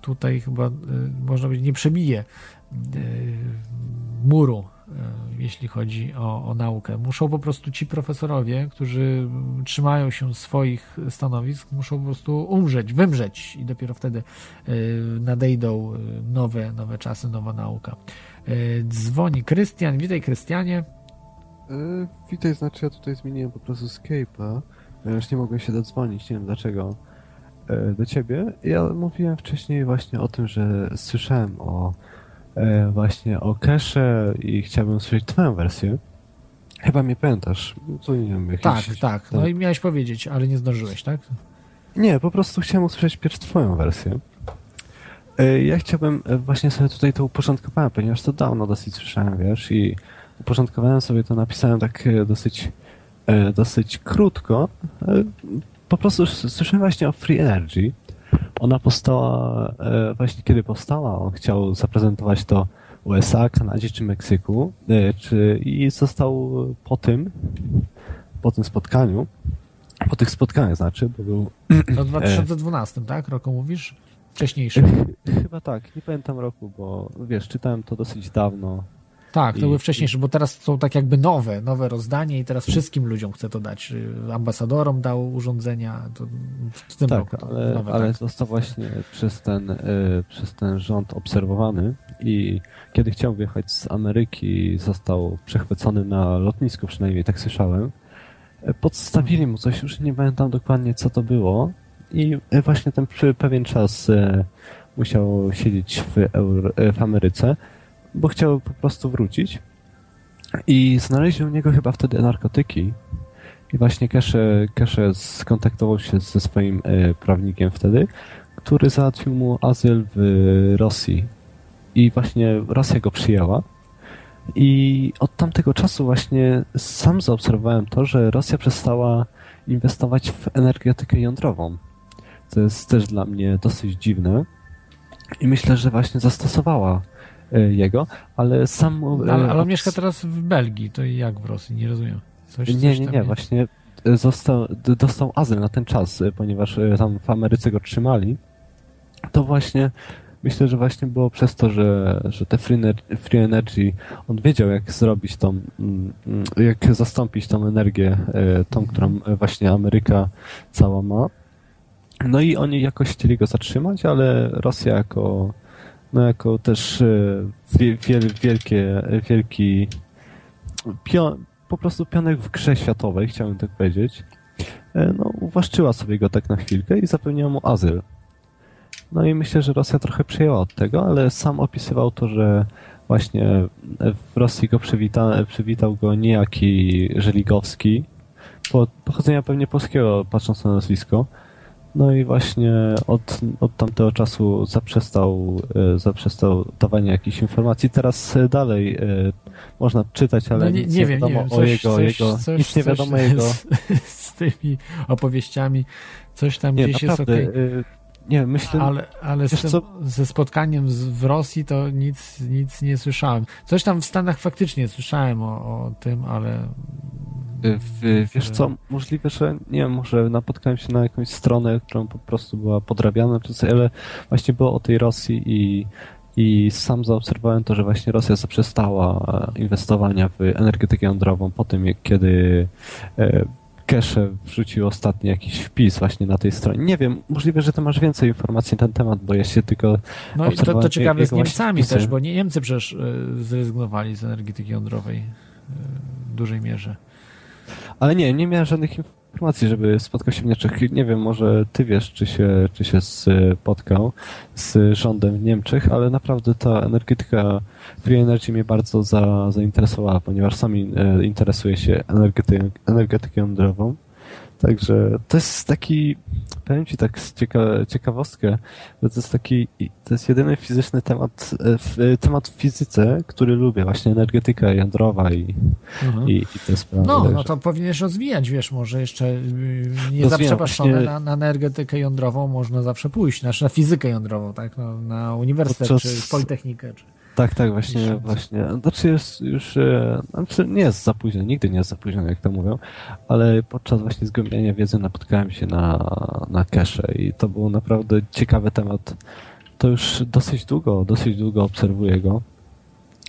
tutaj chyba yy, można powiedzieć nie przebije y, muru E, jeśli chodzi o, o naukę. Muszą po prostu ci profesorowie, którzy trzymają się swoich stanowisk, muszą po prostu umrzeć, wymrzeć i dopiero wtedy e, nadejdą e, nowe, nowe czasy, nowa nauka. Dzwoni Krystian. Witaj, Krystianie. witaj, znaczy ja tutaj zmieniłem po prostu Skype'a, ponieważ nie mogłem się dodzwonić, nie wiem dlaczego, do ciebie. Ja mówiłem wcześniej właśnie o tym, że słyszałem o E, właśnie o cache i chciałbym usłyszeć twoją wersję. Chyba mnie pamiętasz. Dzwoniłem jakiś... Tak, tak. No i miałeś powiedzieć, ale nie zdążyłeś, tak? Nie, po prostu chciałem usłyszeć pierwszy twoją wersję. E, ja chciałbym e, właśnie sobie tutaj to uporządkowałem, ponieważ to dawno dosyć słyszałem, wiesz, i uporządkowałem sobie to, napisałem tak dosyć, dosyć krótko. Po prostu słyszałem właśnie o Free Energy, ona powstała, e, właśnie kiedy powstała, on chciał zaprezentować to USA, Kanadzie czy Meksyku e, czy, i został po tym, po tym spotkaniu, po tych spotkaniach znaczy, bo był... [CLEARS THROAT] To w 2012, tak? Roku mówisz? Wcześniejszy. Chyba tak, nie pamiętam roku, bo wiesz, czytałem to dosyć dawno, tak, to I, były wcześniejsze, bo teraz są tak jakby nowe, nowe rozdanie i teraz wszystkim ludziom chce to dać. Ambasadorom dał urządzenia, to w tym tak, roku to ale, nowe, ale tak. został właśnie przez ten, y, przez ten rząd obserwowany i kiedy chciał wyjechać z Ameryki został przechwycony na lotnisku, przynajmniej tak słyszałem. E, podstawili mu coś, już nie pamiętam dokładnie co to było i e, właśnie ten pewien czas musiał siedzieć w, Euro, w Ameryce bo chciał po prostu wrócić. I znaleźli u niego chyba wtedy narkotyki. I właśnie Kesze, skontaktował się ze swoim e, prawnikiem wtedy, który załatwił mu azyl w Rosji. I właśnie Rosja go przyjęła. I od tamtego czasu właśnie sam zaobserwowałem to, że Rosja przestała inwestować w energetykę jądrową. To jest też dla mnie dosyć dziwne. I myślę, że właśnie zastosowała e, jego, ale sam... e, Ale, ale on mieszka teraz w Belgii, to jak w Rosji? Nie rozumiem. Coś, Nie, coś nie, nie, właśnie e, został, dostał azyl na ten czas, ponieważ tam w Ameryce go trzymali. To właśnie myślę, że właśnie było przez to, że, że te free, ener- free energy, on wiedział jak zrobić tą, mm, jak zastąpić tą energię, tą, którą właśnie Ameryka cała ma. No i oni jakoś chcieli go zatrzymać, ale Rosja jako, no jako też e, wie- wiel, wielkie, wielki pio, po prostu pionek w grze światowej, chciałbym tak powiedzieć, e, no, uwłaszczyła sobie go tak na chwilkę i zapewniła mu azyl. No i myślę, że Rosja trochę przyjęła od tego, ale sam opisywał to, że właśnie w Rosji go przywita, przywitał go niejaki Żeligowski, po, pochodzenia pewnie polskiego, patrząc na nazwisko. No i właśnie od, od tamtego czasu zaprzestał, e, zaprzestał dawania jakichś informacji. Teraz e, dalej e, można czytać, ale no nie, nic nie nie, wiem, nie wiadomo wiem. o Coś, jego, coś, jego coś, nic nie coś wiadomo [LAUGHS] o jego. Z, z tymi opowieściami, coś tam Nie, gdzieś naprawdę. jest okej. y, Nie, myślę, Ale, ale z tym, ze spotkaniem z, w Rosji to nic, nic nie słyszałem. Coś tam w Stanach faktycznie słyszałem o, o tym, ale w, wiesz co, możliwe, że nie wiem, może napotkałem się na jakąś stronę, którą po prostu była podrabiana przez, ale właśnie było o tej Rosji i, i sam zaobserwowałem to, że właśnie Rosja zaprzestała e, inwestowania w energetykę jądrową po tym, jak kiedy e, Kesze wrzucił ostatni jakiś wpis właśnie na tej stronie. Nie wiem, możliwe, że ty masz więcej informacji na ten temat, bo ja się tylko No i to, to ciekawe z Niemcami też, bo nie- Niemcy przecież y, zrezygnowali z energetyki jądrowej y, w dużej mierze. Ale nie, nie miałem żadnych informacji, żeby spotkał się w Niemczech. Nie wiem, może ty wiesz, czy się, czy się spotkał z rządem w Niemczech, ale naprawdę ta energetyka Free Energy mnie bardzo za, zainteresowała, ponieważ sami e, interesuje się energety, energetyką jądrową. Także to jest taki, powiem ci tak cieka, ciekawostkę, że to jest taki, to jest jedyny fizyczny temat, e, w, temat w fizyce, który lubię, właśnie energetyka jądrowa i, Mhm. i, i te sprawy. No, Także- no to powinieneś rozwijać, wiesz, może jeszcze y, nie zaprzepatrzone właśnie- na, na energetykę jądrową można zawsze pójść, znaczy na fizykę jądrową, tak, no, na uniwersytet, Podczas- czy politechnikę, czy... Tak, tak, właśnie, Miesiąc. właśnie. Znaczy jest już, e, znaczy nie jest za późno, nigdy nie jest za późno, jak to mówią, ale podczas właśnie zgłębiania wiedzy napotkałem się na, na cache i to był naprawdę ciekawy temat. To już dosyć długo, dosyć długo obserwuję go.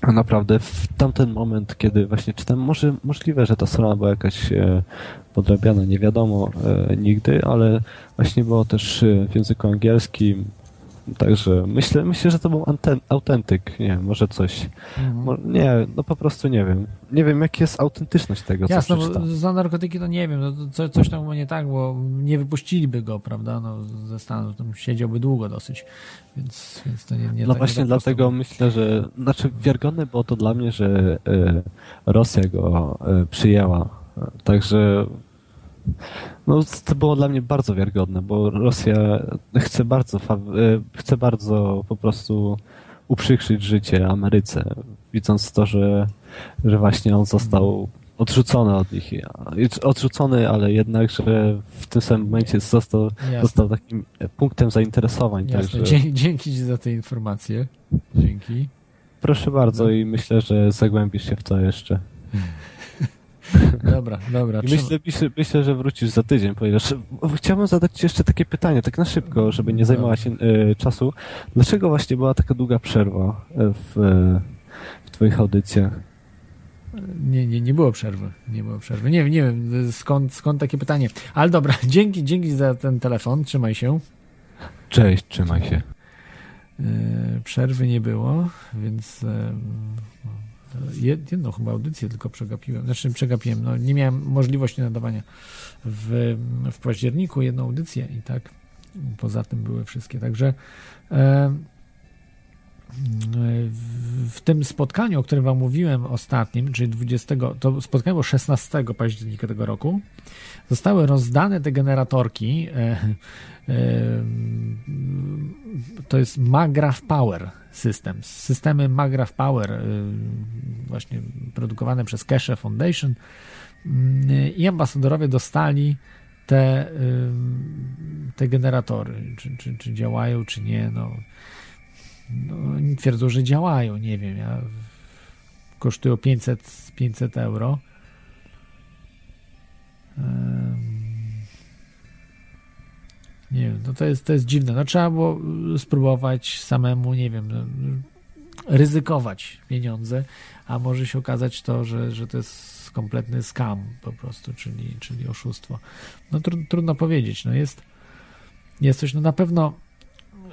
A naprawdę w tamten moment, kiedy właśnie czytam, może możliwe, że ta strona była jakaś e, podrabiana, nie wiadomo e, nigdy, ale właśnie było też e, w języku angielskim, Także myślę, myślę, że to był anten, autentyk, nie wiem, może coś. Mo, nie, no po prostu nie wiem. Nie wiem, jaka jest autentyczność tego, co przeczytam. bo za narkotyki to nie wiem, no, co, coś tam było nie tak, bo nie wypuściliby go, prawda, no, ze Stanów, tam siedziałby długo dosyć, więc, więc to nie, nie No tak- właśnie nie tak dlatego było. myślę, że znaczy wiarygodne było to dla mnie, że e, Rosja go e, przyjęła. Także no, to było dla mnie bardzo wiarygodne, bo Rosja chce bardzo, e, chce bardzo po prostu uprzykrzyć życie Ameryce, widząc to, że, że właśnie on został odrzucony od nich. Odrzucony, ale jednak, że w tym samym momencie został, Jasne. został takim punktem zainteresowań. Jasne. Także... Dzięki, dzięki Ci za te informacje. Dzięki. Proszę bardzo No. i myślę, że zagłębisz się w to jeszcze. [LAUGHS] Dobra, dobra. I myślę, myślę, myślę, że wrócisz za tydzień, ponieważ chciałbym zadać Ci jeszcze takie pytanie, tak na szybko, żeby nie zajmować się e, czasu. Dlaczego właśnie była taka długa przerwa e, w, e, w Twoich audycjach? Nie, nie, nie było przerwy. Nie było przerwy. Nie, nie wiem skąd, skąd takie pytanie. Ale dobra, [LAUGHS] dzięki, dzięki za ten telefon. Trzymaj się. Cześć, trzymaj się. Przerwy nie było, więc jedną chyba audycję tylko przegapiłem. Znaczy przegapiłem. No, nie miałem możliwości nadawania w, w październiku jedną audycję i tak poza tym były wszystkie. Także e, w tym spotkaniu, o którym wam mówiłem ostatnim, czyli 20, to spotkanie było 16 października tego roku, zostały rozdane te generatorki. E, e, to jest Magraph Power Systems. Systemy Magraph Power, e, właśnie produkowane przez Cache Foundation. I ambasadorowie dostali te, te generatory. Czy, czy, czy działają, czy nie. No, no, oni twierdzą, że działają. Nie wiem. Ja, kosztują 500, 500 euro. Nie wiem, no to jest, to jest dziwne. No trzeba było spróbować samemu, nie wiem, no, ryzykować pieniądze, a może się okazać to, że, że to jest kompletny skam po prostu, czyli, czyli oszustwo. No tr trudno powiedzieć. No jest, jest coś, no na pewno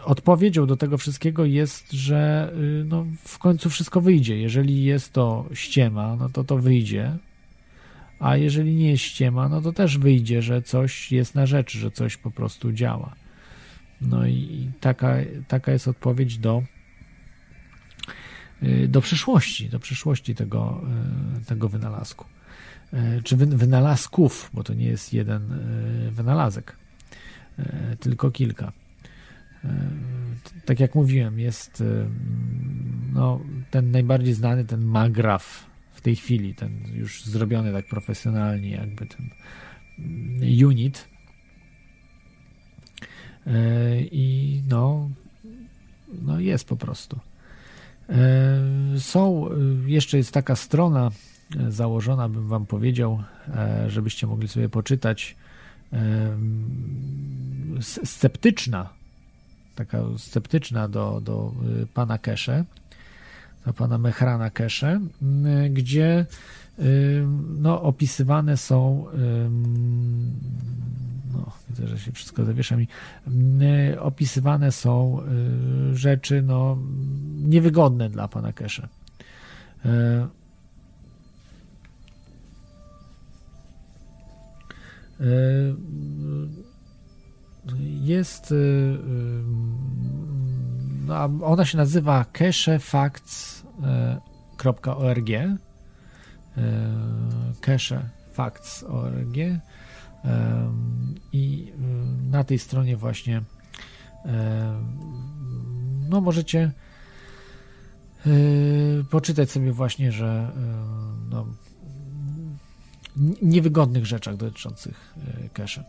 odpowiedzią do tego wszystkiego jest, że y, no, w końcu wszystko wyjdzie. Jeżeli jest to ściema, no to to wyjdzie, a jeżeli nie jest ściema, no to też wyjdzie, że coś jest na rzeczy, że coś po prostu działa. No i taka, taka jest odpowiedź do, y, do przyszłości, do przyszłości tego, y, tego wynalazku. Y, czy wynalazków, bo to nie jest jeden wynalazek, tylko kilka. Tak jak mówiłem, jest no, ten najbardziej znany, ten Magraf, tej chwili, ten już zrobiony tak profesjonalnie, jakby ten unit. E, I no, no jest po prostu. E, są, jeszcze jest taka strona e, założona, bym wam powiedział, żebyście mogli sobie poczytać, sceptyczna, taka sceptyczna do, do pana Kesze, pana Mechrana Kesze, gdzie no, opisywane są no, widzę, że się wszystko zawiesza mi opisywane są y, rzeczy no, niewygodne dla pana Kesze. Jest no, ona się nazywa cachefacts.org e, cachefacts.org e, i e, na tej stronie właśnie no możecie poczytać sobie właśnie, że no, niewygodnych rzeczach dotyczących cache.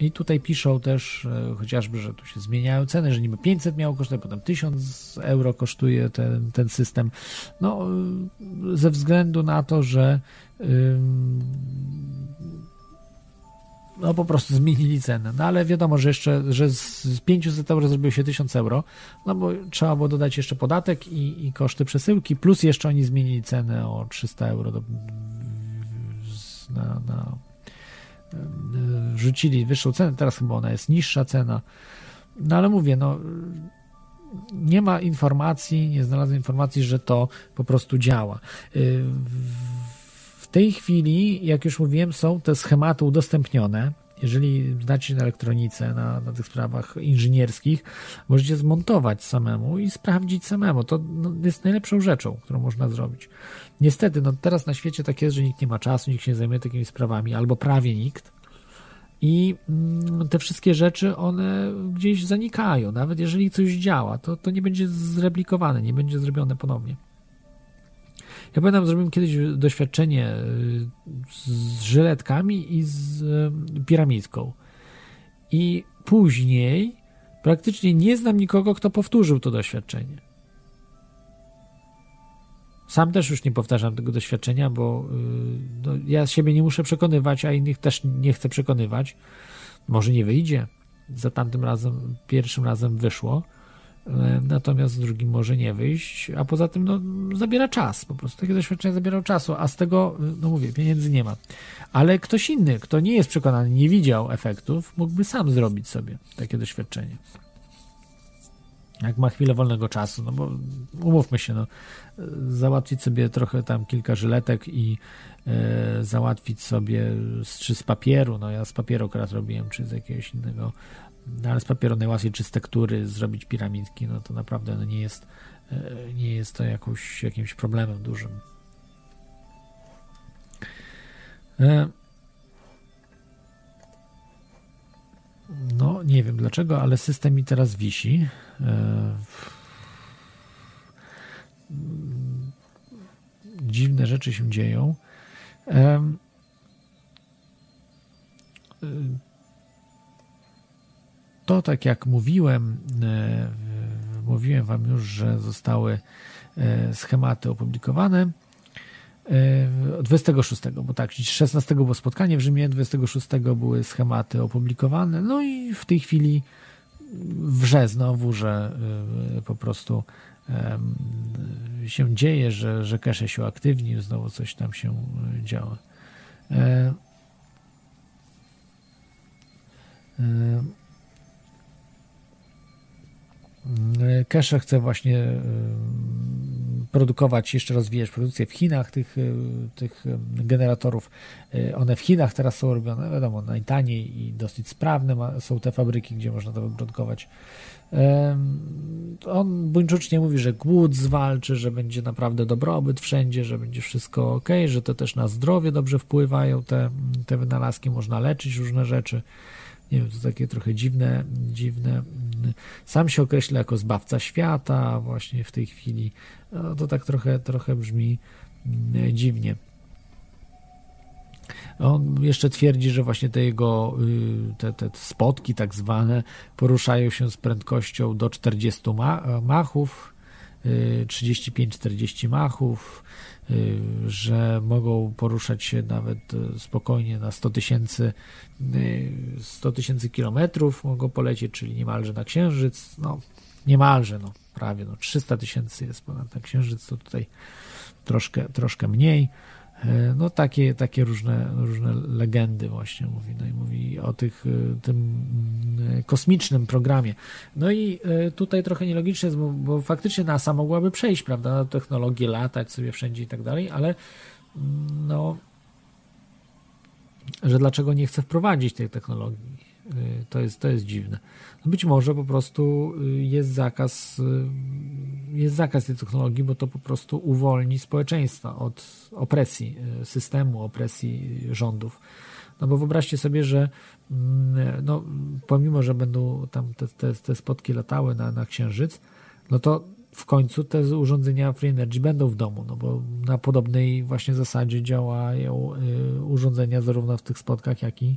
I tutaj piszą też e, chociażby, że tu się zmieniają ceny, że niby 500 miało kosztować, potem 1000 euro kosztuje ten, ten system. No, e, ze względu na to, że no po prostu zmienili cenę. No ale wiadomo, że jeszcze, że z 500 euro zrobiło się 1000 euro, no bo trzeba było dodać jeszcze podatek i, i koszty przesyłki, plus jeszcze oni zmienili cenę o 300 euro do, na, na wrzucili wyższą cenę, teraz chyba ona jest niższa cena. No ale mówię, no nie ma informacji, nie znalazłem informacji, że to po prostu działa. Y, w tej chwili, jak już mówiłem, są te schematy udostępnione. Jeżeli znacie się na elektronice, na, na tych sprawach inżynierskich, możecie zmontować samemu i sprawdzić samemu. To no, jest najlepszą rzeczą, którą można zrobić. Niestety, no teraz na świecie tak jest, że nikt nie ma czasu, nikt się nie zajmuje takimi sprawami, albo prawie nikt. I mm, te wszystkie rzeczy, one gdzieś zanikają. Nawet jeżeli coś działa, to, to nie będzie zreplikowane, nie będzie zrobione ponownie. Ja pamiętam, zrobiłem kiedyś doświadczenie y, z żyletkami i z y, piramidką. I później praktycznie nie znam nikogo, kto powtórzył to doświadczenie. Sam też już nie powtarzam tego doświadczenia, bo y, no, ja siebie nie muszę przekonywać, a innych też nie chcę przekonywać. Może nie wyjdzie. Za tamtym razem, pierwszym razem wyszło, e, natomiast drugim może nie wyjść, a poza tym no, zabiera czas. Po prostu takie doświadczenie zabiera czasu, a z tego, no mówię, pieniędzy nie ma. Ale ktoś inny, kto nie jest przekonany, nie widział efektów, mógłby sam zrobić sobie takie doświadczenie. Jak ma chwilę wolnego czasu, no bo umówmy się, no, załatwić sobie trochę tam kilka żyletek i e, załatwić sobie z, czy z papieru, no ja z papieru akurat robiłem, czy z jakiegoś innego, no, ale z papieru najłatwiej czy z tektury zrobić piramidki, no to naprawdę no, nie jest e, nie jest to jakimś problemem dużym. E, no, nie wiem dlaczego, ale system mi teraz wisi. E, dziwne rzeczy się dzieją. E, to, tak jak mówiłem, mówiłem Wam już, że zostały schematy opublikowane. 26, bo tak, 16 było spotkanie w Rzymie, 26 były schematy opublikowane, no i w tej chwili wrze znowu, że y, po prostu się dzieje, że, że cache się uaktywnił, znowu coś tam się y, działa. E, e, Cache chce właśnie produkować, jeszcze rozwijać produkcję w Chinach tych, tych generatorów. One w Chinach teraz są robione, wiadomo, najtaniej i dosyć sprawne są te fabryki, gdzie można to wyprodukować. On buńczucznie mówi, że głód zwalczy, że będzie naprawdę dobrobyt wszędzie, że będzie wszystko ok, że to też na zdrowie dobrze wpływają te, te wynalazki, można leczyć różne rzeczy nie wiem, to takie trochę dziwne, dziwne. Sam się określa jako zbawca świata właśnie w tej chwili. No, to tak trochę, trochę brzmi mm, dziwnie. On jeszcze twierdzi, że właśnie te jego y, te, te spotki tak zwane poruszają się z prędkością do 40 machów, 35-40 y, machów, że mogą poruszać się nawet y, spokojnie na 100 tysięcy 100 y, tysięcy kilometrów mogą polecieć, czyli niemalże na Księżyc, no niemalże, no prawie, no 300 tysięcy jest ponad na Księżyc, to tutaj troszkę, troszkę mniej, no takie, takie różne, różne legendy właśnie mówi, no i mówi o tych, e, tym mm, kosmicznym programie. No i e, tutaj trochę nielogiczne jest, bo, bo faktycznie NASA mogłaby przejść, prawda, na technologię, latać sobie wszędzie i tak dalej, ale mm, no, że dlaczego nie chce wprowadzić tej technologii, to jest, to jest dziwne. Być może po prostu y, jest zakaz, y, jest zakaz tej technologii, bo to po prostu uwolni społeczeństwa od opresji y, systemu, opresji rządów. No bo wyobraźcie sobie, że mm, no, pomimo, że będą tam te, te, te spotki latały na, na Księżyc, no to w końcu te urządzenia Free Energy będą w domu, no bo na podobnej właśnie zasadzie działają urządzenia zarówno w tych spotkach, jak i,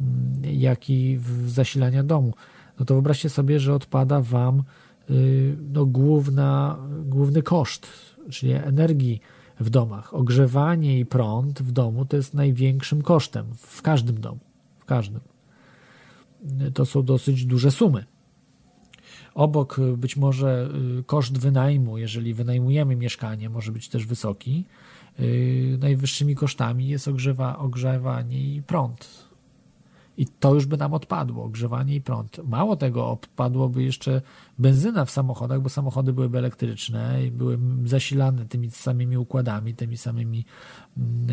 mm, jak i w zasilania domu no to wyobraźcie sobie, że odpada Wam y, no, główna, główny koszt, czyli energii w domach. Ogrzewanie i prąd w domu to jest największym kosztem w każdym domu. W każdym. To są dosyć duże sumy. Obok y, być może y, koszt wynajmu, jeżeli wynajmujemy mieszkanie, może być też wysoki. Najwyższymi kosztami jest ogrzewa, ogrzewanie i prąd i to już by nam odpadło, ogrzewanie i prąd. Mało tego, odpadłoby jeszcze benzyna w samochodach, bo samochody byłyby elektryczne i były zasilane tymi samymi układami, tymi samymi mm,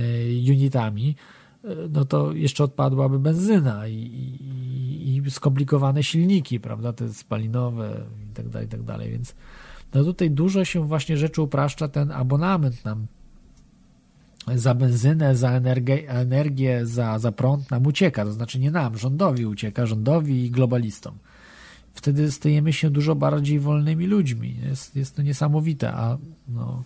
unitami, no to jeszcze odpadłaby benzyna i, i, i skomplikowane silniki, prawda, te spalinowe i tak dalej, i tak dalej, więc no tutaj dużo się właśnie rzeczy upraszcza, ten abonament nam za benzynę, za energię, energię za, za prąd nam ucieka, to znaczy nie nam, rządowi ucieka, rządowi i globalistom. Wtedy stajemy się dużo bardziej wolnymi ludźmi. Jest, jest to niesamowite, a no,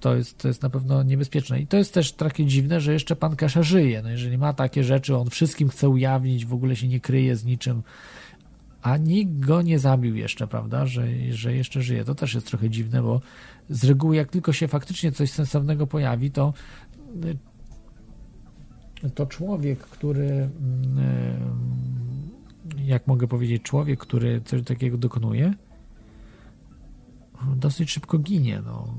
to, jest, to jest na pewno niebezpieczne. I to jest też takie dziwne, że jeszcze pan Kasza żyje. No jeżeli ma takie rzeczy, on wszystkim chce ujawnić, w ogóle się nie kryje z niczym, a nikt go nie zabił jeszcze, prawda, że, że jeszcze żyje. To też jest trochę dziwne, bo z reguły jak tylko się faktycznie coś sensownego pojawi, to to człowiek, który mm, jak mogę powiedzieć, człowiek, który coś takiego dokonuje, dosyć szybko ginie. No.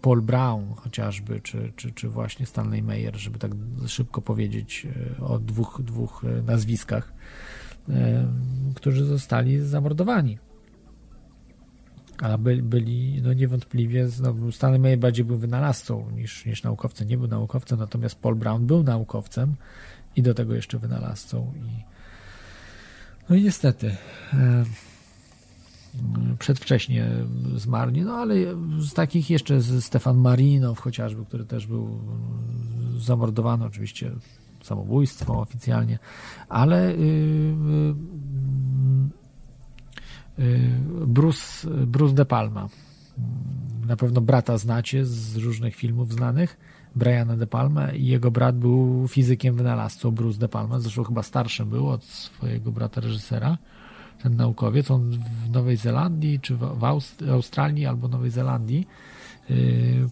Paul Brown chociażby, czy, czy, czy właśnie Stanley Meyer, żeby tak szybko powiedzieć e, o dwóch, dwóch e, nazwiskach którzy zostali zamordowani. A by, byli no niewątpliwie, no, Stanley May bardziej był wynalazcą niż, niż naukowcem. Nie był naukowcem, natomiast Paul Brown był naukowcem i do tego jeszcze wynalazcą. I, no i niestety przedwcześnie zmarli, no ale z takich jeszcze Stefan Marinow chociażby, który też był zamordowany, oczywiście samobójstwo oficjalnie, ale y, y, y, Bruce, Bruce De Palma. Na pewno brata znacie z różnych filmów znanych. Briana De Palma i jego brat był fizykiem wynalazcą Bruce De Palma, zresztą chyba starszym był od swojego brata reżysera ten naukowiec. On w Nowej Zelandii, czy w Australii albo Nowej Zelandii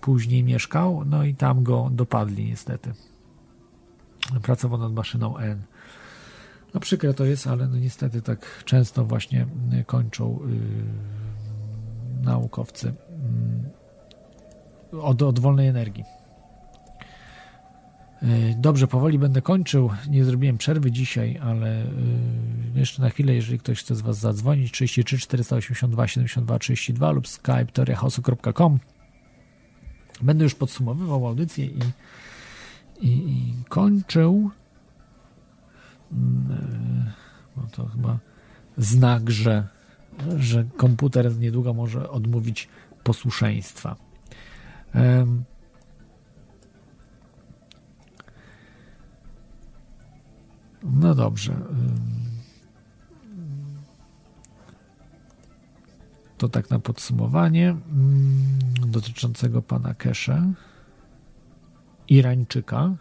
później mieszkał, no i tam go dopadli niestety. Pracował nad maszyną N. No przykre to jest, ale no niestety tak często właśnie kończą yy, naukowcy yy, od, od wolnej energii. E, dobrze, powoli będę kończył. Nie zrobiłem przerwy dzisiaj, ale e, jeszcze na chwilę, jeżeli ktoś chce z Was zadzwonić, 33 482 72 32 lub skype teoriachaosu.com. Będę już podsumowywał audycję i, i, i kończył. No to chyba znak, że, że komputer niedługo może odmówić posłuszeństwa. No dobrze. To tak na podsumowanie dotyczącego pana Kesze, Irańczyka.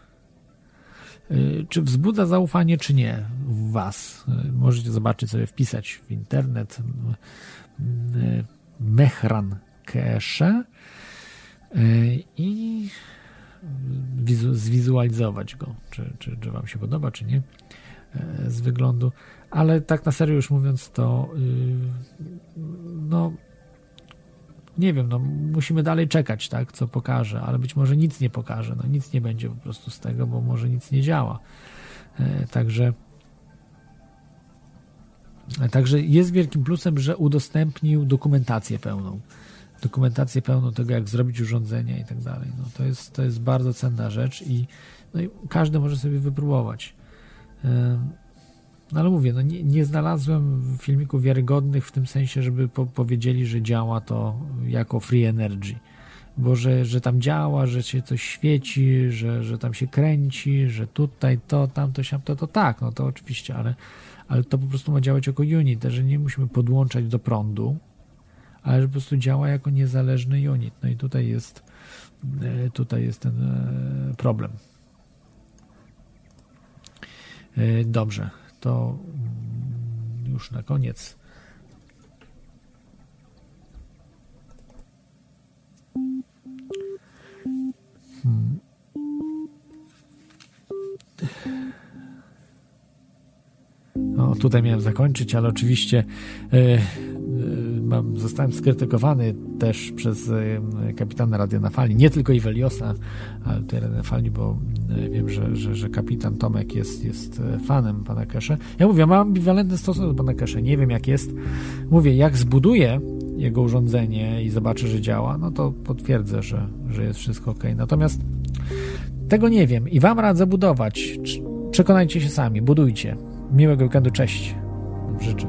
Y, czy wzbudza zaufanie, czy nie w Was? Y, możecie zobaczyć sobie, wpisać w internet y, Mehran Kesze i zwizualizować go, czy, czy, czy Wam się podoba, czy nie, z wyglądu. Ale tak na serio już mówiąc, to no nie wiem, no musimy dalej czekać, tak, co pokaże, ale być może nic nie pokaże, no nic nie będzie po prostu z tego, bo może nic nie działa. E, także Także jest wielkim plusem, że udostępnił dokumentację pełną dokumentację pełną tego, jak zrobić urządzenia i tak dalej. No to, jest, to jest bardzo cenna rzecz i, no i każdy może sobie wypróbować. No ale mówię, no nie, nie znalazłem filmików wiarygodnych w tym sensie, żeby po, powiedzieli, że działa to jako free energy. Bo że, że tam działa, że się coś świeci, że, że tam się kręci, że tutaj to, tamto, siam, to, to tak, no to oczywiście, ale, ale to po prostu ma działać jako unit, że nie musimy podłączać do prądu, ale że po prostu działa jako niezależny unit. No i tutaj jest, e, tutaj jest ten e, problem. E, dobrze, to mm, już na koniec. Hmm. No, tutaj miałem zakończyć, ale oczywiście mam, zostałem skrytykowany też przez kapitana Radio na Fali, nie tylko Iweliosa, ale tutaj Radio na Fali, bo e, wiem, że, że, że kapitan Tomek jest, jest e, fanem pana Kesze. Ja mówię, mam ambiwalentny stosunek do pana Kesze, nie wiem jak jest. Mówię, jak zbuduję jego urządzenie i zobaczę, że działa, no to potwierdzę, że, że jest wszystko ok. Natomiast tego nie wiem i wam radzę budować. Przekonajcie się sami, budujcie. Miłego weekendu, cześć. Życzę.